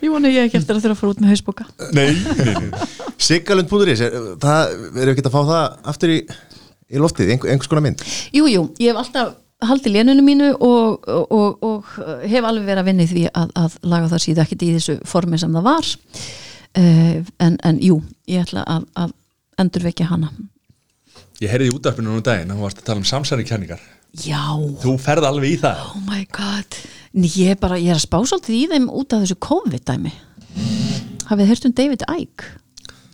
[SPEAKER 2] Ég vona ég ekki eftir að þurfa að fara út með hausboka
[SPEAKER 1] Nei, nei, nei.
[SPEAKER 3] Siggalund.is, það við ekki að fá það aftur í, í loftið, einhver, einhvers konar mynd?
[SPEAKER 2] Jú, jú, ég hef alltaf haldið lénunu mínu og, og, og, og hef alveg verið að vinna í því að, að laga það síðu ekkert í þessu formi sem það var. Uh, en, en jú, ég ætla að, að endurvekja hana.
[SPEAKER 1] Ég heyrði í útarpinu nú um daginn að hún varst að tala um samsæri kenningar
[SPEAKER 2] Já,
[SPEAKER 1] Þú ferð alveg í það.
[SPEAKER 2] Oh my god. Ný, ég, bara, ég er að spá svolítið í þeim út af þessu COVID-dæmi. Hafið heyrt um David Icke?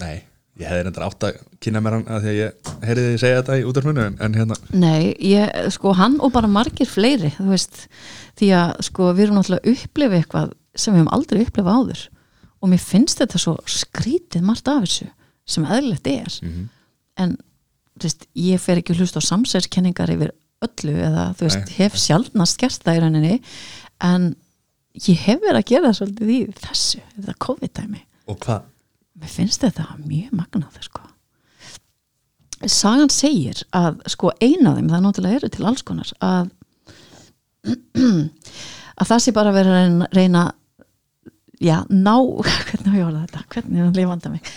[SPEAKER 1] Nei, ég hefði reyndar átt að kynna mér hann að því að ég heyrði þið segja þetta í útarpinu en, hérna,
[SPEAKER 2] Nei, ég, sko hann og bara margir fleiri, þú veist því að sko við erum náttúrulega að upplifa eitthvað sem við höfum aldrei upplifað áður. Og mér finnst þetta svo skrítið margt af þessu sem eðlilegt er. En þú veist, ég fer ekki að hlusta á samsæðskenningar yfir öllu eða þú veist,
[SPEAKER 1] Nei.
[SPEAKER 2] hef sjaldnast gert það í rauninni en ég hef verið að gera það svolítið í þessu, þetta COVID-dæmi
[SPEAKER 1] og hvað
[SPEAKER 2] mér finnst þetta mjög magnað sko. sagan segir að sko eina af þeim, það náttúrulega eru til alls konar að að það sé bara verið að reyna, já, ná hvernig orða þetta, hvernig er að lifanda mig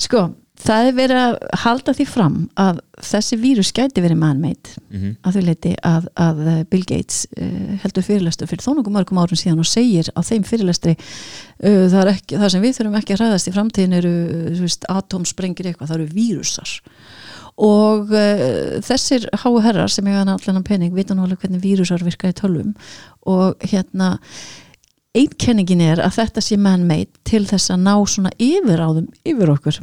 [SPEAKER 2] sko, það er verið að halda því fram að þessi vírus gæti verið man-made
[SPEAKER 1] Mhm.
[SPEAKER 2] að þau leiti að, að Bill Gates uh, heldur fyrirlestu fyrir þó nokkuð mörgum árum síðan og segir á þeim fyrirlestri uh, það, er ekki, það sem við þurfum ekki að ræðast í framtíðin eru uh, atomsprengir eitthvað, það eru vírusar og uh, þessir háu herrar sem eiga allan pening vita nú alveg hvernig vírusar virka í tölvum og hérna einkenningin er að þetta sé man-made til þess að ná svona yfiráðum yfir okkur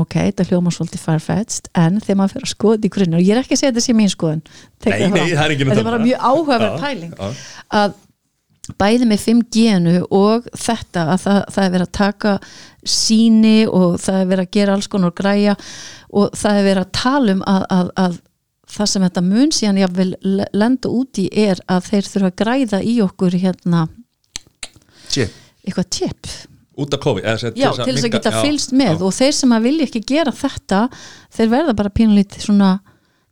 [SPEAKER 2] ok, þetta hljóma svolítið farfetched en þegar maður fyrir að skoða þetta í grunni og ég er ekki að segja þetta sé mín skoðun Tek
[SPEAKER 1] Nei, nei, það er enginn að
[SPEAKER 2] þetta er bara
[SPEAKER 1] um
[SPEAKER 2] mjög áhugaverð pæling.
[SPEAKER 1] já.
[SPEAKER 2] að bæði með 5G-nu og þetta að það, það er verið að taka síni og það er verið að gera alls konar græja og það er verið að tala um að, að, að það sem þetta mun síðan ég vil lenda út í er að þeir þurfa að græða í okkur hérna
[SPEAKER 3] Tjé,
[SPEAKER 2] eitthvað tjepp
[SPEAKER 1] út af COVID eða,
[SPEAKER 2] já, til þess að
[SPEAKER 1] minnka-
[SPEAKER 2] geta fylst með
[SPEAKER 1] já.
[SPEAKER 2] og þeir sem að vilja ekki gera þetta þeir verða bara pínlítið svona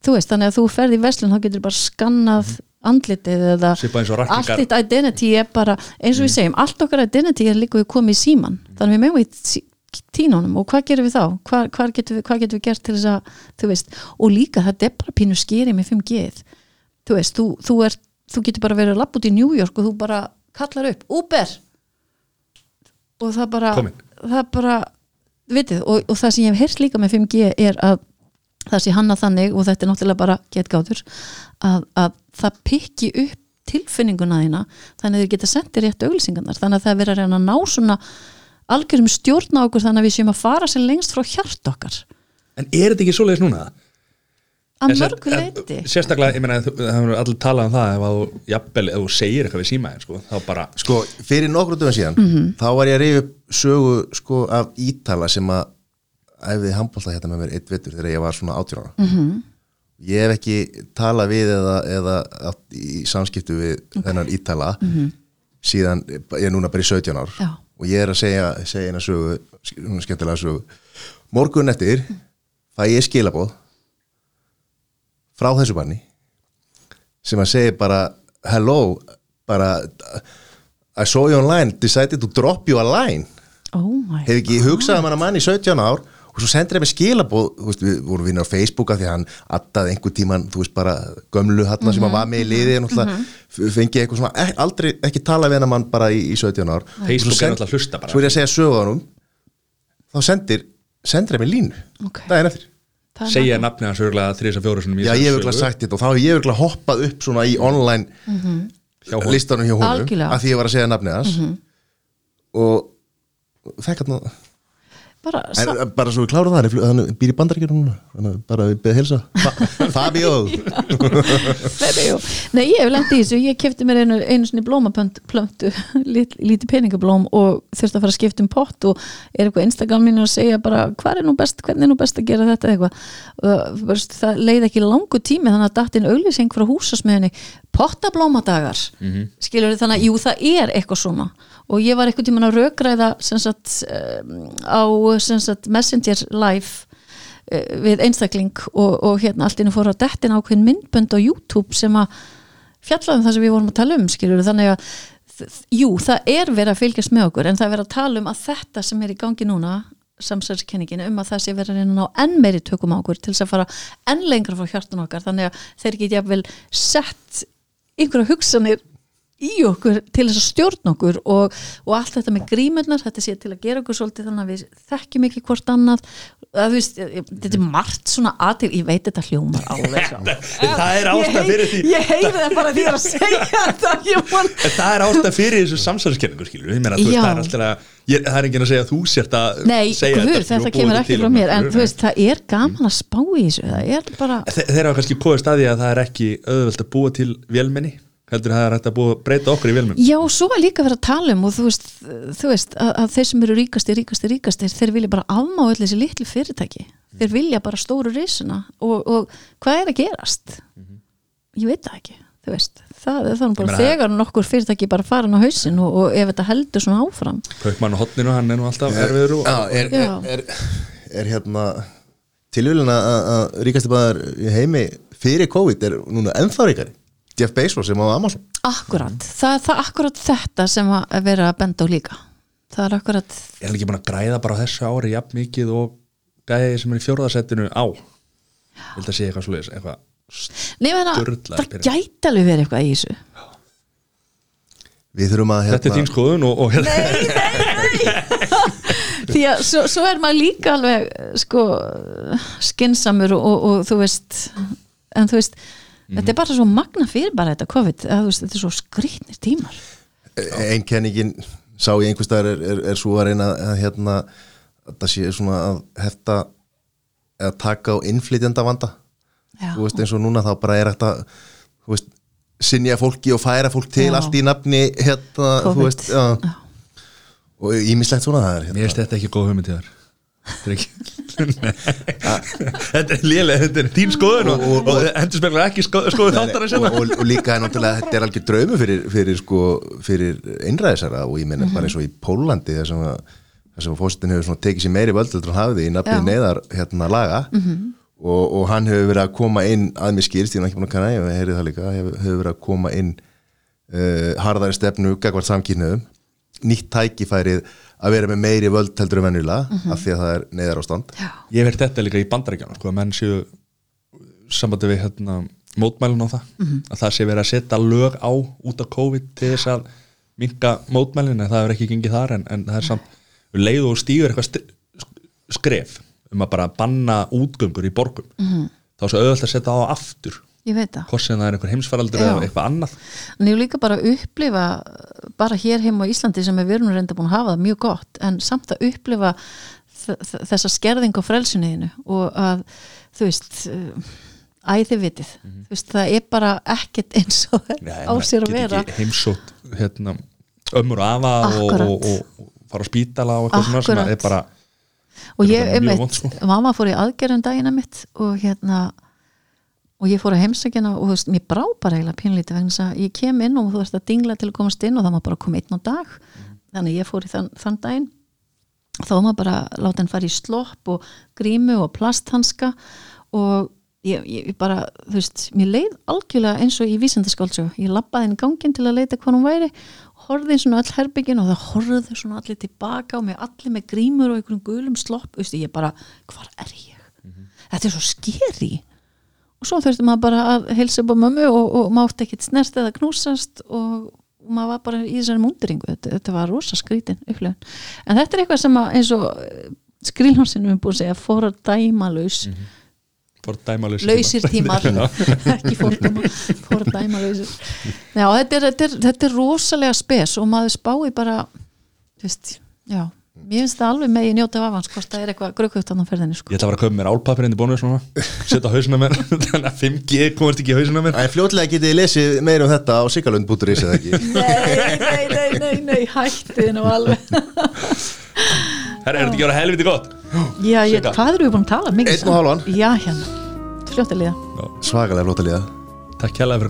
[SPEAKER 2] þú veist, þannig að þú ferð í veslun þá getur bara skannað andlitið eða
[SPEAKER 1] Svipað eins og rakningar.
[SPEAKER 2] allt þitt identity er bara eins og við segjum, allt okkar identity er líka við komið í síman, þannig við megum í tínunum og hvað gerum við þá? Hvað, hvað, getum við, hvað getum við gert til þess að þú veist, og líka þetta er bara pínu skeri með 5G þú veist, þú, þú, er, þú getur bara verið að lappa út í New York og þú bara kallar upp, Uber og það bara
[SPEAKER 1] Komin.
[SPEAKER 2] það bara, vitið, og, og það sem ég hef heyrt líka með 5G er að það sé hanna þannig og þetta er náttúrulega bara getgátur að, að það pikki upp tilfinninguna þína þannig að þið geta sendið rétt auglýsingarnar þannig að það er verið að reyna að ná svona algjörum stjórn á okkur þannig að við séum að fara sem lengst frá hjart okkar
[SPEAKER 1] En er þetta ekki svoleiðis núna?
[SPEAKER 2] Að mörgu leiti
[SPEAKER 1] Sérstaklega, ég meina, það hefur allir talað um það ef að þú, jafnvel, ef þú segir eitthvað við símaðin sko, þá bara,
[SPEAKER 3] sko, fyrir nokkru dögum síðan
[SPEAKER 2] Mhm.
[SPEAKER 3] þá var ég að reyfi upp sögu sko, af Ítala sem að æfði handbólta hérna með mér eitt vetur þegar ég var svona 18 ára
[SPEAKER 2] Mhm.
[SPEAKER 3] -hmm. ég hef ekki talað við eða, eða átt í samskiptu við þennan Ítala síðan, ég er núna bara í 17 ár.
[SPEAKER 2] Já.
[SPEAKER 3] og ég er að segja, segja eina sögu skemmtilega sögu morgun eftir fæ ég skilabóð frá þessu banni sem að segja bara hello bara I saw you online, decided to drop you a line.
[SPEAKER 2] Oh my
[SPEAKER 3] hef ekki hugsað um hana mann í 17 ár og svo sendir ég mig skilabóð þú veist, við vorum vinnir á Facebooka því að hann addaði einhver tíman, þú veist bara gömlu hann sem hann var með í liði mm -hmm. fengi eitthvað svona, ek, aldrei ekki tala við hann mann bara í, í 17 ár.
[SPEAKER 1] Facebook er náttúrulega að hlusta bara.
[SPEAKER 3] svo er ég að segja sögunum þá sendir, sendir ég mig línu.
[SPEAKER 2] Ok.
[SPEAKER 3] daginn eftir
[SPEAKER 1] segja nafni hans örgulega þrís að fjóru
[SPEAKER 3] Já, ég hef örugglega
[SPEAKER 1] sögu.
[SPEAKER 3] sagt þetta og þá hef ég örugglega hoppað upp svona í online
[SPEAKER 1] Hjá honum.
[SPEAKER 3] listanum hjá honum
[SPEAKER 2] Algjörlega.
[SPEAKER 3] að því ég var að segja nafnið hans og fekk hann
[SPEAKER 2] bara,
[SPEAKER 3] en bara svo við klárum það, er hann býr í þannig að bara við beðið hilsa Fa Fabio.
[SPEAKER 2] Nei, ég hef lendið í þessu, ég kefti mér einu, einu sinni blómaplöntu, lit, lítið peningablóm og þurfti að fara að skipta um pott og er eitthvað Instagram mínu að segja bara hvað er nú best, hvernig er nú best að gera þetta? eitthvað. Það leið ekki langu tími þannig að datt inn auglýsing frá húsasmiðinni pottablómadagar. Mm skilur þannig að jú það er eitthvað svona og ég var eitthvað tíman að sagt, um, á sagt, Messenger live eh, við einstakling og, og hérna allt inni fór á dettin ákveðin myndbönd á YouTube sem að fjallaðum það sem við vorum að tala um skilur þannig að jú, það er verið að fylgjast með okkur en það er verið að tala um að þetta sem er í gangi núna samsælskenningin um að það sé verið að ná enn meiri tökum á okkur til þess að fara enn lengra frá hjartan okkar. Þannig að þeir geti jafnvel sett einhverja hugsanir í okkur til þess að stjórna okkur og, og allt þetta með grímurnar þetta sé til að gera okkur svolítið þannig að við þekkjum ekki hvort annað. Veist, þetta er margt svona aðtil ég veit þetta hljómar svo.
[SPEAKER 1] Það er ástæð fyrir því.
[SPEAKER 2] ég heyri það bara því að segja þetta
[SPEAKER 1] það er ástæð fyrir þessu
[SPEAKER 2] Já.
[SPEAKER 1] það er alltaf að það er segja að þú sért að
[SPEAKER 2] Nei,
[SPEAKER 1] segja
[SPEAKER 2] guð,
[SPEAKER 1] þetta
[SPEAKER 2] kemur ekki frá mér en veist, það er gaman að spá í þessu það
[SPEAKER 1] þeir hafa kannski komið staði að það er ekki auðvelt að búa til vélmenni heldur það er hægt að búa, breyta okkur í vélmenni
[SPEAKER 2] já, svo var líka verið að tala um og þú veist, þú veist að, að þeir sem eru ríkasti, ríkasti, ríkasti þeir vilja bara afmá öll þessi litlu fyrirtæki. Þeir vilja bara stóru risuna og, og hvað er að gerast? Ég veit það ekki þú veist, það er þannig bara þegar nokkur fyrirtæki bara farin á hausinn og, og ef þetta heldur svona áfram.
[SPEAKER 1] Kaupmann og hotninu, hann er nú alltaf erfiður og
[SPEAKER 3] Já, er, er, er, er hérna tilvílun að að ríkasti bæðar í heimi fyrir COVID er núna ennþá ríkari Jeff Bezos sem á Amazon.
[SPEAKER 2] Akkurat, það er það akkurat þetta sem að vera að benda á líka. Það er akkurat
[SPEAKER 1] er hann ekki búin að græða bara á þessu ári jafn mikið og gæði sem er í fjórðasettinu á? Ég held að sé eitthvað svoleiðis eitthvað
[SPEAKER 2] Nei, menna,
[SPEAKER 1] Sturlaður
[SPEAKER 2] það gæti alveg verið eitthvað í þessu.
[SPEAKER 3] Við þurfum að hérna,
[SPEAKER 1] þetta er þín skoðun og, og hérna,
[SPEAKER 2] því að svo, svo er maður líka alveg sko skinsamur og, og, og þú veist en þú veist, þetta er bara svo magna fyrir bara þetta COVID, að, þú veist, þetta er svo skrýtnir tímar
[SPEAKER 3] einkenningin sá ég einhvers staðar er, er, er svo að reyna að hérna að það sé svona að hefta eða taka á innflytjanda vanda
[SPEAKER 2] Já.
[SPEAKER 3] þú veist eins og núna þá bara er þetta þú veist sinja fólki og færa fólk til
[SPEAKER 2] Já.
[SPEAKER 3] allt í nafni hérna þú veist já.
[SPEAKER 2] Já.
[SPEAKER 3] og ímislegt svona það er
[SPEAKER 1] mér
[SPEAKER 3] hérna.
[SPEAKER 1] finnst þetta ekki góð hugmynd í þar þetta er lélega, þetta er þín skoðun og, og, og endur spekla ekki sko, skoðu þáttar að
[SPEAKER 3] og, og, og líka er náttúrulega þetta er algjör draumu fyrir, fyrir, sko, fyrir einræðisara og ég meina bara eins og í Pólandi þar sem að að fórsetin hefur tekið sér meiri völdur en hafði í nafni
[SPEAKER 2] Já.
[SPEAKER 3] neyðar hérna laga. Og, og hann hefur verið að koma inn að mér skýrst, ég er ekki búin að kanna ég hefur, verið að koma inn uh, harðari stefnu gagvart samkynniðum nýtt tækifærið að vera með meiri völd heldur en venjulega af því að það er neyðar ástand
[SPEAKER 2] Já.
[SPEAKER 1] ég hef verið þetta líka í bandarækjana sko, menn séu sambandi við hérna, mótmælun á það að það sé verið að setja lög á út af COVID til þess að minka mótmælun en það hefur ekki gengið þar en, en það er samt um leið og stígur eitthvað skref um að bara banna útgöngur í borgum. -hmm. þá er svo auðvöld að setja á aftur
[SPEAKER 2] ég veit það.
[SPEAKER 1] Hvort sem það er einhver heimsfaraldur eða eitthvað annað.
[SPEAKER 2] En ég vil líka bara upplifa bara hér heim á Íslandi sem við erum reynda búin að hafa það mjög gott en samt að upplifa þessa skerðing á frelsunniðinu og að þú veist æði vitið, þú veist það er bara ekkert eins og
[SPEAKER 1] Já,
[SPEAKER 2] á sér að vera.
[SPEAKER 1] heimsótt hérna, ömmur og afa og, og, og, og fara á spítala og eitthvað svona sem að er bara
[SPEAKER 2] og ég, einmitt,
[SPEAKER 1] vont, sko.
[SPEAKER 2] mamma fór í aðgerðum dagina mitt og hérna og ég fór að heimsækjana og þú veist, mér brá bara eiginlega pínlítið vegna þess að ég kem inn og þú veist að dingla til að komast inn og það má bara koma einn á dag. Þannig að ég fór í þann, þann daginn. Þá maður bara láta hann fara í slopp og grímu og plasthanska og ég, ég bara, þú veist, mér leið algjörlega eins og í vísindaskáldsögu. Ég lappaði í gangin til að leita hvað hún væri horfði inn svona öll herbyggin og það horfðu svona allir tilbaka og með allir með grímur og einhverjum gulum slopp, og svo þurfti maður bara að heilsa upp á mömmu og, og mátti ekkit snerst eða knúsast og, maður var bara í þessari múndringu þetta, þetta var rosa skrítin upplifun. En þetta er eitthvað sem að eins og skrílhónsinu er búin að segja fordæmalaus mm -hmm.
[SPEAKER 1] Fordæmalausir
[SPEAKER 2] lausir tímar. Ekki fordæma, fordæmalausir. Já, þetta þetta, þetta er rosalega spes og maður spái bara þú veist, já mér finnst það alveg með í njóta af avans hvort það er eitthvað grökkutt á ferðinni sko.
[SPEAKER 1] Ég ætla að vera að köpa mér álpapir inn í bónu svona, setja á hausina mér. Þannig að 5G komast ekki í hausina mér.
[SPEAKER 3] En fljótlega getið þið lesið meira um þetta á sigalund.is eða ekki?
[SPEAKER 2] Nei, nei, nei, nei, nei, hættið nú alveg.
[SPEAKER 1] Herra, er þetta ekki að vera helviti gott?
[SPEAKER 2] já, ég, hvað eru við búin að tala
[SPEAKER 3] Einn og hálfan.
[SPEAKER 2] já, hérna, fljóttilega
[SPEAKER 3] Svakalega flóta líða.
[SPEAKER 1] Takk kjærlega